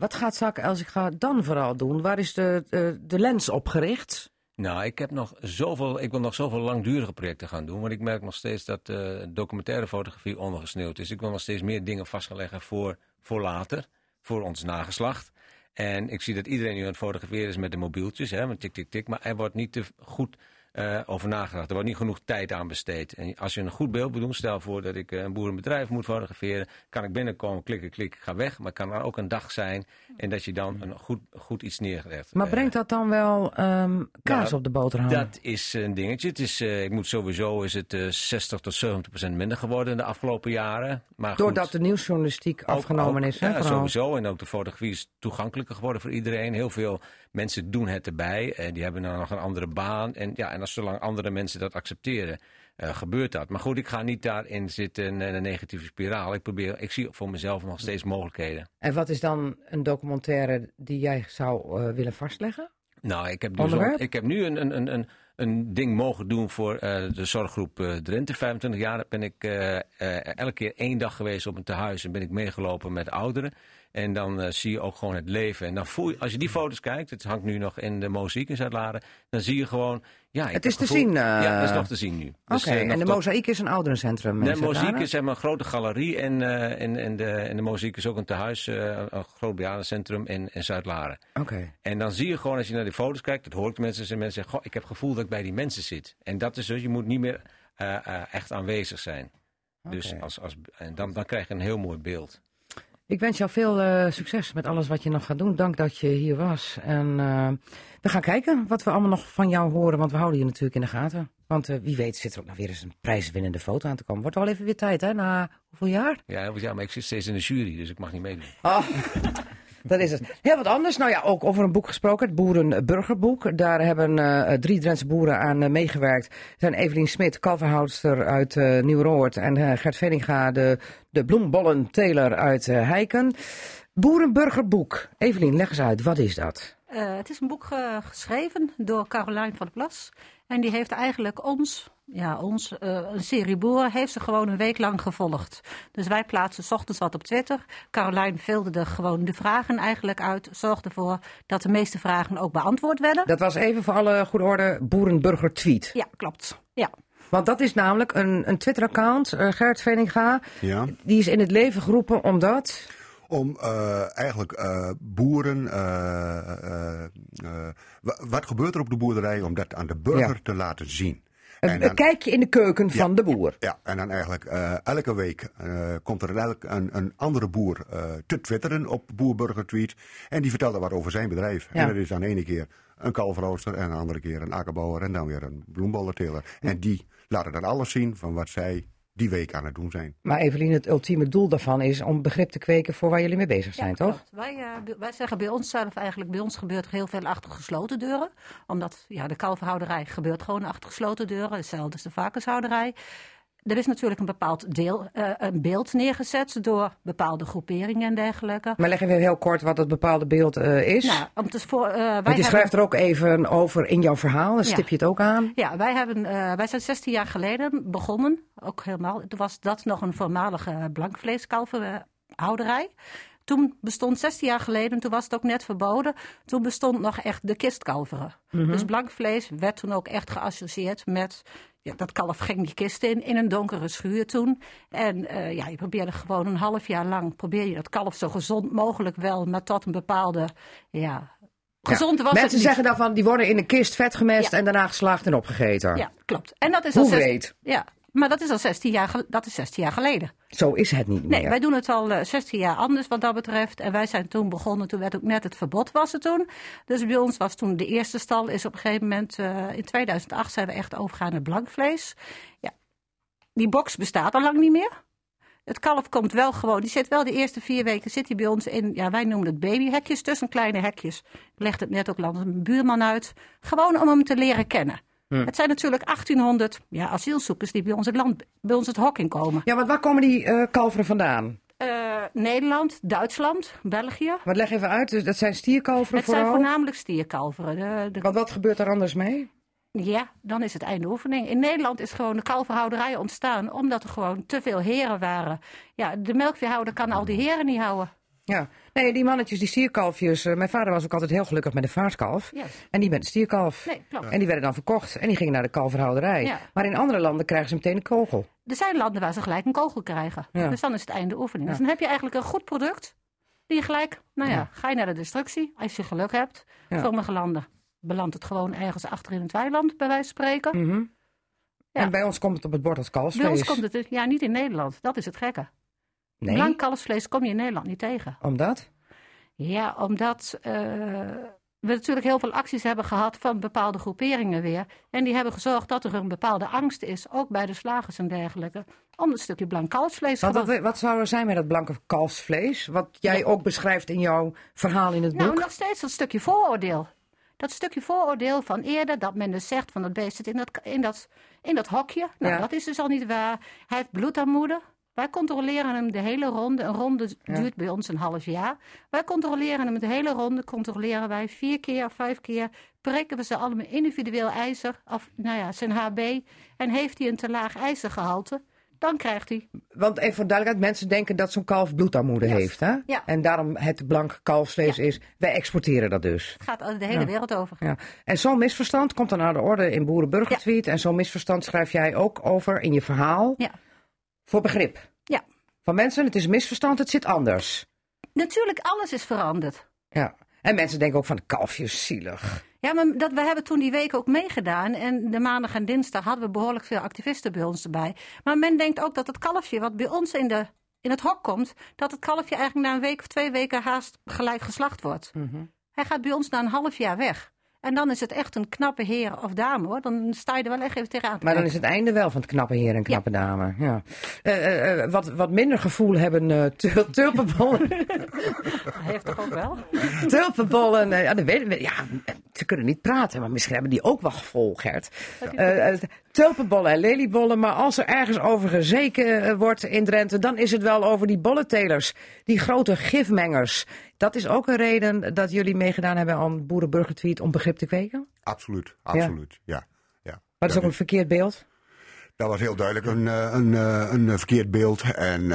Wat gaat Zak Elsinga dan vooral doen? Waar is de, de, lens op gericht? Nou, ik, heb nog zoveel, ik wil nog zoveel langdurige projecten gaan doen. Want ik merk nog steeds dat eh, documentaire fotografie ondergesneeuwd is. Ik wil nog steeds meer dingen vast gaan leggen voor, voor later, voor ons nageslacht. En ik zie dat iedereen nu aan het fotograferen is met de mobieltjes, hè, met tik, tik, tik. Maar er wordt niet te goed eh, over nagedacht. Er wordt niet genoeg tijd aan besteed. En als je een goed beeld wil doen, stel voor dat ik eh, een boerenbedrijf moet fotograferen. Kan ik binnenkomen, klikken, klik, ik ga weg. Maar het kan er ook een dag zijn en dat je dan een goed, goed iets neerlegt. Maar Eh, brengt dat dan wel ehm, kaas nou, op de boterham? dat is een dingetje. Het is, eh, ik moet sowieso is het eh 60 tot 70 procent minder geworden de afgelopen jaren. Maar goed, Doordat de nieuwsjournalistiek ook- afgenomen ook- is, hè? Ja, vooral. sowieso. En ook de fotografie is toegankelijker geworden voor iedereen. Heel veel mensen doen het erbij. En die hebben dan nog een andere baan. En, ja, en als zolang andere mensen dat accepteren, eh, gebeurt dat. Maar goed, ik ga niet daarin zitten in een negatieve spiraal. Ik, probeer, ik zie voor mezelf nog steeds mogelijkheden. En wat is dan een documentaire die jij zou eh, willen vastleggen? Nou, ik heb nu, zo- ik heb nu een, een, een, een, een ding mogen doen voor eh, de zorggroep eh, Drenthe. 25 jaar ben ik eh, eh, elke keer één dag geweest op een tehuis en ben ik meegelopen met ouderen. En dan eh, zie je ook gewoon het leven. En dan voel je, als je die foto's kijkt, het hangt nu nog in de mozaïek in Zuid-Laren, dan zie je gewoon... Ja, Het is te zien, eh, Ja, dat is nog te zien nu. Oké, Dus, eh, en de tot- mozaïek is een ouderencentrum. de mozaïek is zeg maar, een grote galerie en, eh, en, en, de, en de mozaïek is ook een tehuis, eh, een groot bejaardencentrum in, in Zuid-Laren. Oké. En dan zie je gewoon, als je naar die foto's kijkt, dat hoor ik de mensen, en mensen zeggen, goh, ik heb het gevoel dat ik bij die mensen zit. En dat is dus, je moet niet meer eh, eh, echt aanwezig zijn. Dus als, als, en dan, dan krijg je een heel mooi beeld. Ik wens jou veel eh, succes met alles wat je nog gaat doen. Dank dat je hier was. En eh, we gaan kijken wat we allemaal nog van jou horen, want we houden je natuurlijk in de gaten. Want eh, wie weet zit er ook nog weer eens een prijswinnende foto aan te komen. Wordt wel even weer tijd, hè? Na hoeveel jaar? Ja, ja, maar ik zit steeds in de jury, dus ik mag niet meedoen. Oh, dat is het. Heel wat anders. Nou ja, ook over een boek gesproken. Het Boerenburgerboek. Daar hebben eh, drie Drentse boeren aan eh, meegewerkt. Dat zijn Evelien Smit, kalverhoudster uit eh Nieuw-Roord. En Gert Veninga, de, de bloembollenteler uit Heiken. Boerenburgerboek. Evelien, leg eens uit. Wat is dat? Het is een boek geschreven door Carolijn van der Plas. En die heeft eigenlijk ons, ja, ons, eh, een serie boeren, heeft ze gewoon een week lang gevolgd. Dus wij plaatsen 's ochtends wat op Twitter. Carolijn vulde er gewoon de vragen eigenlijk uit. Zorgde ervoor dat de meeste vragen ook beantwoord werden. Dat was even voor alle goede orde Boerenburger tweet. Ja, klopt. Ja. Want dat is namelijk een, een Twitter-account, eh, Gert Veninga. Ja. Die is in het leven geroepen omdat... Om eh, eigenlijk eh, boeren. eh, wa- wat gebeurt er op de boerderij om dat aan de burger Ja. te laten zien? Een, En een dan- kijkje in de keuken van de boer. Ja, en dan eigenlijk elke week komt er elk, een, een andere boer te twitteren op Boerburger Tweet. En die vertelde wat over zijn bedrijf. Ja. En dat is dan de ene keer een kalverooster en de andere keer een akkerbouwer en dan weer een bloembollenteler. En die laten dan alles zien van wat zij die week aan het doen zijn. Maar Evelien, het ultieme doel daarvan is om begrip te kweken voor waar jullie mee bezig zijn, Ja, toch? Wij, eh, wij zeggen bij ons zelf eigenlijk, bij ons gebeurt er heel veel achter gesloten deuren. Omdat ja, de kalverhouderij gebeurt gewoon achter gesloten deuren. Hetzelfde is de varkenshouderij. Er is natuurlijk een bepaald deel, eh, een beeld neergezet door bepaalde groeperingen en dergelijke. Maar leg even heel kort wat het bepaalde beeld eh, is. Nou, om te voor, eh, wij Want je hebben- schrijft er ook even over in jouw verhaal, dan Ja. stip je het ook aan. Ja, wij, hebben, wij zijn 16 jaar geleden begonnen. Ook helemaal. Toen was dat nog een voormalige blankvleeskalverhouderij. Toen bestond 16 jaar geleden, toen was het ook net verboden. Toen bestond nog echt de kistkalveren. Dus blank vlees werd toen ook echt geassocieerd met. Ja, dat kalf ging die kist in, in een donkere schuur toen. En eh, ja, je probeerde gewoon een half jaar lang. probeer je dat kalf zo gezond mogelijk wel, maar tot een bepaalde. Ja, gezond was het Mensen zeggen dan van, die worden in de kist vet gemest Ja. en daarna geslaagd en opgegeten. Ja, klopt. En dat is Hoe al? Ja, maar dat is al 16 jaar, dat is 16 jaar geleden. Zo is het niet Nee, meer. wij doen het al eh, 16 jaar anders wat dat betreft. En wij zijn toen begonnen, toen werd ook net het verbod was er toen. Dus bij ons was toen de eerste stal, is op een gegeven moment, eh, in 2008 zijn we echt overgegaan naar blankvlees. Ja, die box bestaat al lang niet meer. Het kalf komt wel gewoon, die zit wel de eerste vier weken zit hij bij ons in, ja, wij noemen het babyhekjes, tussen kleine hekjes. Ik legde het net ook langs een buurman uit. Gewoon om hem te leren kennen. Het zijn natuurlijk 1800 ja, asielzoekers die bij ons het, land, bij ons het hok in komen. Ja, want waar komen die eh, kalveren vandaan? Eh, Nederland, Duitsland, België. Wat leg even uit, dus dat zijn stierkalveren Het zijn vooral? voornamelijk stierkalveren. De, de- Want wat gebeurt er anders mee? Ja, dan is het einde oefening. In Nederland is gewoon de kalverhouderij ontstaan omdat er gewoon te veel heren waren. Ja, de melkveehouder kan al die heren niet houden. Ja, nee, die mannetjes, die stierkalfjes. eh, mijn vader was ook altijd heel gelukkig met een vaartkalf. En die met een stierkalf. Nee, klopt. En die werden dan verkocht. En die gingen naar de kalverhouderij. Ja. Maar in andere landen krijgen ze meteen een kogel. Er zijn landen waar ze gelijk een kogel krijgen. Ja. Dus dan is het einde oefening. Ja. Dus dan heb je eigenlijk een goed product. Die je gelijk, nou ja, ga je naar de destructie als je geluk hebt. Sommige landen belandt het gewoon ergens achter in het weiland, bij wijze van spreken. Mhm. En bij ons komt het op het bord als kalfsvlees. Bij ons komt het, ja, niet in Nederland. Dat is het gekke. Nee, Blank kalfsvlees kom je in Nederland niet tegen. omdat? Ja, omdat eh, we natuurlijk heel veel acties hebben gehad van bepaalde groeperingen weer. En die hebben gezorgd dat er een bepaalde angst is, ook bij de slagers en dergelijke, om een stukje blank kalfsvlees wat, wat zou er zijn met dat blanke kalfsvlees? Wat jij Ja. ook beschrijft in jouw verhaal in het Nou, boek. nog steeds dat stukje vooroordeel. Dat stukje vooroordeel van eerder, dat men dus zegt van dat beest zit in dat, in dat, in dat hokje. Nou, Ja. dat is dus al niet waar. Hij heeft bloedarmoede. Wij controleren hem de hele ronde. Een ronde duurt bij ons een half jaar. Wij controleren hem de hele ronde. Controleren wij vier keer of vijf keer. Prikken we ze allemaal individueel ijzer. Of nou ja, zijn HB. En heeft hij een te laag ijzergehalte. Dan krijgt hij. Want even voor duidelijkheid, mensen denken dat zo'n kalf bloedarmoede Yes. heeft. Hè? Ja. En daarom het blank kalfsvlees Ja. is, wij exporteren dat dus. Het gaat de hele wereld over. Ja. En zo'n misverstand komt dan aan de orde in Boerenburgertweet. En zo'n misverstand schrijf jij ook over in je verhaal. Ja. Voor begrip. Ja. Van mensen, het is een misverstand, het zit anders. Natuurlijk, alles is veranderd. Ja. En mensen denken ook van kalfjes zielig. Ja, maar dat, we hebben toen die week ook meegedaan. En de maandag en dinsdag hadden we behoorlijk veel activisten bij ons erbij. Maar men denkt ook dat het kalfje wat bij ons in, de, in het hok komt... dat het kalfje eigenlijk na een week of twee weken haast gelijk geslacht wordt. Hij gaat bij ons na een half jaar weg. En dan is het echt een knappe heer of dame hoor. Dan sta je er wel echt even tegenaan te Maar dan is het einde wel van het knappe heer en knappe dame. Ja. Eh, eh, eh, wat, wat minder gevoel hebben tul- tulpenbollen. Hij heeft toch ook wel? tulpenbollen. ja, dat weten we. ja, ze kunnen niet praten, maar misschien hebben die ook wel gevoel, Gert. Tulpenbollen en leliebollen. Maar als er ergens over gezeken eh, wordt in Drenthe, dan is het wel over die bollentelers. Die grote gifmengers. Dat is ook een reden dat jullie meegedaan hebben aan Boerenburgertweet om begrip te kweken? Absoluut, absoluut. Ja. Ja. Maar dat is ook een verkeerd beeld. Dat was heel duidelijk een, eh, een, eh, een eh, verkeerd beeld. En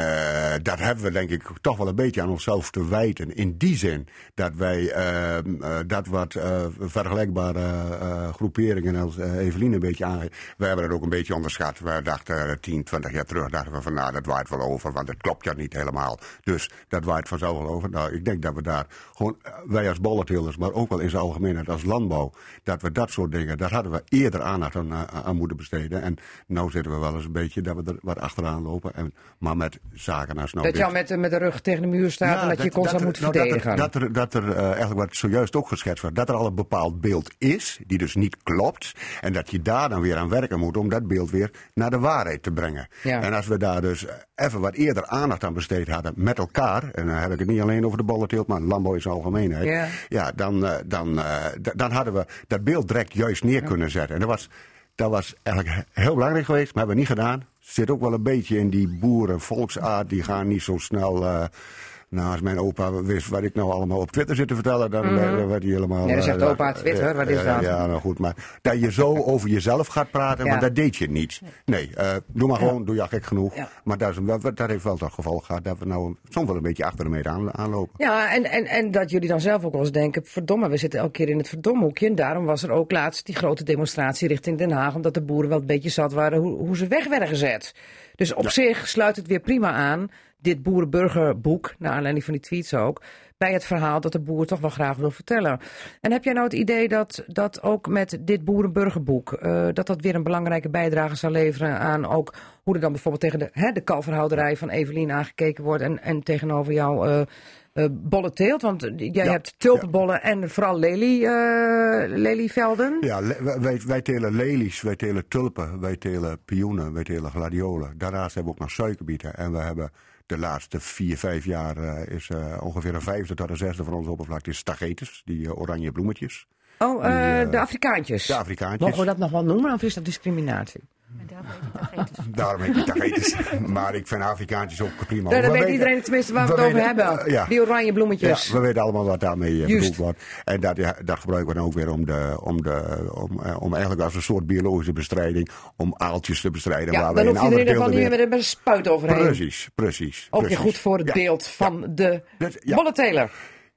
dat hebben we denk ik toch wel een beetje aan onszelf te wijten. In die zin dat wij eh, eh, dat wat vergelijkbare groeperingen als Evelien een beetje aangeeft. Wij hebben het ook een beetje onderschat. We dachten eh, 10, 20 jaar terug dachten we van nou dat waait wel over. Want het klopt ja niet helemaal. Dus dat waait vanzelf wel over. Nou ik denk dat we daar gewoon, wij als bollenteelers, maar ook wel in zijn algemeenheid als landbouw. Dat we dat soort dingen, daar hadden we eerder aandacht aan, aan, aan moeten besteden. En nou zitten we wel eens een beetje dat we er wat achteraan lopen. En, maar met zaken als nou dat je al met, de- met de rug tegen de muur staat en dat, je constant er- moet nou, verdedigen. Dat er, dat er, dat er eh, eigenlijk wat zojuist ook geschetst werd, dat er al een bepaald beeld is, die dus niet klopt. En dat je daar dan weer aan werken moet om dat beeld weer naar de waarheid te brengen. Ja. En als we daar dus even wat eerder aandacht aan besteed hadden met elkaar, en dan heb ik het niet alleen over de bollenteelt, maar landbouw in zijn algemeenheid. Ja. Ja, dan, eh, dan, eh, d- dan hadden we dat beeld direct juist neer kunnen zetten. En dat was, dat was eigenlijk he- heel belangrijk geweest, maar hebben we niet gedaan. Zit ook wel een beetje in die boerenvolksaard, die gaan niet zo snel. eh, nou, als mijn opa wist wat ik nou allemaal op Twitter zit te vertellen, dan Mhm. werd- werd hij helemaal. Ja, dan zegt eh, opa Twitter, wat is dat? Ja, nou goed, maar dat je zo over jezelf gaat praten, Ja. want dat deed je niet. Nee, eh, doe maar gewoon, doe je gek genoeg. Maar dat, is, een- dat, dat heeft wel tot gevolg gehad dat we nou soms wel een beetje achter de meter aan, aanlopen. Ja, en, en, en dat jullie dan zelf ook wel eens denken: verdomme, we zitten elke keer in het verdomhoekje. En daarom was er ook laatst die grote demonstratie richting Den Haag. Omdat de boeren wel een beetje zat waren hoe, hoe ze weg werden gezet. Dus op zich sluit het weer prima aan, dit boerenburgerboek, naar aanleiding van die tweets ook. Bij het verhaal dat de boer toch wel graag wil vertellen. En heb jij nou het idee dat, dat ook met dit boerenburgerboek. eh, dat dat weer een belangrijke bijdrage zal leveren aan ook hoe er dan bijvoorbeeld tegen de, hè, de kalverhouderij van Evelien aangekeken wordt. En, en tegenover jou. eh, eh, bollenteelt. Want jij Ja, hebt tulpenbollen en vooral lelie, eh, lelievelden. Ja, le- wij, wij telen lelies, wij telen tulpen, wij telen pioenen, wij telen gladiolen. Daarnaast hebben we ook nog suikerbieten. En we hebben de laatste vier, vijf jaar eh, is eh, ongeveer een vijfde tot een zesde van onze oppervlakte is tagetes, die eh, oranje bloemetjes. Oh, Die, de Afrikaantjes. De Afrikaantjes. Mogen we dat nog wel noemen of is dat discriminatie? En daar weet ik het vergeten. Daarom heet het tagetes. maar ik vind Afrikaantjes ook prima. Ja, dan We weet iedereen tenminste waar we, we het over hebben. eh, ja. Die oranje bloemetjes. Ja, we weten allemaal wat daarmee eh, bedoeld wordt. En dat, ja, dat gebruiken we dan ook weer om, de, om, de, om, eh, om eigenlijk als een soort biologische bestrijding, om aaltjes te bestrijden. Ja, waar we dan in hoef je er in ieder geval niet meer met een spuit overheen. Precies, precies. Ook weer goed voor het Ja. beeld van de Dat-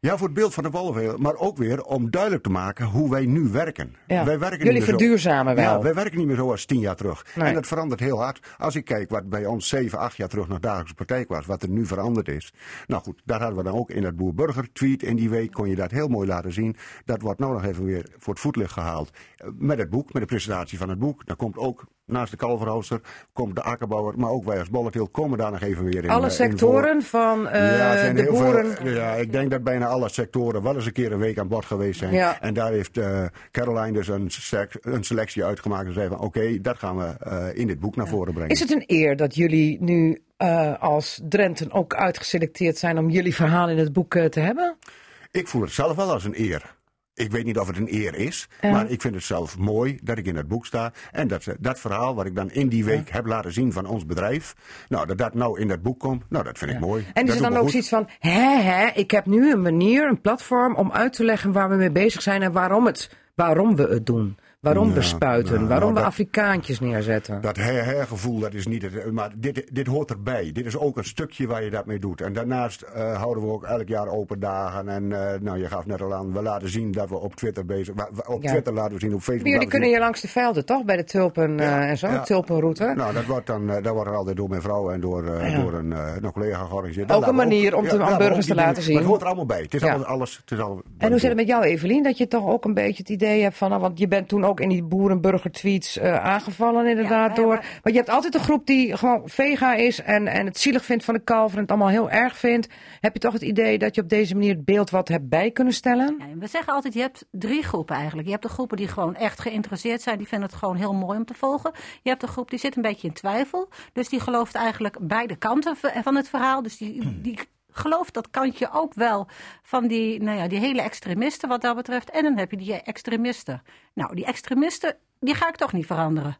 ja. voor het beeld van de wolvenveel, maar ook weer om duidelijk te maken hoe wij nu werken. Ja. Wij werken Jullie niet meer zo- verduurzamen wel. Ja, wij werken niet meer zoals tien jaar terug. Nee. En dat verandert heel hard. Als ik kijk wat bij ons zeven, acht jaar terug nog dagelijkse praktijk was, wat er nu veranderd is. Nou goed, daar hadden we dan ook in dat Boer-Burger tweet in die week, kon je dat heel mooi laten zien. Dat wordt nou nog even weer voor het voetlicht gehaald. Eh, Met het boek, met de presentatie van het boek. Daar komt ook naast de kalverhooster, komt de akkerbouwer, maar ook wij als Bolletil komen daar nog even weer in. Alle eh, in sectoren van eh, ja, de boeren. Veel, ja, ik denk dat bijna alle sectoren wel eens een keer een week aan bod geweest zijn. Ja. En daar heeft eh, Caroline dus een, een selectie uitgemaakt en zei van oké, dat gaan we in dit boek naar voren brengen. Is het een eer dat jullie nu als Drenten ook uitgeselecteerd zijn om jullie verhaal in het boek te hebben? Ik voel het zelf wel als een eer. Ik weet niet of het een eer is, maar ik vind het zelf mooi dat ik in het boek sta. En dat, dat verhaal wat ik dan in die week heb laten zien van ons bedrijf, nou, dat dat nou in dat boek komt, nou, dat vind ik mooi. En Dat is er dan ook zoiets van, hè, hè, ik heb nu een manier, een platform om uit te leggen waar we mee bezig zijn en waarom, het, waarom we het doen. Waarom we Ja, spuiten, nou, waarom nou, we dat- Afrikaantjes neerzetten. Dat her-her-gevoel, dat is niet het. Maar dit, dit hoort erbij. Dit is ook een stukje waar je dat mee doet. En daarnaast eh, houden we ook elk jaar open dagen. En eh, nou, je gaf net al aan, we laten zien dat we op Twitter bezig zijn. Op Ja. Twitter laten we zien, op Facebook. Jullie laten we kunnen hier langs de velden, toch? Bij de tulpen eh, en zo, ja. tulpenroute. Nou, dat wordt dan dat wordt altijd door mijn vrouw en door, Ja. door een, een collega georganiseerd. Ook een we manier om te- aan we burgers te laten dingen- zien. Maar het hoort er allemaal bij. Het is alles. Het is al, En hoe zit het met jou, Evelien? Dat je toch ook een beetje het idee hebt van... nou, want je bent toen ook in die boerenburger-tweets eh, aangevallen inderdaad door... Want je hebt altijd een groep die gewoon vega is en, en het zielig vindt van de kalver... en het allemaal heel erg vindt. Heb je toch het idee dat je op deze manier het beeld wat hebt bij kunnen stellen? Ja, we zeggen altijd, je hebt drie groepen eigenlijk. Je hebt de groepen die gewoon echt geïnteresseerd zijn. Die vinden het gewoon heel mooi om te volgen. Je hebt de groep die zit een beetje in twijfel. Dus die gelooft eigenlijk beide kanten van het verhaal. Dus die, die gelooft dat kantje ook wel van die, nou ja, die hele extremisten wat dat betreft. En dan heb je die extremisten. Nou, die extremisten, die ga ik toch niet veranderen.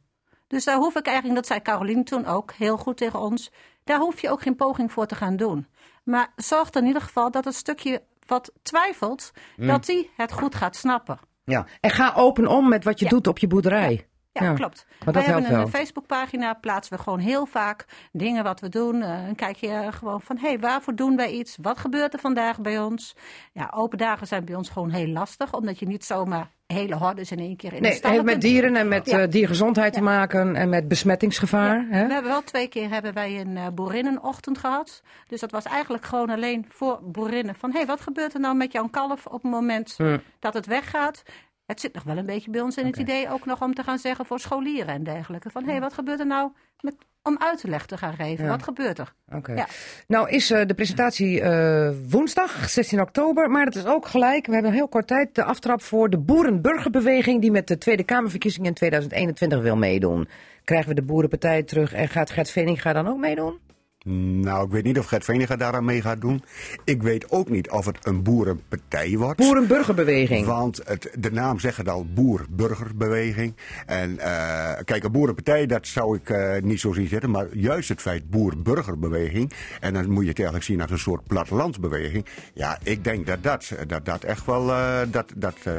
Dus daar hoef ik eigenlijk, dat zei Caroline toen ook heel goed tegen ons, daar hoef je ook geen poging voor te gaan doen. Maar zorg er in ieder geval dat het stukje wat twijfelt, dat die het goed gaat snappen. Ja. En ga open om met wat je Ja. doet op je boerderij. Ja, Ja, klopt. maar dat Wij hebben wel. een Facebookpagina, plaatsen we gewoon heel vaak dingen wat we doen. Eh, dan kijk je gewoon van, hé, hey, waarvoor doen wij iets? Wat gebeurt er vandaag bij ons? Ja, open dagen zijn bij ons gewoon heel lastig, omdat je niet zomaar hele hordes in één keer in de Nee, stallen heeft met dieren en met Ja. eh, diergezondheid te maken en met besmettingsgevaar. Hè? We hebben wel twee keer hebben wij een eh, boerinnenochtend gehad. Dus dat was eigenlijk gewoon alleen voor boerinnen. Van, hé, hey, wat gebeurt er nou met jouw kalf op het moment Hm. dat het weggaat? Het zit nog wel een beetje bij ons in het idee ook nog om te gaan zeggen voor scholieren en dergelijke. Van, hé, hey, wat gebeurt er nou met, om uitleg te gaan geven? Ja. Wat gebeurt er? Oké. Ja. Nou is eh, de presentatie eh, woensdag, 16 oktober, maar het is ook gelijk. We hebben heel kort tijd de aftrap voor de Boerenburgerbeweging die met de Tweede Kamerverkiezingen in 2021 wil meedoen. Krijgen we de Boerenpartij terug en gaat Gert Veninga dan ook meedoen? Nou, ik weet niet of Gert Veniga daaraan mee gaat doen. Ik weet ook niet of het een boerenpartij wordt. Boerenburgerbeweging. Want het, de naam zegt het al, boer-burgerbeweging. En eh, kijk, een boerenpartij, dat zou ik eh, niet zo zien zitten. Maar juist het feit boer-burgerbeweging. En dan moet je het eigenlijk zien als een soort plattelandsbeweging. Ja, ik denk dat dat, dat, dat echt wel. eh, dat, dat, eh,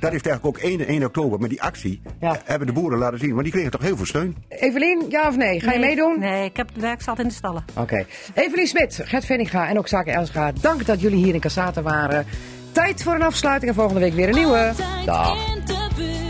dat heeft eigenlijk ook 1, 1 oktober met die actie. Ja. hebben de boeren laten zien. Maar die kregen toch heel veel steun. Evelien, ja of nee? Ga je meedoen? Nee, ik heb het werk zat in de stallen. Oké. Evelien Smit, Gert Veninga en ook Zaken Elsga, dank dat jullie hier in Cassata waren. Tijd voor een afsluiting en volgende week weer een nieuwe. Altijd Dag.